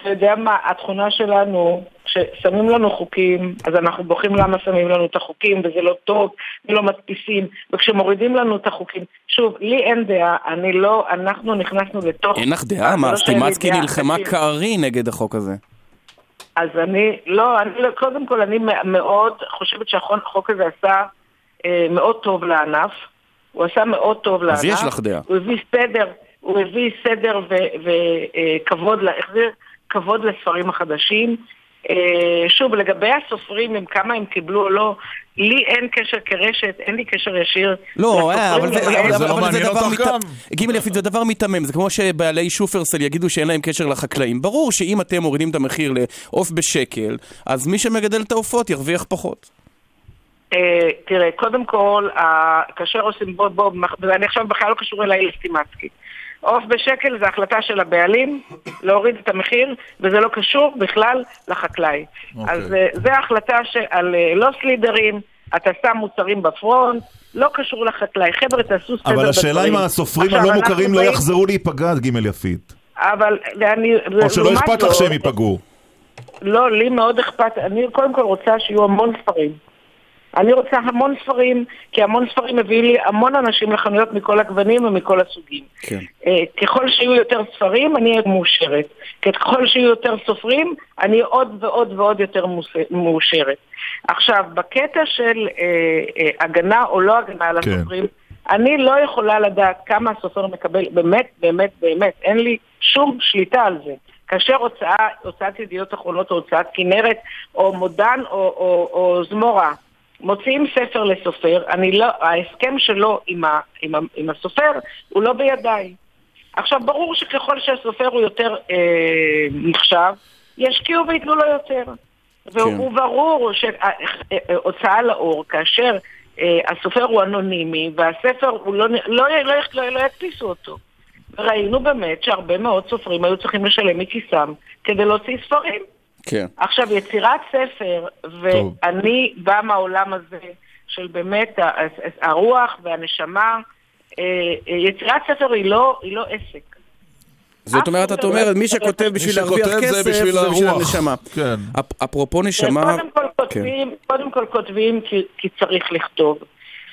אתה יודע מה, התכונה שלנו, כששמים לנו חוקים, אז אנחנו בוכים למה שמים לנו את החוקים, וזה לא טוב, ולא מדפיסים, וכשמורידים לנו את החוקים, שוב, לי אין דעה, אני לא, אנחנו נכנסנו לתוך... אין לך דעה? מה, לא סטימצקי נלחמה. כארי נגד החוק הזה. אז אני, לא, אני, לא- קודם כל, אני מאוד חושבת שהחוק הזה עשה אה, מאוד טוב לענף. הוא עשה מאוד טוב לענף. אז יש לך דעה. הוא הביא סדר, הוא הביא סדר וכבוד, החזיר כבוד לספרים החדשים. אה, שוב, לגבי הסופרים, אם כמה הם קיבלו או לא, לי אין קשר כרשת, אין לי קשר ישיר. לא, אה, אבל זה- לא דבר גם? גימל יפית זה דבר מיתמם, זה כמו שבעלי שופרסל יגידו שאין להם קשר לחקלאים. ברור שאם אתם מורידים את המחיר לעוף בשקל, אז מי שמגדל את העופות ירוויח פחות. אה, תראה, קודם כל, כאשר עושים בוא בוא, ואני עכשיו בכלל לא קשור אליי לסטימצקי. עוף בשקל זה החלטה של הבעלים להוריד את המחיר, וזה לא קשור בכלל לחקלאי. אוקיי. אז אה, זה החלטה על אה, לא סלידרים, אתה שם מוצרים בפרונט, לא קשור לחקלאי. חבר'ה, תעשו סדר אבל השאלה בדברים. אם הסופרים הלא מוכרים לא יחזרו להיפגע, ג' יפית. אבל אני... או שלא אכפת לך שהם ייפגעו. לא, לי מאוד אכפת, אני קודם כל רוצה שיהיו המון ספרים. אני רוצה המון ספרים, כי המון ספרים מביאים לי המון אנשים לחנויות מכל הגוונים ומכל הסוגים. כן. אה, ככל שיהיו יותר ספרים, אני אהיה מאושרת. ככל שיהיו יותר סופרים, אני עוד ועוד ועוד יותר מאושרת. עכשיו, בקטע של אה, אה, הגנה או לא הגנה על כן. הסופרים, אני לא יכולה לדעת כמה הסופר מקבל, באמת, באמת, באמת, אין לי שום שליטה על זה. כאשר הוצאה, הוצאת ידיעות אחרונות או הוצאת כנרת או מודן או, או, או זמורה מוציאים ספר לסופר, אני לא, ההסכם שלו עם, ה, עם, ה, עם הסופר הוא לא בידיי. עכשיו, ברור שככל שהסופר הוא יותר אה, נחשב, ישקיעו וייתנו לו יותר. והוא ברור שהוצאה לאור, כאשר אה, הסופר הוא אנונימי והספר הוא לא, לא, לא, לא, לא, לא יקפיסו אותו. ראינו באמת שהרבה מאוד סופרים היו צריכים לשלם מכיסם כדי להוציא ספרים. כן. עכשיו, יצירת ספר, ואני באה מהעולם הזה של באמת הרוח והנשמה, אה, אה, יצירת ספר היא לא, היא לא עסק. זאת אומרת, את אומרת, מי שכותב בשביל להרוויח כסף, זה בשביל. הנשמה. כן. אפ- אפרופו נשמה... קודם כל כותבים, קודם כל כותבים כי, כי צריך לכתוב.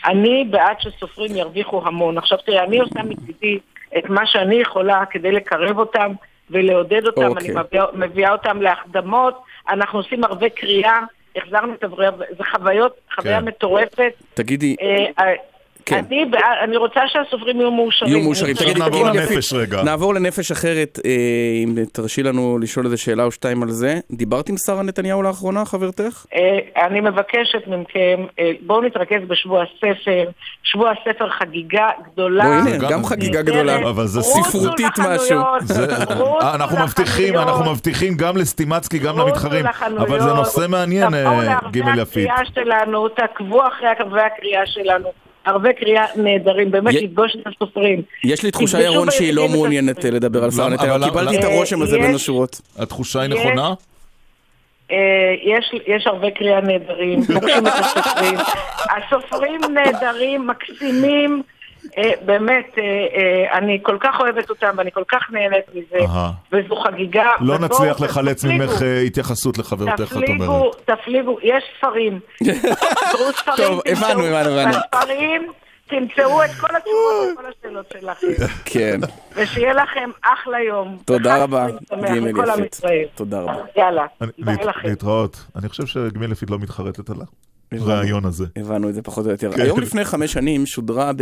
אני בעד שסופרים ירוויחו המון. עכשיו תראה, אני עושה מצידי את מה שאני יכולה כדי לקרב אותם ולעודד אותם. אוקיי. אני מביאה, מביאה אותם להחדמות, אנחנו עושים הרבה קריאה, החזרנו את הבריאה, זה חוויות, חוויה כן. מטורפת. תגידי, אה, כן. אני, אני רוצה שהסופרים יהיו מאושרים. יהיו מאושרים. תגידי, נעבור לנפש. רגע. נעבור לנפש אחרת, אה, אם תרשי לנו לשאול איזה שאלה או שתיים על זה. דיברת עם שרה נתניהו לאחרונה, חברתך? אה, אני מבקשת מכם, אה, בואו נתרכז בשבוע הספר, שבוע הספר חגיגה גדולה. לא, הנה, גם חגיגה גדולה. אבל זה ספרותית לחנויות, משהו. אנחנו מבטיחים. אנחנו מבטיחים גם לסטימצקי, גם למתחרים. לחנויות, אבל זה נושא מעניין, תבואו לערבי ג' יפית. הקריאה שלנו, תעקבו אחרי הקריאה שלנו. ערבי קריאה נהדרים, באמת י- לפגוש את הסופרים. יש לי תחושה, ירון, שהיא לא מעוניינת. אה, לדבר על שרה נתניהו. אבל קיבלתי את הרושם הזה בין השורות. התחושה היא נכונה? אה, יש, יש הרבה קריאה נהדרים, פוגשים את הסופרים. הסופרים נהדרים, מקסימים, באמת, אה, אה, אני כל כך אוהבת אותם ואני כל כך נהנית מזה. וזו חגיגה. לא נצליח לחלץ תפליגו, ממך אה, התייחסות לחברתך, את תפליגו, אומרת. תפליגו, יש ספרים. ספרים, טוב, הבנו, הבנו, הבנו. בספרים תמצאו את כל התשובות לכל השאלות שלכם, כן. ושיהיה לכם אחלה יום. תודה רבה, גימל עם יפית. תודה רבה. יאללה, ביי לכם. להתראות. אני חושב שג' יפית לא מתחרטת על הרעיון הזה. הבנו את זה פחות או יותר. כן. היום לפני חמש שנים שודרה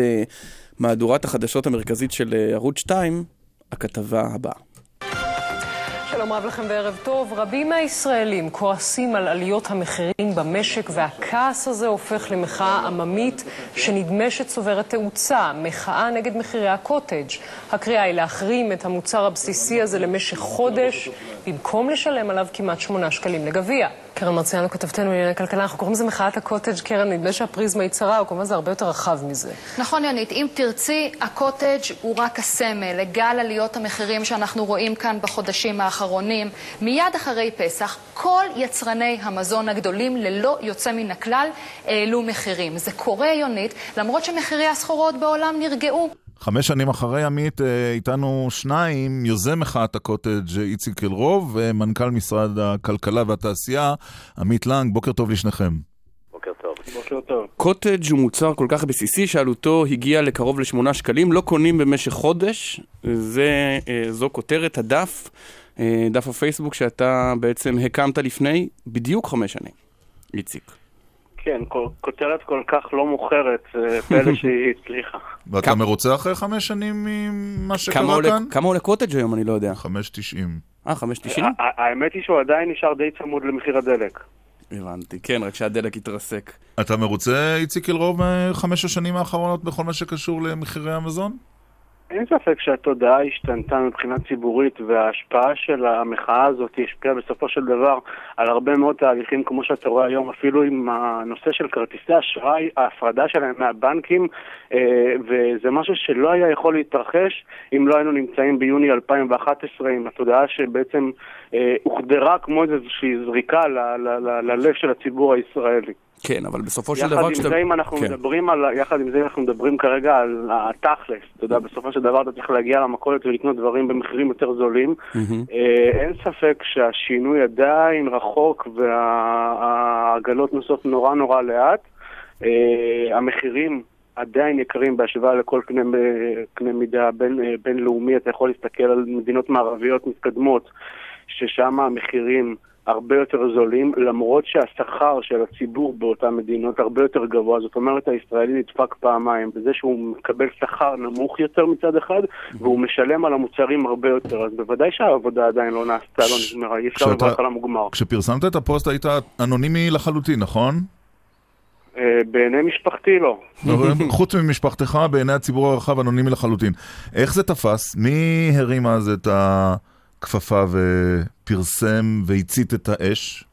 במהדורת החדשות המרכזית של אה, ערוץ 2 הכתבה הבאה. שלום רב לכם וערב טוב. רבים מהישראלים כועסים על עליות המחירים במשק, והכעס הזה הופך למחאה עממית שנדמה שצוברת תאוצה, מחאה נגד מחירי הקוטג'. הקריאה היא להחרים את המוצר הבסיסי הזה למשך חודש, במקום לשלם עליו כמעט שמונה שקלים לגביע. קרן מרציאנו, כתבתנו לענייני כלכלה, אנחנו קוראים לזה מחאת הקוטג', קרן, נדמה שהפריזמה היא צרה, או כמובן זה הרבה יותר רחב מזה. נכון, יונית. אם תרצי, הקוטג' הוא רק הסמל לגל עליות המחירים שאנחנו רואים כאן בחודשים האחרונים. מיד אחרי פסח, כל יצרני המזון הגדולים, ללא יוצא מן הכלל, העלו מחירים. זה קורה, יונית, למרות שמחירי הסחורות בעולם נרגעו. חמש שנים אחרי עמית, אה, איתנו שניים, יוזם מחאת הקוטג' איציק אלרוב, ומנכ"ל משרד הכלכלה והתעשייה, עמית לנג, בוקר טוב לשניכם. בוקר טוב. בוקר טוב. קוטג' הוא מוצר כל כך בסיסי שעלותו הגיעה לקרוב לשמונה שקלים, לא קונים במשך חודש, זה, אה, זו כותרת הדף, אה, דף הפייסבוק שאתה בעצם הקמת לפני בדיוק חמש שנים, איציק. כן, כותרת כל כך לא מוכרת, פלא שהיא הצליחה. ואתה מרוצה אחרי חמש שנים ממה שקרה כאן? כמה עולה קוטג' היום, אני לא יודע. חמש תשעים. אה, חמש תשעים? האמת היא שהוא עדיין נשאר די צמוד למחיר הדלק. הבנתי, כן, רק שהדלק התרסק. אתה מרוצה, איציק אלרוב, מחמש השנים האחרונות בכל מה שקשור למחירי המזון? אין ספק שהתודעה השתנתה מבחינה ציבורית וההשפעה של המחאה הזאת השפיעה בסופו של דבר על הרבה מאוד תהליכים כמו שאתה רואה היום אפילו עם הנושא של כרטיסי אשראי, ההפרדה שלהם מהבנקים אה, וזה משהו שלא היה יכול להתרחש אם לא היינו נמצאים ביוני 2011 עם התודעה שבעצם אה, הוחדרה כמו איזושהי זריקה ללב של הציבור הישראלי. כן, אבל בסופו של דבר... כשאתה... אנחנו כן. מדברים על... יחד עם זה אנחנו מדברים כרגע על התכלס. אתה יודע, בסופו של דבר אתה צריך להגיע למכולת ולקנות דברים במחירים יותר זולים. אה, אין ספק שהשינוי עדיין רחוק והעגלות נוסעות נורא נורא לאט. אה, המחירים עדיין יקרים בהשוואה לכל קנה, קנה מידה בין, בינלאומי. אתה יכול להסתכל על מדינות מערביות מתקדמות, ששם המחירים... הרבה יותר זולים, למרות שהשכר של הציבור באותן מדינות הרבה יותר גבוה. זאת אומרת, הישראלי נדפק פעמיים, בזה שהוא מקבל שכר נמוך יותר מצד אחד, והוא משלם על המוצרים הרבה יותר. אז בוודאי שהעבודה עדיין לא נעשתה, לא נגמרה, אי אפשר לברך על המוגמר. כשפרסמת את הפוסט היית אנונימי לחלוטין, נכון? אה, בעיני משפחתי לא. חוץ ממשפחתך, בעיני הציבור הרחב אנונימי לחלוטין. איך זה תפס? מי הרים אז את ה... כפפה ופרסם והצית את האש?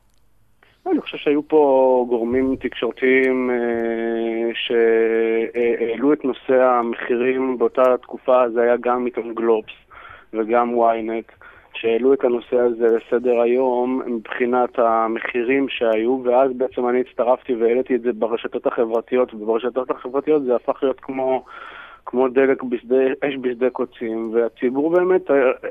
אני חושב שהיו פה גורמים תקשורתיים אה, שהעלו את נושא המחירים באותה תקופה, זה היה גם עיתון גלובס וגם ynet, שהעלו את הנושא הזה לסדר היום מבחינת המחירים שהיו, ואז בעצם אני הצטרפתי והעליתי את זה ברשתות החברתיות, וברשתות החברתיות זה הפך להיות כמו... כמו דלק בשדה, אש בשדה קוצים, והציבור באמת,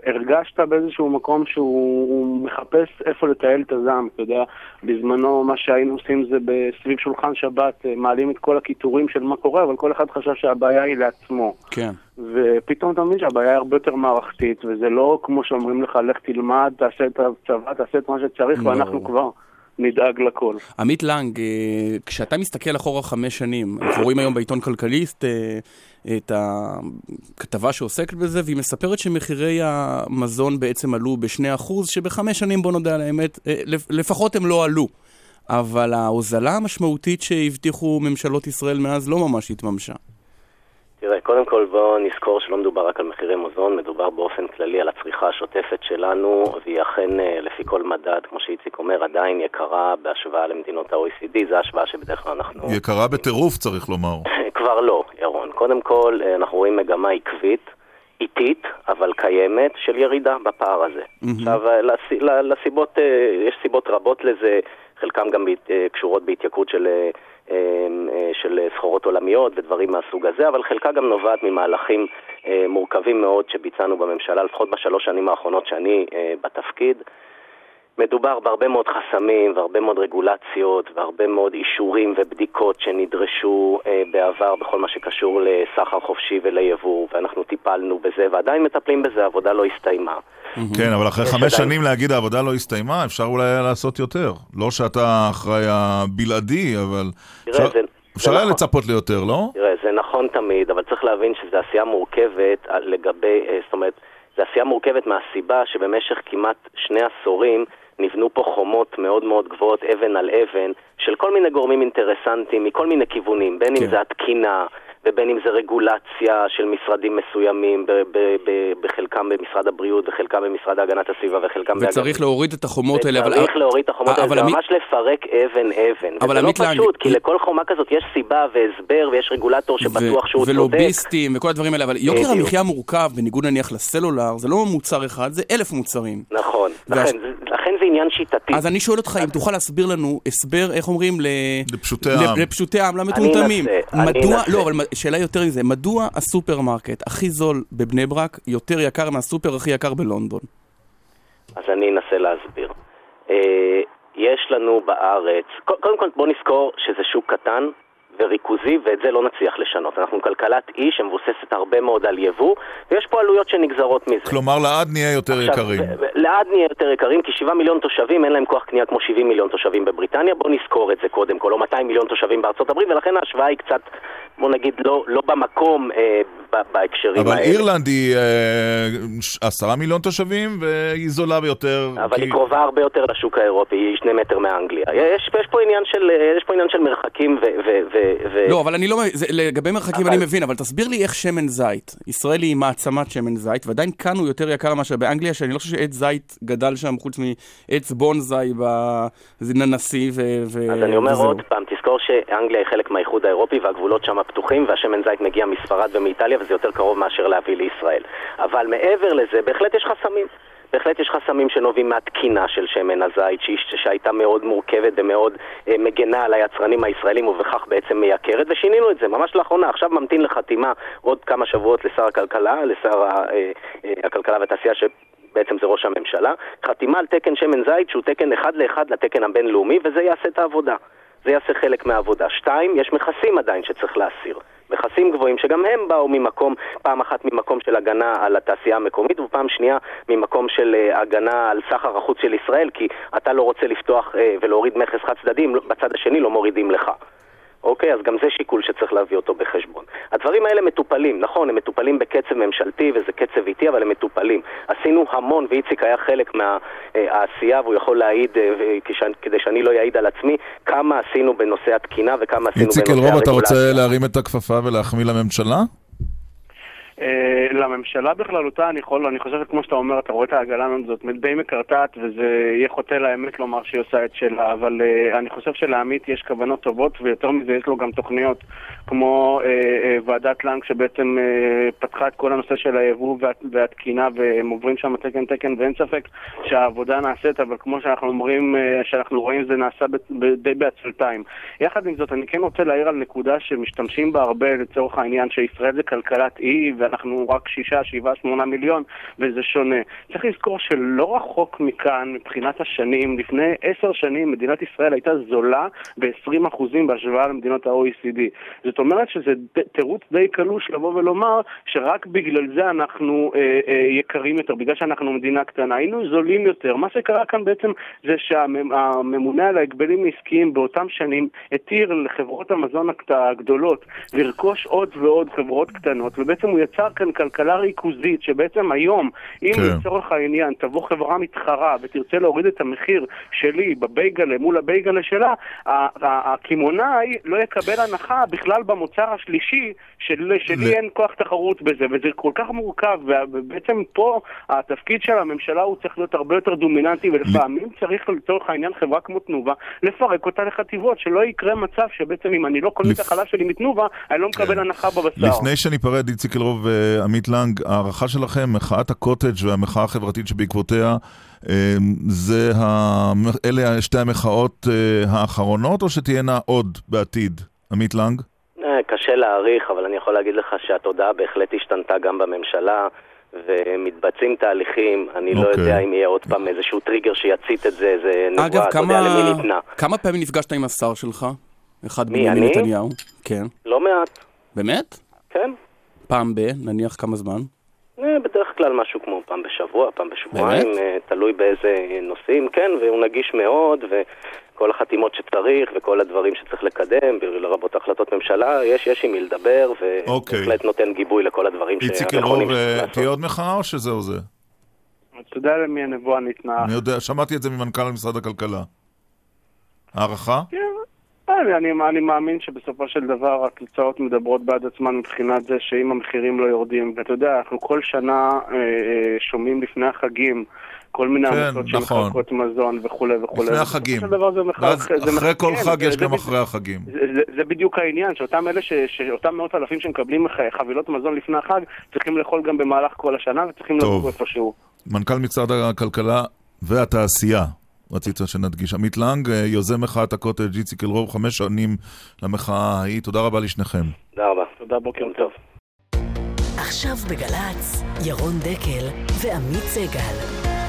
הרגשת באיזשהו מקום שהוא מחפש איפה לטייל את הזעם, אתה יודע, בזמנו מה שהיינו עושים זה בסביב שולחן שבת, אה, מעלים את כל הקיטורים של מה קורה, אבל כל אחד חשב שהבעיה היא לעצמו. כן. ופתאום אתה מבין שהבעיה היא הרבה יותר מערכתית, וזה לא כמו שאומרים לך, לך תלמד, תעשה את הצבא, תעשה את מה שצריך. ואנחנו כבר... נדאג לכל. עמית לנג, אה, כשאתה מסתכל אחורה חמש שנים, אנחנו רואים היום בעיתון כלכליסט אה, את הכתבה שעוסקת בזה, והיא מספרת שמחירי המזון בעצם עלו ב-2%, שבחמש שנים, בוא נודה על האמת, אה, לפחות הם לא עלו. אבל ההוזלה המשמעותית שהבטיחו ממשלות ישראל מאז לא ממש התממשה. תראה, קודם כל בואו נזכור שלא מדובר רק על מחירי מזון, מדובר באופן כללי על הצריכה השוטפת שלנו, והיא אכן, אה, לפי כל מדד, כמו שאיציק אומר, עדיין יקרה בהשוואה למדינות ה-OECD, זו השוואה שבדרך כלל אנחנו... יקרה בטירוף, צריך לומר. כבר לא, ירון. קודם כל, אה, אנחנו רואים מגמה עקבית. איטית, אבל קיימת, של ירידה בפער הזה. עכשיו, אה, לסיבות, יש סיבות רבות לזה, חלקם גם קשורות בהתייקרות של של סחורות עולמיות ודברים מהסוג הזה, אבל חלקה גם נובעת ממהלכים אה, מורכבים מאוד שביצענו בממשלה, לפחות בשלוש שנים האחרונות שאני אה, בתפקיד. מדובר בהרבה מאוד חסמים והרבה מאוד רגולציות והרבה מאוד אישורים ובדיקות שנדרשו אה, בעבר בכל מה שקשור לסחר חופשי וליבוא, ואנחנו טיפלנו בזה ועדיין מטפלים בזה, העבודה לא הסתיימה. כן, אבל אחרי חמש שנים להגיד העבודה לא הסתיימה, אפשר אולי היה לעשות יותר. לא שאתה אחראי הבלעדי, אבל אפשר היה נכון. לצפות ליותר, לא? תראה, זה נכון תמיד, אבל צריך להבין שזו עשייה מורכבת לגבי, אה, זאת אומרת, זו עשייה מורכבת מהסיבה שבמשך כמעט שני עשורים נבנו פה חומות מאוד מאוד גבוהות, אבן על אבן, של כל מיני גורמים אינטרסנטיים מכל מיני כיוונים, בין כן. אם זה התקינה, ובין אם זה רגולציה של משרדים מסוימים, בחלקם במשרד הבריאות, וחלקם במשרד להגנת הסביבה, וחלקם... וצריך להוריד את החומות האלה, אבל... וצריך להוריד את החומות האלה, זה ממש לפרק אבן-אבן. אבל וזה לא פשוט, כי לכל חומה כזאת יש סיבה והסבר, ויש רגולטור שבטוח שהוא צודק. ולוביסטים וכל הדברים האלה, אבל יוקר המחיה מורכב, בניגוד נניח לסלולר, זה לא מוצר אחד, זה אלף מוצרים. נכון, לכן זה עניין שיטתי. אז אני שואל אותך, אם תוכל להסביר לנו הסבר, איך אומרים, לפשוטי העם, לפשוטי העם, למטומטמים. מדוע, לא, אבל שאלה יותר מזה, מדוע הסופרמרקט הכי זול בבני ברק יותר יקר מהסופר הכי יקר בלונדון? אז אני אנסה להסביר. אה, יש לנו בארץ, קודם כל בוא נזכור שזה שוק קטן וריכוזי, ואת זה לא נצליח לשנות. אנחנו כלכלת אי שמבוססת הרבה מאוד על יבוא, ויש פה עלויות שנגזרות מזה. כלומר, לעד נהיה יותר עכשיו, יקרים. לעד נהיה יותר יקרים, כי 7 מיליון תושבים אין להם כוח קנייה כמו 70 מיליון תושבים בבריטניה, בואו נזכור את זה קודם כל, או 200 מיליון תושבים בארצות הברית, ולכן ההשוואה היא קצת, בוא נגיד, לא, לא במקום אה, ב- בהקשרים אבל האלה. אירלנד היא אה, עשרה מיליון תושבים, והיא זולה ביותר. אבל כי- היא קרובה הרבה יותר לשוק האירופי, היא שני מטר מאנגליה. יש, יש, פה, עניין של, יש פה עניין של מרחקים ו... ו, ו, ו... לא, אבל אני לא זה- לגבי מרחקים אבל- אני מבין, אבל תסביר לי איך שמן זית. ישראל היא מעצמת שמן זית, ועדיין כאן הוא יותר יקר מאשר באנגליה, שאני לא חושב שעץ זית גדל שם חוץ מעץ בונזאי בננסי ו... ו- אז אני אומר וזהו. עוד פעם, תזכור שאנגליה היא חלק מהאיחוד האירופי והגבולות שם פתוחים והשמן זית מגיע מספרד ומאיטליה וזה יותר קרוב מאשר להביא לישראל. אבל מעבר לזה, בהחלט יש חסמים. בהחלט יש חסמים שנובעים מהתקינה של שמן הזית, שהייתה מאוד מורכבת ומאוד אה, מגנה על היצרנים הישראלים ובכך בעצם מייקרת, ושינינו את זה ממש לאחרונה. עכשיו ממתין לחתימה עוד כמה שבועות לשר הכלכלה, לשר אה, אה, הכלכלה והתעשייה, ש... בעצם זה ראש הממשלה, חתימה על תקן שמן זית שהוא תקן אחד לאחד לתקן הבינלאומי וזה יעשה את העבודה. זה יעשה חלק מהעבודה. שתיים, יש מכסים עדיין שצריך להסיר. מכסים גבוהים שגם הם באו ממקום, פעם אחת ממקום של הגנה על התעשייה המקומית ופעם שנייה ממקום של אה, הגנה על סחר החוץ של ישראל כי אתה לא רוצה לפתוח אה, ולהוריד מכס חד צדדים, בצד השני לא מורידים לך. אוקיי, אז גם זה שיקול שצריך להביא אותו בחשבון. הדברים האלה מטופלים, נכון, הם מטופלים בקצב ממשלתי וזה קצב איטי, אבל הם מטופלים. עשינו המון, ואיציק היה חלק מהעשייה, והוא יכול להעיד, אה, וכשאני- כדי שאני לא אעיד על עצמי, כמה עשינו בנושא התקינה וכמה עשינו איציק בנושא אלרוב, אתה רוצה הרגולציה. להרים את הכפפה ולהחמיא לממשלה? אה, לממשלה בכללותה, אני יכול, אני חושב שכמו שאתה אומר, אתה רואה את העגלה הזאת די מקרטעת, וזה יהיה חוטא לאמת לומר שהיא עושה את שלה, אבל אה, אני חושב שלעמית יש כוונות טובות, ויותר מזה יש לו גם תוכניות כמו אה, אה, ועדת לנג, שבעצם אה, פתחה את כל הנושא של היבוא וה, והתקינה, והם עוברים שם תקן תקן, ואין ספק שהעבודה נעשית, אבל כמו שאנחנו אומרים, אה, שאנחנו רואים, זה נעשה ב, ב, די בעצלתיים. יחד עם זאת, אני כן רוצה להעיר על נקודה שמשתמשים בה הרבה לצורך העניין, שישראל זה כלכלת אי, ואנחנו רק שישה, שבעה, שמונה מיליון, וזה שונה. צריך לזכור שלא רחוק מכאן, מבחינת השנים, לפני עשר שנים מדינת ישראל הייתה זולה ב-20% בהשוואה למדינות ה-OECD. זאת אומרת שזה תירוץ די קלוש לבוא ולומר שרק בגלל זה אנחנו אה, אה, יקרים יותר, בגלל שאנחנו מדינה קטנה. היינו זולים יותר. מה שקרה כאן בעצם זה שהממונה על ההגבלים העסקיים באותם שנים התיר לחברות המזון הגדולות לרכוש עוד ועוד חברות קטנות, ובעצם הוא יצר כאן כלכלה ריכוזית, שבעצם היום, אם כן. לצורך העניין תבוא חברה מתחרה ותרצה להוריד את המחיר שלי בבייגלה מול הבייגלה שלה, הקמעונאי לא יקבל הנחה בכלל במוצר השלישי, של, שלי אין כוח תחרות בזה, וזה כל כך מורכב, ובעצם פה התפקיד של הממשלה הוא צריך להיות הרבה יותר דומיננטי, ולפעמים צריך לצורך העניין חברה כמו תנובה, לפרק אותה לחטיבות, שלא יקרה מצב שבעצם אם אני לא קונה את החלב שלי מתנובה, אני לא מקבל הנחה בבשר. לפני שניפרד, איציק אלרוב ועמית לנג, הערכה שלכם, מחאת הקוטג' והמחאה החברתית שבעקבותיה, אה, זה ה... אלה שתי המחאות אה, האחרונות, או שתהיינה עוד בעתיד? עמית לנג? אה, קשה להעריך, אבל אני יכול להגיד לך שהתודעה בהחלט השתנתה גם בממשלה, ומתבצעים תהליכים. אני לא אוקיי. יודע אם יהיה עוד פעם איזשהו טריגר שיצית את זה, זה נבואה, אגב, אתה יודע כמה, למי ניתנה. כמה פעמים נפגשת עם השר שלך? אחד מי, בנימין? נתניהו. כן. לא מעט, באמת? כן. פעם ב, נניח כמה זמן? אה, בדרך כלל משהו כמו פעם בשבוע, פעם בשבועיים, באמת? אה, תלוי באיזה נושאים, כן, והוא נגיש מאוד, וכל החתימות שצריך, וכל הדברים שצריך לקדם, לרבות החלטות ממשלה, יש, יש עם מי לדבר, אוקיי. ובהחלט נותן גיבוי לכל הדברים איציק שצריך אה. תהיה עוד מחאה או שזהו זה? אתה יודע למי הנבואה ניתנה. אני יודע, שמעתי את זה ממנכ"ל משרד הכלכלה. הערכה? אני, אני, אני מאמין שבסופו של דבר התוצאות מדברות בעד עצמן מבחינת זה שאם המחירים לא יורדים, ואתה יודע, אנחנו כל שנה אה, אה, שומעים לפני החגים כל מיני כן, עמותות נכון. שמחלקות מזון וכולי וכולי. לפני החגים. של דבר זה מחר- ואז זה אחרי כל כן, חג זה- יש זה גם אחרי החגים. זה, זה, זה בדיוק העניין, שאותם אלה, ש, שאותם מאות אלפים שמקבלים חבילות מזון לפני החג, צריכים לאכול גם במהלך כל השנה וצריכים. לגור איפשהו. מנכ"ל משרד הכלכלה והתעשייה, רצית שנדגיש. עמית לנג, אה, יוזם מחאת הקוטג' איציק אלרוב, חמש שנים למחאה ההיא. תודה רבה לשניכם. תודה רבה. תודה, בוקר טוב. עכשיו בגל"צ, ירון דקל ועמית סגל.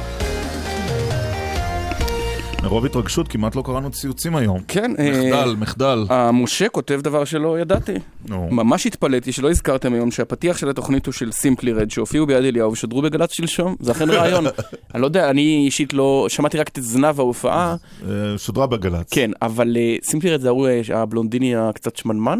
מרוב התרגשות כמעט לא קראנו ציוצים היום. כן. מחדל, מחדל. משה כותב דבר שלא ידעתי. ממש התפלאתי שלא הזכרתם היום שהפתיח של התוכנית הוא של סימפלי רד, שהופיעו ביד אליהו ושדרו בגל"צ שלשום. זה אכן רעיון. אני לא יודע, אני אישית לא... שמעתי רק את זנב ההופעה. שודרה בגל"צ. כן, אבל סימפלי רד זה הבלונדיני הקצת שמנמן?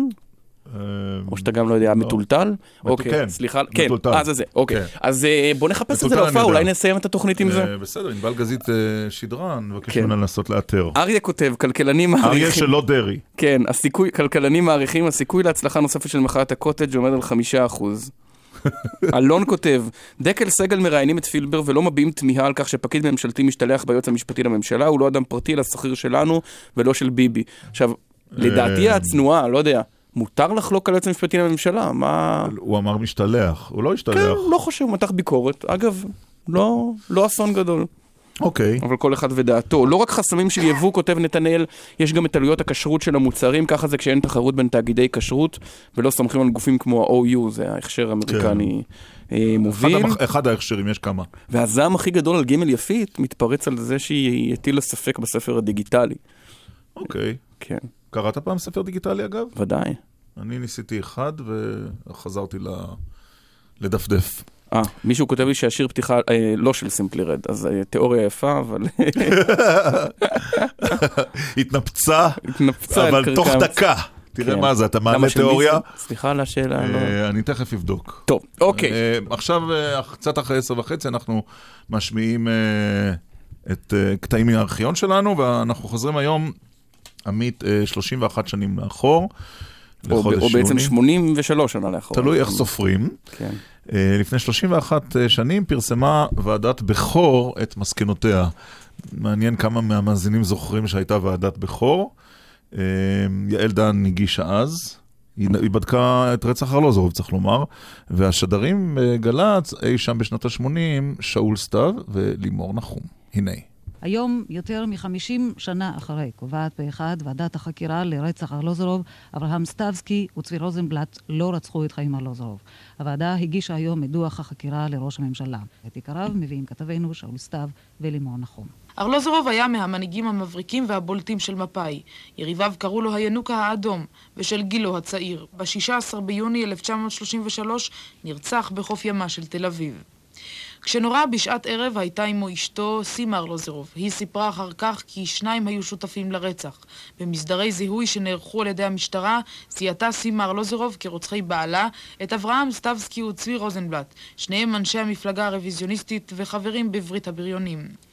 או שאתה גם לא יודע, מטולטל? אוקיי, כן, סליחה, כן, אה זה זה, אוקיי. אז בוא נחפש את זה להופעה, אולי נסיים את התוכנית עם זה. בסדר, ענבל גזית שידרה, נבקש ממנה לנסות לאתר. אריה כותב, כלכלנים מעריכים... אריה שלא דרעי. כן, כלכלנים מעריכים, הסיכוי להצלחה נוספת של מחאת הקוטג' עומד על חמישה אחוז. אלון כותב, דקל סגל מראיינים את פילבר ולא מביעים תמיהה על כך שפקיד ממשלתי משתלח ביועץ המשפטי לממשלה, הוא לא אדם פרטי אלא שכיר שלנו ולא של ביבי. עכשיו, לדעתי הצנועה, לא יודע. מותר לחלוק על היועץ המשפטי לממשלה, מה... הוא אמר משתלח, הוא לא השתלח. כן, לא חושב, הוא מתח ביקורת. אגב, לא, לא אסון גדול. אוקיי. אבל כל אחד ודעתו. לא רק חסמים של יבוא, כותב נתנאל, יש גם את עלויות הכשרות של המוצרים, ככה זה כשאין תחרות בין תאגידי כשרות, ולא סומכים על גופים כמו ה-OU, זה ההכשר האמריקני כן. מוביל. אחד, אחד ההכשרים, יש כמה. והזעם הכי גדול על ג' יפית מתפרץ על זה שהיא הטילה ספק בספר הדיגיטלי. אוקיי. כן. קראת פעם ספר דיגיטלי אגב? ודאי. אני ניסיתי אחד וחזרתי ל... לדפדף. אה, מישהו כותב לי שהשיר פתיחה, אה, לא של סימפלי רד, אז אה, תיאוריה יפה, אבל... התנפצה, התנפצה, אבל תוך דקה. תראה מה זה, אתה מעלה תיאוריה. סליחה על השאלה. אני תכף אבדוק. טוב, אוקיי. עכשיו, קצת אחרי עשר וחצי, אנחנו משמיעים את קטעים מהארכיון שלנו, ואנחנו חוזרים היום, עמית, 31 שנים לאחור. או, או בעצם 83 שנה לאחור. תלוי איך סופרים. כן. לפני 31 שנים פרסמה ועדת בכור את מסקנותיה. מעניין כמה מהמאזינים זוכרים שהייתה ועדת בכור. יעל דן הגישה אז, היא, היא בדקה את רצח ארלוזורוב, צריך לומר, והשדרים בגל"צ, אי שם בשנות ה-80, שאול סתיו ולימור נחום. הנה. היום, יותר מ-50 שנה אחרי, קובעת פה אחד ועדת החקירה לרצח ארלוזורוב, אברהם סטבסקי וצבי רוזנבלט לא רצחו את חיים ארלוזורוב. הוועדה הגישה היום את דוח החקירה לראש הממשלה. את עיקריו מביאים כתבינו שאול סתיו ולימור נחום. ארלוזורוב היה מהמנהיגים המבריקים והבולטים של מפא"י. יריביו קראו לו הינוקה האדום, בשל גילו הצעיר. ב-16 ביוני 1933 נרצח בחוף ימה של תל אביב. כשנורה בשעת ערב הייתה עמו אשתו סימה ארלוזרוב. היא סיפרה אחר כך כי שניים היו שותפים לרצח. במסדרי זיהוי שנערכו על ידי המשטרה, זיהתה סימה ארלוזרוב כרוצחי בעלה את אברהם סטבסקי וצבי רוזנבלט, שניהם אנשי המפלגה הרוויזיוניסטית וחברים בברית הבריונים.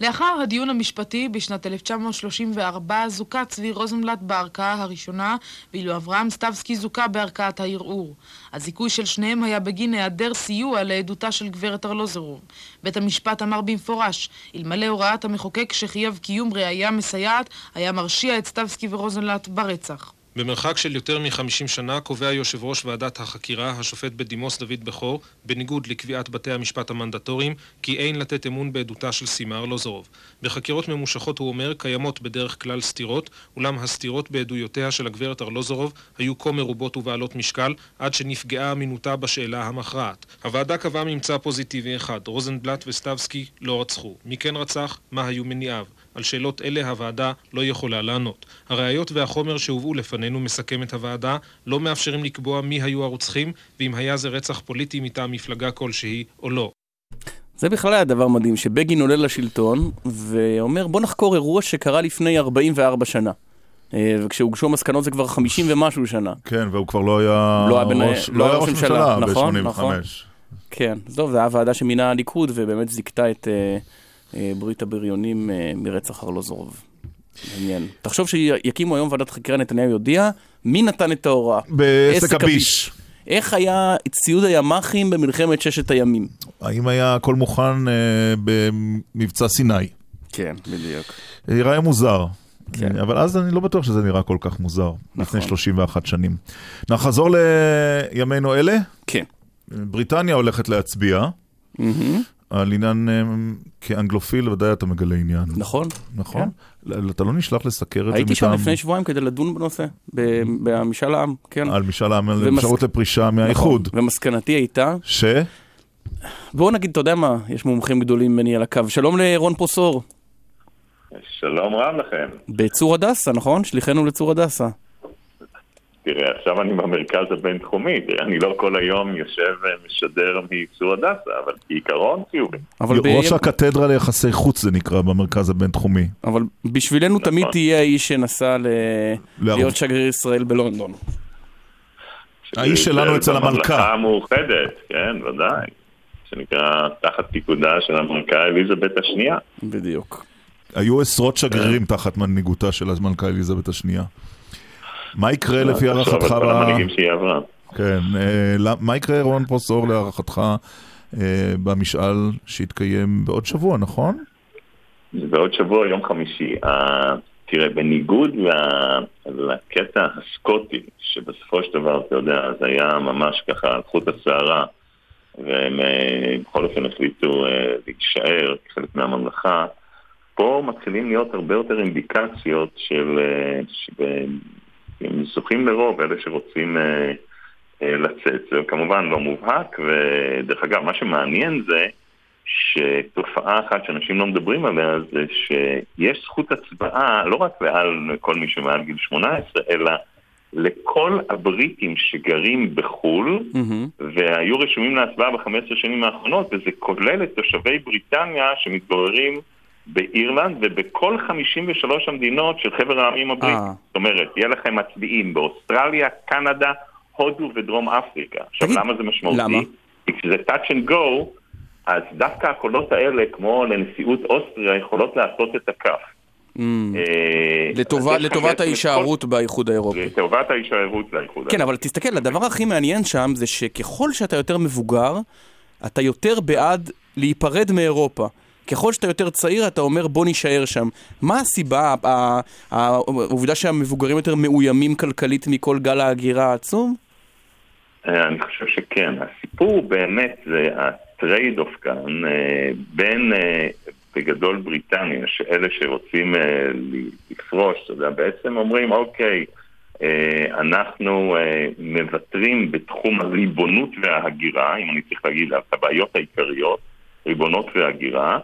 לאחר הדיון המשפטי בשנת 1934 זוכה צבי רוזנבלט בערכאה הראשונה, ואילו אברהם סטבסקי זוכה בערכאת הערעור. הזיכוי של שניהם היה בגין היעדר סיוע לעדותה של גברת ארלוזרוב. בית המשפט אמר במפורש, אלמלא הוראת המחוקק שחייב קיום ראייה מסייעת, היה מרשיע את סטבסקי ורוזנבלט ברצח. במרחק של יותר מ-50 שנה קובע יושב ראש ועדת החקירה, השופט בדימוס דוד בכור, בניגוד לקביעת בתי המשפט המנדטוריים, כי אין לתת אמון בעדותה של סימה ארלוזורוב. בחקירות ממושכות הוא אומר, קיימות בדרך כלל סתירות, אולם הסתירות בעדויותיה של הגברת ארלוזורוב היו כה מרובות ובעלות משקל, עד שנפגעה אמינותה בשאלה המכרעת. הוועדה קבעה ממצא פוזיטיבי אחד, רוזנבלט וסטבסקי לא רצחו. מי כן רצח? מה היו מניעיו? על שאלות אלה הוועדה לא יכולה לענות. הראיות והחומר שהובאו לפנינו, מסכמת הוועדה, לא מאפשרים לקבוע מי היו הרוצחים, ואם היה זה רצח פוליטי מטעם מפלגה כלשהי או לא. זה בכלל היה דבר מדהים, שבגין עולה לשלטון ואומר בוא נחקור אירוע שקרה לפני 44 שנה. וכשהוגשו המסקנות זה כבר 50 ומשהו שנה. כן, והוא כבר לא היה לא היה, ראש, לא היה ראש ממשלה נכון, ב-85. נכון. כן, טוב, זו הייתה ועדה שמינה הליכוד ובאמת זיכתה את... ברית הבריונים מרצח ארלוזורוב. מעניין. תחשוב שיקימו היום ועדת חקירה, נתניהו יודיע, מי נתן את ההוראה? בעסק הביש. איך היה ציוד הימ"חים במלחמת ששת הימים? האם היה הכל מוכן אה, במבצע סיני? כן, בדיוק. ייראה מוזר. כן. אבל אז אני לא בטוח שזה נראה כל כך מוזר, נכון. לפני 31 שנים. נחזור לימינו אלה? כן. בריטניה הולכת להצביע. Mm-hmm. על עניין, כאנגלופיל ודאי אתה מגלה עניין. נכון. נכון? כן. אתה לא נשלח לסקר את זה מטעם... הייתי שם לפני שבועיים כדי לדון בנושא, במשאל העם, כן. על משאל העם, על אפשרות לפרישה מהאיחוד. נכון, ומסקנתי הייתה... ש? בואו נגיד, אתה יודע מה, יש מומחים גדולים ממני על הקו. שלום לרון פרוסור. שלום רב לכם. בצור הדסה, נכון? שליחנו לצור הדסה. תראה, עכשיו אני במרכז הבינתחומי, תראה, אני לא כל היום יושב ומשדר מצור הדסה, אבל בעיקרון חיובי. ראש הקתדרה ליחסי חוץ זה נקרא במרכז הבינתחומי. אבל בשבילנו תמיד תהיה האיש שנסע להיות שגריר ישראל בלונדון. האיש שלנו אצל המלכה. בממלכה המאוחדת, כן, ודאי. שנקרא תחת פיקודה של המלכה אליזבת השנייה. בדיוק. היו עשרות שגרירים תחת מנהיגותה של המלכה אליזבת השנייה. מה יקרה לפי הערכתך? כל המנהיגים שהיא עברה. כן, מה יקרה רון פרוסור להערכתך במשאל שיתקיים בעוד שבוע, נכון? בעוד שבוע, יום חמישי. תראה, בניגוד לקטע הסקוטי, שבסופו של דבר, אתה יודע, זה היה ממש ככה על חוט השערה, והם בכל אופן החליטו להישאר כחלק מהממלכה, פה מתחילים להיות הרבה יותר אינדיקציות של... הם זוכים לרוב, אלה שרוצים אה, אה, לצאת. זה כמובן לא מובהק, ודרך אגב, מה שמעניין זה שתופעה אחת שאנשים לא מדברים עליה זה שיש זכות הצבעה לא רק לעל כל מי שמעל גיל 18, אלא לכל הבריטים שגרים בחו"ל mm-hmm. והיו רשומים להצבעה ב-15 שנים האחרונות, וזה כולל את תושבי בריטניה שמתגוררים באירלנד ובכל 53 המדינות של חבר העמים הבריטי. אה. זאת אומרת, יהיה לכם מצביעים באוסטרליה, קנדה, הודו ודרום אפריקה. עכשיו, למה זה משמעותי? למה? כי כשזה touch and go, אז דווקא הקולות האלה, כמו לנשיאות אוסטריה, יכולות לעשות את הכף. ממ. לטובת ההישארות באיחוד האירופי. לטובת ההישארות באיחוד כן, אבל תסתכל, הדבר הכי מעניין שם זה שככל שאתה יותר מבוגר, אתה יותר בעד להיפרד מאירופה. ככל שאתה יותר צעיר, אתה אומר בוא נישאר שם. מה הסיבה, העובדה שהמבוגרים יותר מאוימים כלכלית מכל גל ההגירה העצום? אני חושב שכן. הסיפור באמת זה ה trade-off כאן בין בגדול בריטניה, שאלה שרוצים לפרוש, אתה יודע, בעצם אומרים אוקיי, אנחנו מוותרים בתחום הריבונות וההגירה, אם אני צריך להגיד הבעיות העיקריות, ריבונות והגירה,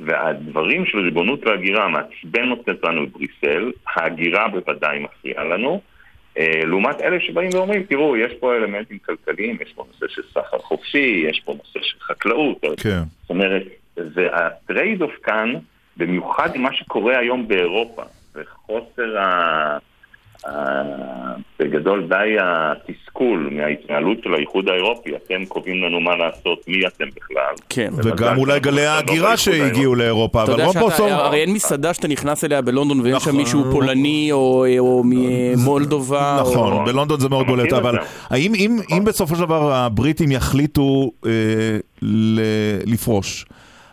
והדברים של ריבונות והגירה מעצבן אותנו בבריסל, ההגירה בוודאי מפריעה לנו, לעומת אלה שבאים ואומרים, תראו, יש פה אלמנטים כלכליים, יש פה נושא של סחר חופשי, יש פה נושא של חקלאות. כן. זאת אומרת, וה trade-off כאן, במיוחד מה שקורה היום באירופה, וחוסר ה... בגדול די התסכול מההתנהלות של האיחוד האירופי, אתם קובעים לנו מה לעשות, מי אתם בכלל. כן. וגם אולי גלי ההגירה שהגיעו לאירופה, אבל רוב פרוסור... הרי אין מסעדה שאתה נכנס אליה בלונדון ואין שם מישהו פולני או ממולדובה. נכון, בלונדון זה מאוד בולט, אבל האם אם בסופו של דבר הבריטים יחליטו לפרוש,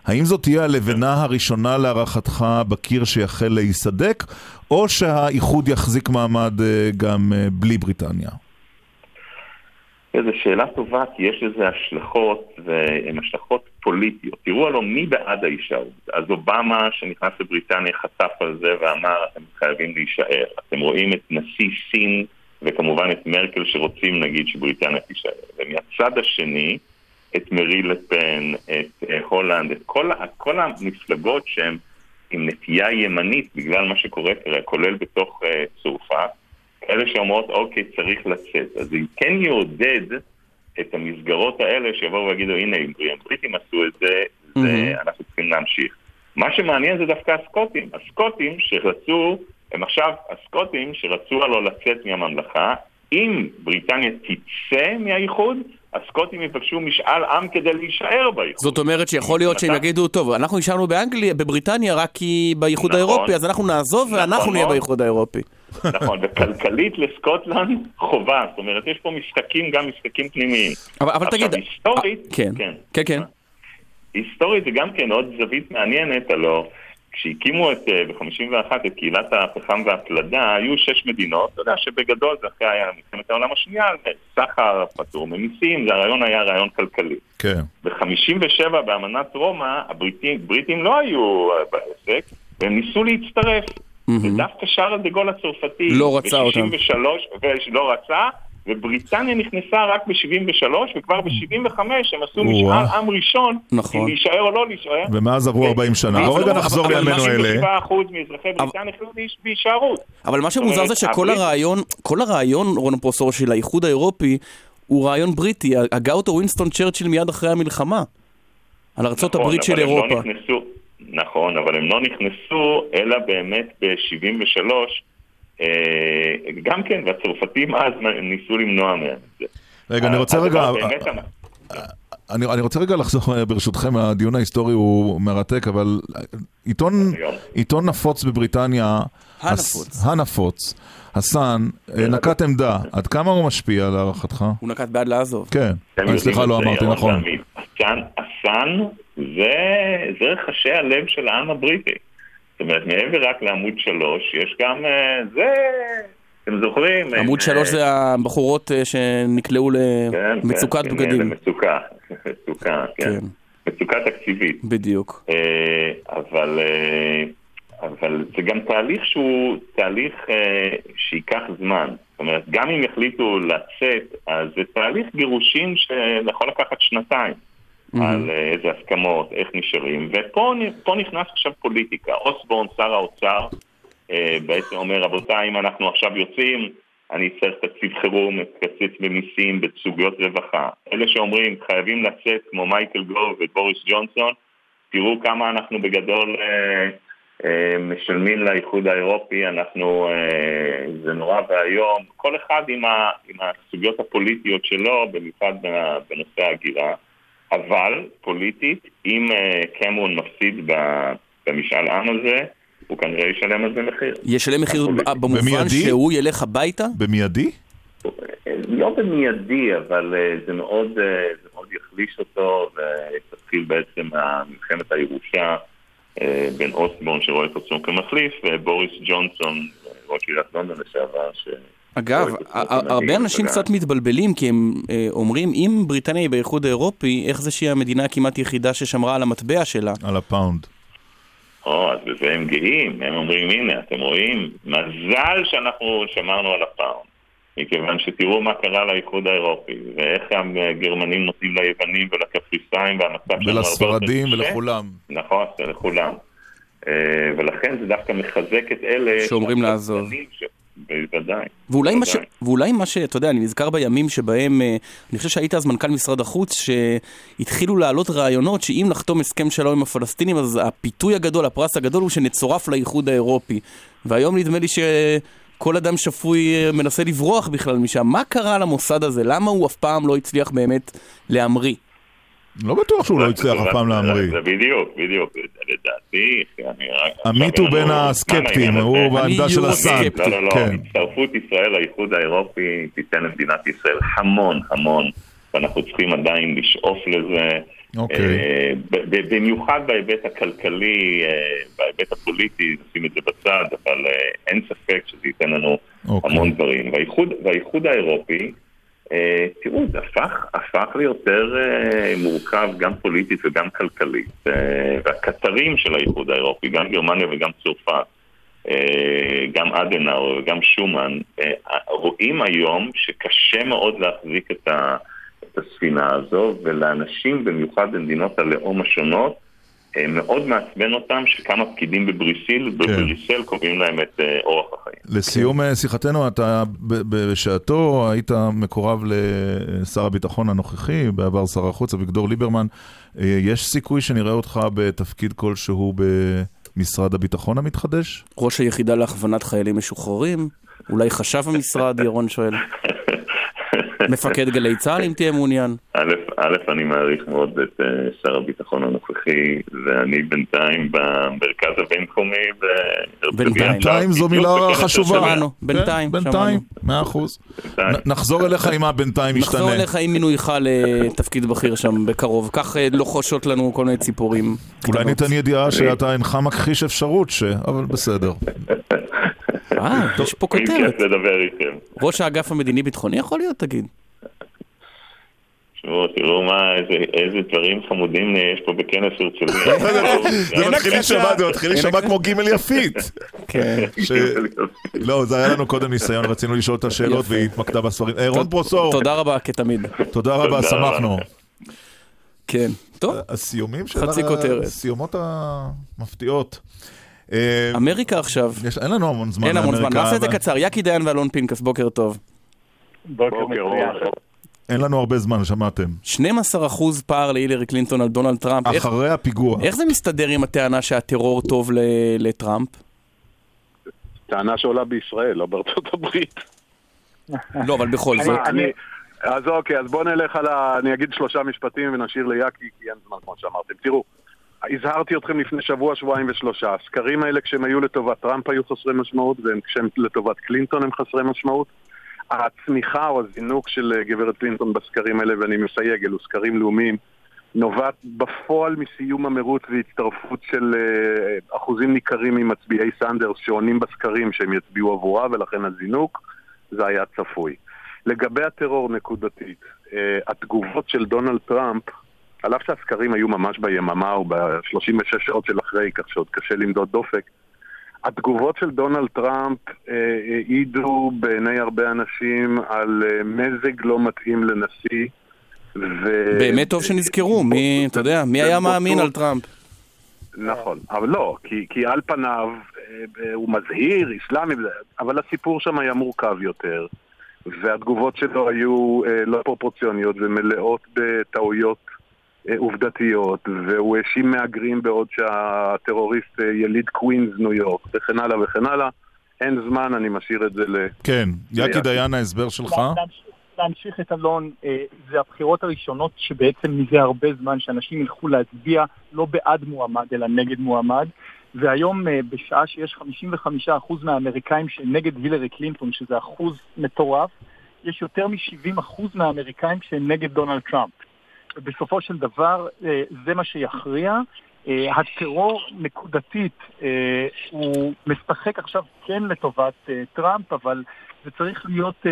האם זאת תהיה הלבנה הראשונה להערכתך בקיר שיחל להיסדק, או שהאיחוד יחזיק מעמד גם בלי בריטניה? זו שאלה טובה, כי יש לזה השלכות, והן השלכות פוליטיות. תראו הלוא מי בעד ההישארות. אז אובמה, שנכנס לבריטניה, חטף על זה ואמר, אתם חייבים להישאר. אתם רואים את נשיא סין, וכמובן את מרקל שרוצים, נגיד, שבריטניה תישאר. ומהצד השני, את מרי לפן, את הולנד, את כל, כל המפלגות שהן עם נטייה ימנית בגלל מה שקורה כרגע, כולל בתוך uh, צרפת, אלה שאומרות, אוקיי, צריך לצאת. אז זה כן יעודד את המסגרות האלה שיבואו ויגידו, הנה, אם בריטים עשו את זה, mm-hmm. זה אנחנו צריכים להמשיך. מה שמעניין זה דווקא הסקוטים. הסקוטים שרצו, הם עכשיו הסקוטים שרצו הלוא לצאת מהממלכה, אם בריטניה תצא מהאיחוד, הסקוטים יבקשו משאל עם כדי להישאר באיחוד. זאת אומרת שיכול להיות שהם יגידו, טוב, אנחנו נשארנו באנגליה, בבריטניה, רק כי באיחוד נכון, האירופי, אז אנחנו נעזוב נכון ואנחנו נהיה. באיחוד האירופי. נכון, וכלכלית לסקוטלנד חובה, זאת אומרת, יש פה משחקים, גם משחקים פנימיים. אבל, אבל עכשיו, תגיד... היסטורית, כן, כן. כן, כן. היסטורית זה גם כן עוד זווית מעניינת, הלוא כשהקימו את, אה, ב-51 את קהילת הפחם והפלדה, היו שש מדינות, אתה יודע שבגדול זה אחרי היה מלחמת העולם השנייה, סחר פטור ממיסים, זה הרעיון היה רעיון כלכלי. כן. ב-57 באמנת רומא, הבריטים לא היו אה, בעסק, והם ניסו להצטרף. ודווקא שרל דה גול הצרפתי, לא רצה אותם. ב-63, ולא רצה, ובריטניה נכנסה רק ב-73, וכבר ב-75 הם עשו משאל עם ראשון, נכון. אם להישאר או לא להישאר. ומאז עברו 40 שנה. בואו רגע נחזור לימינו אלה. 97% מאזרחי בריטניה החליטו בהישארות. אבל מה שמוזר זה שכל הרעיון, כל הרעיון, רון פרופסור, של האיחוד האירופי, הוא רעיון בריטי. הגה אותו ווינסטון צ'רצ'יל מיד אחרי המלחמה. על ארצות נכון, הברית של לא אירופה. נכנסו, נכון, אבל הם לא נכנסו, אלא באמת ב-73, אה, גם כן, והצרפתים אז ניסו למנוע מהם את זה. רגע, אני רוצה הדבר רגע... המ- אני, אני רוצה רגע לחזור, אה, ברשותכם, הדיון ההיסטורי הוא מרתק, אבל עיתון, עיתון נפוץ בבריטניה, הנפוץ. הנפוץ, הסאן, אה, נקט עמדה, עד כמה הוא משפיע להערכתך? הוא נקט בעד לעזוב. כן, אה, סליחה, לא אמרתי נכון. הסאן, הסאן זה, זה רחשי הלב של העם הבריטי. זאת אומרת, מעבר רק לעמוד שלוש, יש גם, אה, זה, אתם זוכרים? עמוד אה, שלוש זה הבחורות אה, שנקלעו כן, למצוקת כן, בגדים. למצוקה, מצוקה, כן. מצוקה תקציבית. בדיוק. אבל, אבל זה גם תהליך שהוא תהליך אה, שייקח זמן. זאת אומרת, גם אם יחליטו לצאת, אז זה תהליך גירושים שיכול לקחת שנתיים. על אה, איזה הסכמות, איך נשארים, ופה נכנס עכשיו פוליטיקה. אוסבורן, שר האוצר, אה, בעצם אומר, רבותיי, אם אנחנו עכשיו יוצאים, אני אצטרך תקציב חירום, אקצץ במיסים, בסוגיות רווחה. אלה שאומרים, חייבים לצאת כמו מייקל גוב ובוריס ג'ונסון, תראו כמה אנחנו בגדול אה, אה, משלמים לאיחוד האירופי, אנחנו, אה, זה נורא ואיום. כל אחד עם, ה, עם הסוגיות הפוליטיות שלו, במיוחד בנושא ההגירה. אבל פוליטית, אם אה, קמרון מפסיד ב- במשאל עם הזה, הוא כנראה ישלם על זה מחיר. ישלם מחיר ב- במובן במיידי? שהוא ילך הביתה? במיידי? לא במיידי, אבל אה, זה מאוד, אה, זה מאוד יחליש אותו, ותתחיל בעצם מלחמת הירושה בין אוסבורן שרואה את עצמו כמחליף, ובוריס ג'ונסון, ראש עיריית לונדון לשעבר, ש... אגב, הרבה אנשים. קצת מתבלבלים, כי הם אה, אומרים, אם בריטניה היא באיחוד האירופי, איך זה שהיא המדינה הכמעט יחידה ששמרה על המטבע שלה? על הפאונד. או, אז בזה הם גאים, הם אומרים, הנה, אתם רואים, מזל שאנחנו שמרנו על הפאונד. מכיוון שתראו מה קרה לאיחוד האירופי, ואיך הגרמנים נותנים ליוונים ולקפריסאים, והמצב שלנו ולספרדים. ולכולם. נכון, לכולם. אה, ולכן זה דווקא מחזק את אלה... שאומרים לעזוב. ש- בוודאי. ואולי מה, ש... ואולי מה ש... אתה יודע, אני נזכר בימים שבהם, אה, אני חושב שהיית אז מנכ"ל משרד החוץ, שהתחילו לעלות רעיונות שאם נחתום הסכם שלום עם הפלסטינים, אז הפיתוי הגדול, הפרס הגדול הוא שנצורף לאיחוד האירופי. והיום נדמה לי שכל אדם שפוי אה, מנסה לברוח בכלל משם. מה קרה למוסד הזה? למה הוא אף פעם לא הצליח באמת להמריא? לא בטוח שהוא לא הצליח אף פעם להמריא. זה בדיוק, בדיוק. לדעתי, אני רק... עמית הוא בין הסקפטים, הוא בעמדה של הסאן. לא, לא, לא. כן. הצטרפות ישראל לאיחוד האירופי תיתן למדינת ישראל המון המון, ואנחנו צריכים עדיין לשאוף לזה. אוקיי. אה, במיוחד בהיבט הכלכלי, אה, בהיבט הפוליטי, נשים את זה בצד, אבל אה, אין ספק שזה ייתן לנו אוקיי. המון דברים. והאיחוד האירופי, אה, תראו, זה הפך, הפך ליותר אה, מורכב גם פוליטית וגם כלכלית. אה, והקטרים של האיחוד האירופי, גם גרמניה וגם צרפת, גם אדנאו וגם שומן, רואים היום שקשה מאוד להחזיק את, הספינה הזו, ולאנשים, במיוחד במדינות הלאום השונות, מאוד מעצבן אותם שכמה פקידים בבריסיל, בבריסל קובעים להם את אה, אורח החיים. לסיום אה, שיחתנו, אתה בשעתו היית מקורב לשר הביטחון הנוכחי, בעבר שר החוץ, אביגדור ליברמן. אה, יש סיכוי שנראה אותך בתפקיד כלשהו במשרד הביטחון המתחדש? ראש היחידה להכוונת חיילים משוחררים? אולי חשב המשרד, ירון שואל. מפקד גלי צה"ל, אם תהיה מעוניין. א', א', אני מעריך מאוד את אה, שר הביטחון הנוכחי, ואני בינתיים במרכז הבינתחומי. בינתיים זו מילה חשובה. שמענו, כן, בינתיים, בינתיים. מאה אחוז. נחזור אליך אם הבינתיים נחזור ישתנה. אליך עם מינויך לתפקיד בכיר שם בקרוב. כך אה, לוחשות לנו כל מיני ציפורים. אולי ניתן ידיעה שאתה אינך מכחיש אפשרות ש... אבל בסדר. אה, יש פה אם כותרת. כיף לדבר איתכם. ראש האגף המדיני-ביטחוני יכול להיות, תגיד. תשמעו, תראו מה, איזה- דברים חמודים יש פה בכנס הרצליה. זה מתחיל להישמע, זה מתחיל להישמע כמו גימל יפית. כן. לא, זה היה לנו קודם ניסיון, רצינו לשאול את השאלות. והיא התמקדה בספרים. אה, רון פרוסור, תודה רבה, כתמיד. תודה רבה, שמחנו. כן, טוב. הסיומים של חצי כותרת. הסיומות המפתיעות. אה, אמריקה עכשיו. יש- אין לנו המון זמן אין המון זמן, נעשה את זה קצר. יקי דיין ואלון פינקס, בוקר טוב. בוקר מצוין. אין לנו הרבה זמן, שמעתם. 12% פער להילרי קלינטון על דונלד טראמפ. איך- אחרי הפיגוע. איך זה מסתדר עם הטענה שהטרור טוב ל- לטראמפ? טענה שעולה בישראל, לא בארצות הברית. לא, אבל בכל אני- זאת. אני- אז אוקיי, אז בואו נלך על ה... אני אגיד שלושה משפטים ונשאיר ליקי, כי אין זמן כמו שאמרתם. תראו, הזהרתי אתכם לפני שבוע, שבועיים ושלושה. הסקרים האלה, כשהם היו לטובת טראמפ, היו חסרי משמעות, וכשהם לטובת קלינטון הם חסרי משמעות. הצמיחה או הזינוק של אה, גברת קלינטון בסקרים האלה, ואני מסייג, אלו סקרים לאומיים, נובעת בפועל מסיום המרוץ והצטרפות של אה, אחוזים ניכרים ממצביעי סנדרס שעונים בסקרים שהם יצביעו עבורה, ולכן הזינוק, זה היה צפוי. לגבי הטרור נקודתית, אה, התגובות של דונלד טראמפ, על אף שהסקרים היו ממש ביממה או ב-36 שעות של אחרי, כך שעוד קשה למדוד דופק, התגובות של דונלד טראמפ אה, העידו בעיני הרבה אנשים על אה, מזג לא מתאים לנשיא. ו... באמת טוב שנזכרו, מי, אתה יודע, מי היה מאמין על טראמפ? נכון, אבל לא, כי, כי על פניו אה, אה, הוא מזהיר, אסלאמי, אבל הסיפור שם היה מורכב יותר, והתגובות שלו היו אה, לא פרופורציוניות ומלאות בטעויות אה, עובדתיות, והוא האשים מהגרים בעוד שהטרוריסט אה, יליד קווינס ניו יורק, וכן הלאה וכן הלאה. אין זמן, אני משאיר את זה ל... כן, יקי. דיין, ההסבר שלך? להמשיך- את אלון, אה, זה הבחירות הראשונות שבעצם מזה הרבה זמן שאנשים ילכו להצביע לא בעד מועמד אלא נגד מועמד והיום אה, בשעה שיש 55% מהאמריקאים שנגד הילרי קלינטון, שזה אחוז מטורף, יש יותר מ-70% מהאמריקאים שהם נגד דונלד טראמפ. ובסופו של דבר אה, זה מה שיכריע. אה, הטרור נקודתית אה, הוא משחק עכשיו כן לטובת אה, טראמפ, אבל זה צריך להיות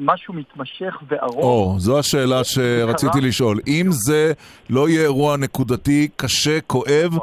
משהו מתמשך וארוך. או, זו השאלה שרציתי לשאול. אם זה לא יהיה אירוע נקודתי, קשה, כואב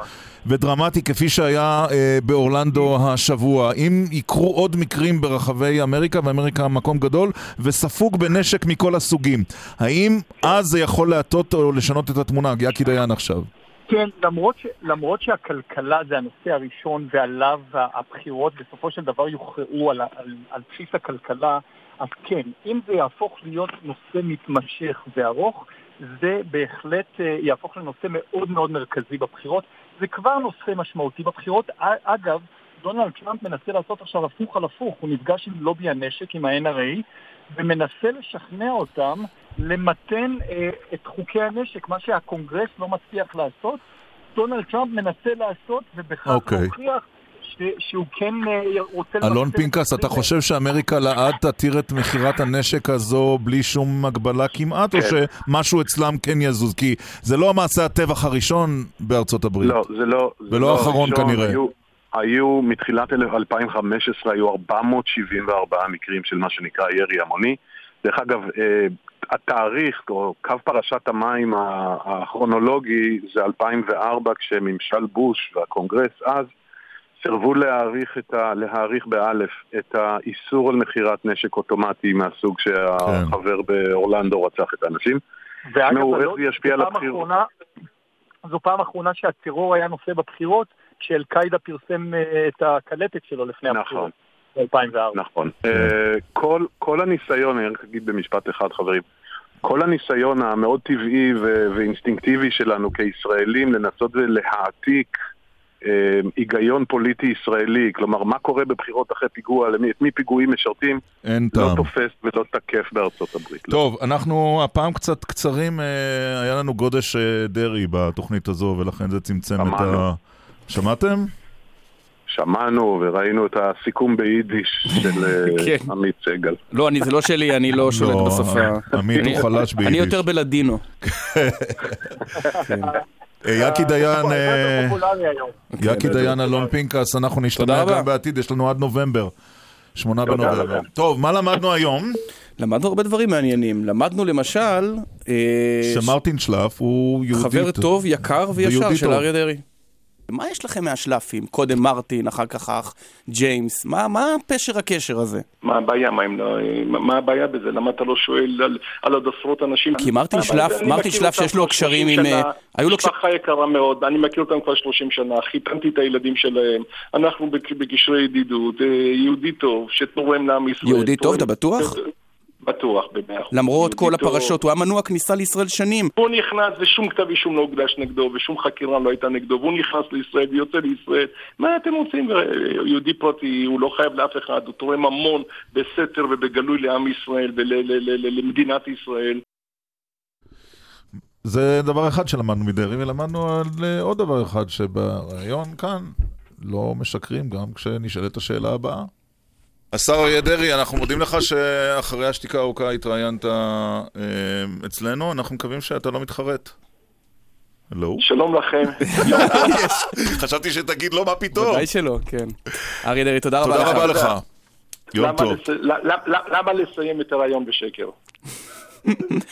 ודרמטי כפי שהיה באורלנדו השבוע, אם יקרו עוד מקרים ברחבי אמריקה, ואמריקה מקום גדול, וספוג בנשק מכל הסוגים, האם אז זה יכול להטות או לשנות את התמונה? יקי דיין עכשיו. כן, למרות, ש, למרות שהכלכלה זה הנושא הראשון ועליו הבחירות בסופו של דבר יוכרעו על, על, על בסיס הכלכלה, אז כן, אם זה יהפוך להיות נושא מתמשך וארוך, זה בהחלט אה, יהפוך לנושא מאוד מאוד מרכזי בבחירות. זה כבר נושא משמעותי בבחירות. אגב, דונלד טראמפ מנסה לעשות עכשיו הפוך על הפוך, הוא נפגש עם לובי הנשק, עם ה-NRA, ומנסה לשכנע אותם למתן אה, את חוקי הנשק, מה שהקונגרס לא מצליח לעשות. דונלד טראמפ מנסה לעשות, ובכך אוקיי. להוכיח ש- שהוא כן אה, רוצה... אלון פינקס, אה אתה חושב שאמריקה לעד תתיר את מכירת הנשק הזו בלי שום הגבלה כמעט, או כן. שמשהו אצלם כן יזוז? כי זה לא המעשה הטבח הראשון בארצות הברית. לא, זה לא... ולא האחרון הראשון. כנראה. היו, היו מתחילת 2015 היו 474 מקרים של מה שנקרא ירי המוני. דרך אגב, אה, התאריך, או קו פרשת המים הכרונולוגי זה 2004, כשממשל בוש והקונגרס אז סירבו להאריך, את ה, להאריך באלף את האיסור על מכירת נשק אוטומטי מהסוג שהחבר באורלנדו רצח את האנשים. ואגב? אחרונה- זו פעם אחרונה שהטרור היה נושא בבחירות, כשאל-קאעידה פרסם אה, את הקלטת שלו לפני הבחירות. ב-2004. נכון. אה, כל, כל הניסיון, אני רק אגיד במשפט אחד חברים, כל הניסיון המאוד טבעי ו- ואינסטינקטיבי שלנו כישראלים לנסות ולהעתיק אה, היגיון פוליטי ישראלי, כלומר מה קורה בבחירות אחרי פיגוע, למי, את מי פיגועים משרתים, אין לא טעם. תופס ולא תקף בארצות הברית. טוב, אנחנו הפעם קצת קצרים, אה, היה לנו גודש אה, דרעי בתוכנית הזו, ולכן זה צמצם את ה... שמעתם? שמענו וראינו את הסיכום ביידיש של אה, כן. עמית סגל. לא, אני, זה לא שלי, אני לא שולט לא, בשפה. עמית אני- הוא חלש, אני ביידיש. יותר בלאדינו. אה, יקי דיין, אה, היום. יקי דיין, אלון פינקס, אנחנו נשתמע. גם בעתיד, יש לנו עד נובמבר. שמונה בנובמבר. טוב, מה למדנו היום? למדנו הרבה דברים מעניינים. למדנו למשל... אה, שמרטין שלף הוא יהודי... חבר טוב, יקר וישר של. אריה דרעי. מה יש לכם מהשלפים? קודם מרטין, אחר כך אח ג'יימס. מה, מה פשר הקשר הזה? מה הבעיה? מה, לא, מה הבעיה בזה? למה אתה לא שואל על, על עוד עשרות אנשים? כי מרטין שלף, מרטין שלף שיש לו קשרים 30 עם... אה, היו לו קשרים... משפחה יקרה מאוד, אני מכיר אותם כבר 30 שנה, חיתנתי את הילדים שלהם, אנחנו בק- בקשרי ידידות, אה, יהודי טוב, שתורם לעם ישראל. יהודי טוב, אתה בטוח? בטוח, במאה אחוז. למרות כל טוב. הפרשות, הוא היה מנוע כניסה לישראל שנים. הוא נכנס ושום כתב אישום לא הוגש נגדו ושום חקירה לא הייתה נגדו והוא נכנס לישראל ויוצא לישראל מה אתם רוצים? יהודי פרטי הוא לא חייב לאף אחד הוא תורם המון בסתר ובגלוי לעם ישראל ולמדינת ישראל זה דבר אחד שלמדנו מדרעי, ולמדנו על אה, עוד דבר אחד, שבריאיון כאן לא משקרים גם כשנשאלת השאלה הבאה. השר אריה דרעי, אנחנו מודים לך שאחרי השתיקה הארוכה התראיינת אה, אצלנו, אנחנו מקווים שאתה לא מתחרט. לא? שלום לכם. חשבתי שתגיד לו מה פתאום. ודאי שלא, כן. אריה דרעי, תודה רבה לך. תודה רבה לך. יום טוב. למה לסיים את הרעיון בשקר?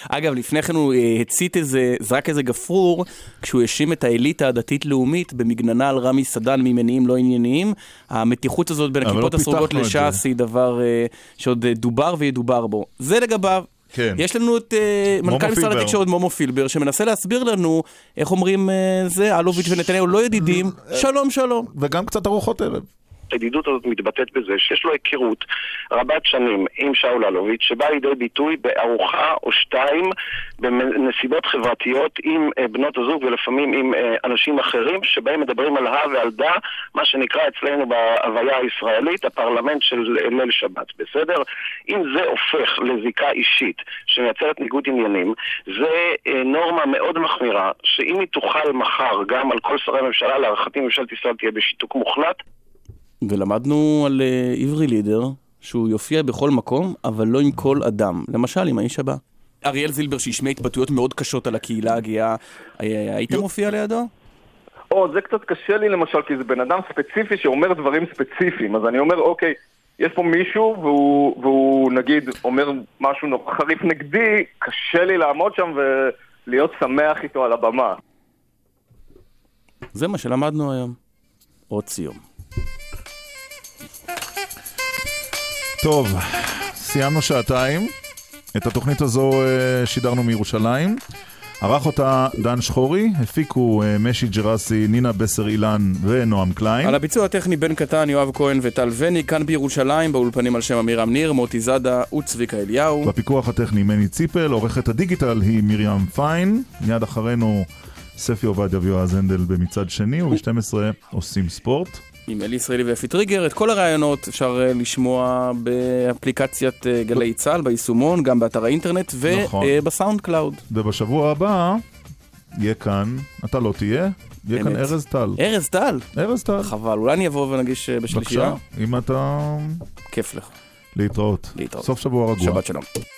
אגב, לפני כן הוא אה, הצית איזה, זרק איזה גפרור, כשהוא האשים את האליטה הדתית-לאומית במגננה על רמי סדן ממניעים לא ענייניים. המתיחות הזאת בין אבל הכיפות לא הסרוגות לש"ס. היא דבר אה, שעוד אה, דובר וידובר בו. זה לגביו. כן. יש לנו את מומו מנכ"ל משרד. התקשורת מומו פילבר, שמנסה להסביר לנו, איך אומרים אה, זה, אלוביץ' ונתניהו לא ידידים, שלום שלום. וגם קצת ארוחות ערב. הידידות הזאת מתבטאת בזה שיש לו היכרות רבת שנים עם שאול אלוביץ', שבאה לידי ביטוי בארוחה או שתיים בנסיבות חברתיות עם אה, בנות הזוג ולפעמים עם אה, אנשים אחרים, שבהם מדברים על הא ועל דא, מה שנקרא אצלנו בהוויה הישראלית, הפרלמנט של ליל שבת, בסדר? אם זה הופך לזיקה אישית שמייצרת ניגוד עניינים, זה אה, נורמה מאוד מחמירה, שאם היא תוכל מחר גם על כל שרי הממשלה, להערכתי ממשלת ישראל תהיה בשיתוק מוחלט, ולמדנו על אה, עברי לידר, שהוא יופיע בכל מקום, אבל לא עם כל אדם. למשל, עם האיש הבא. אריאל זילבר שהשמיע התבטאויות מאוד קשות על הקהילה הגאה, אה, היית מופיע לידו? או, זה קצת קשה לי למשל, כי זה בן אדם ספציפי שאומר דברים ספציפיים, אז אני אומר, אוקיי, יש פה מישהו והוא, והוא נגיד אומר משהו חריף נגדי, קשה לי לעמוד שם ולהיות שמח איתו על הבמה. זה מה שלמדנו היום. עוד סיום. טוב, סיימנו שעתיים. את התוכנית הזו אה, שידרנו מירושלים. ערך אותה דן שחורי, הפיקו אה, משי ג'רסי, נינה בסר אילן ונועם קליין. על הביצוע הטכני בן קטן, יואב כהן וטל וני, כאן בירושלים, באולפנים על שם עמירם ניר, מוטי זאדה וצביקה אליהו. בפיקוח הטכני מני ציפל, עורכת הדיגיטל היא מרים פיין. מיד אחרינו ספי עובדיה ויועז הנדל במצד שני, וב-12 עושים ספורט. עם אלי ישראלי ויפי טריגר, את כל הראיונות אפשר אה, לשמוע באפליקציית אה, גלי צה"ל, ביישומון, גם באתר האינטרנט נכון. ובסאונד קלאוד. ובשבוע הבא יהיה כאן, אתה לא תהיה, יהיה כאן אמת. ארז טל. ארז טל? ארז טל. חבל, אולי אני אבוא ונגיש אה, בשלישייה? בבקשה, אם אתה... כיף לך. להתראות. להתראות. סוף שבוע רגוע. שבת שלום.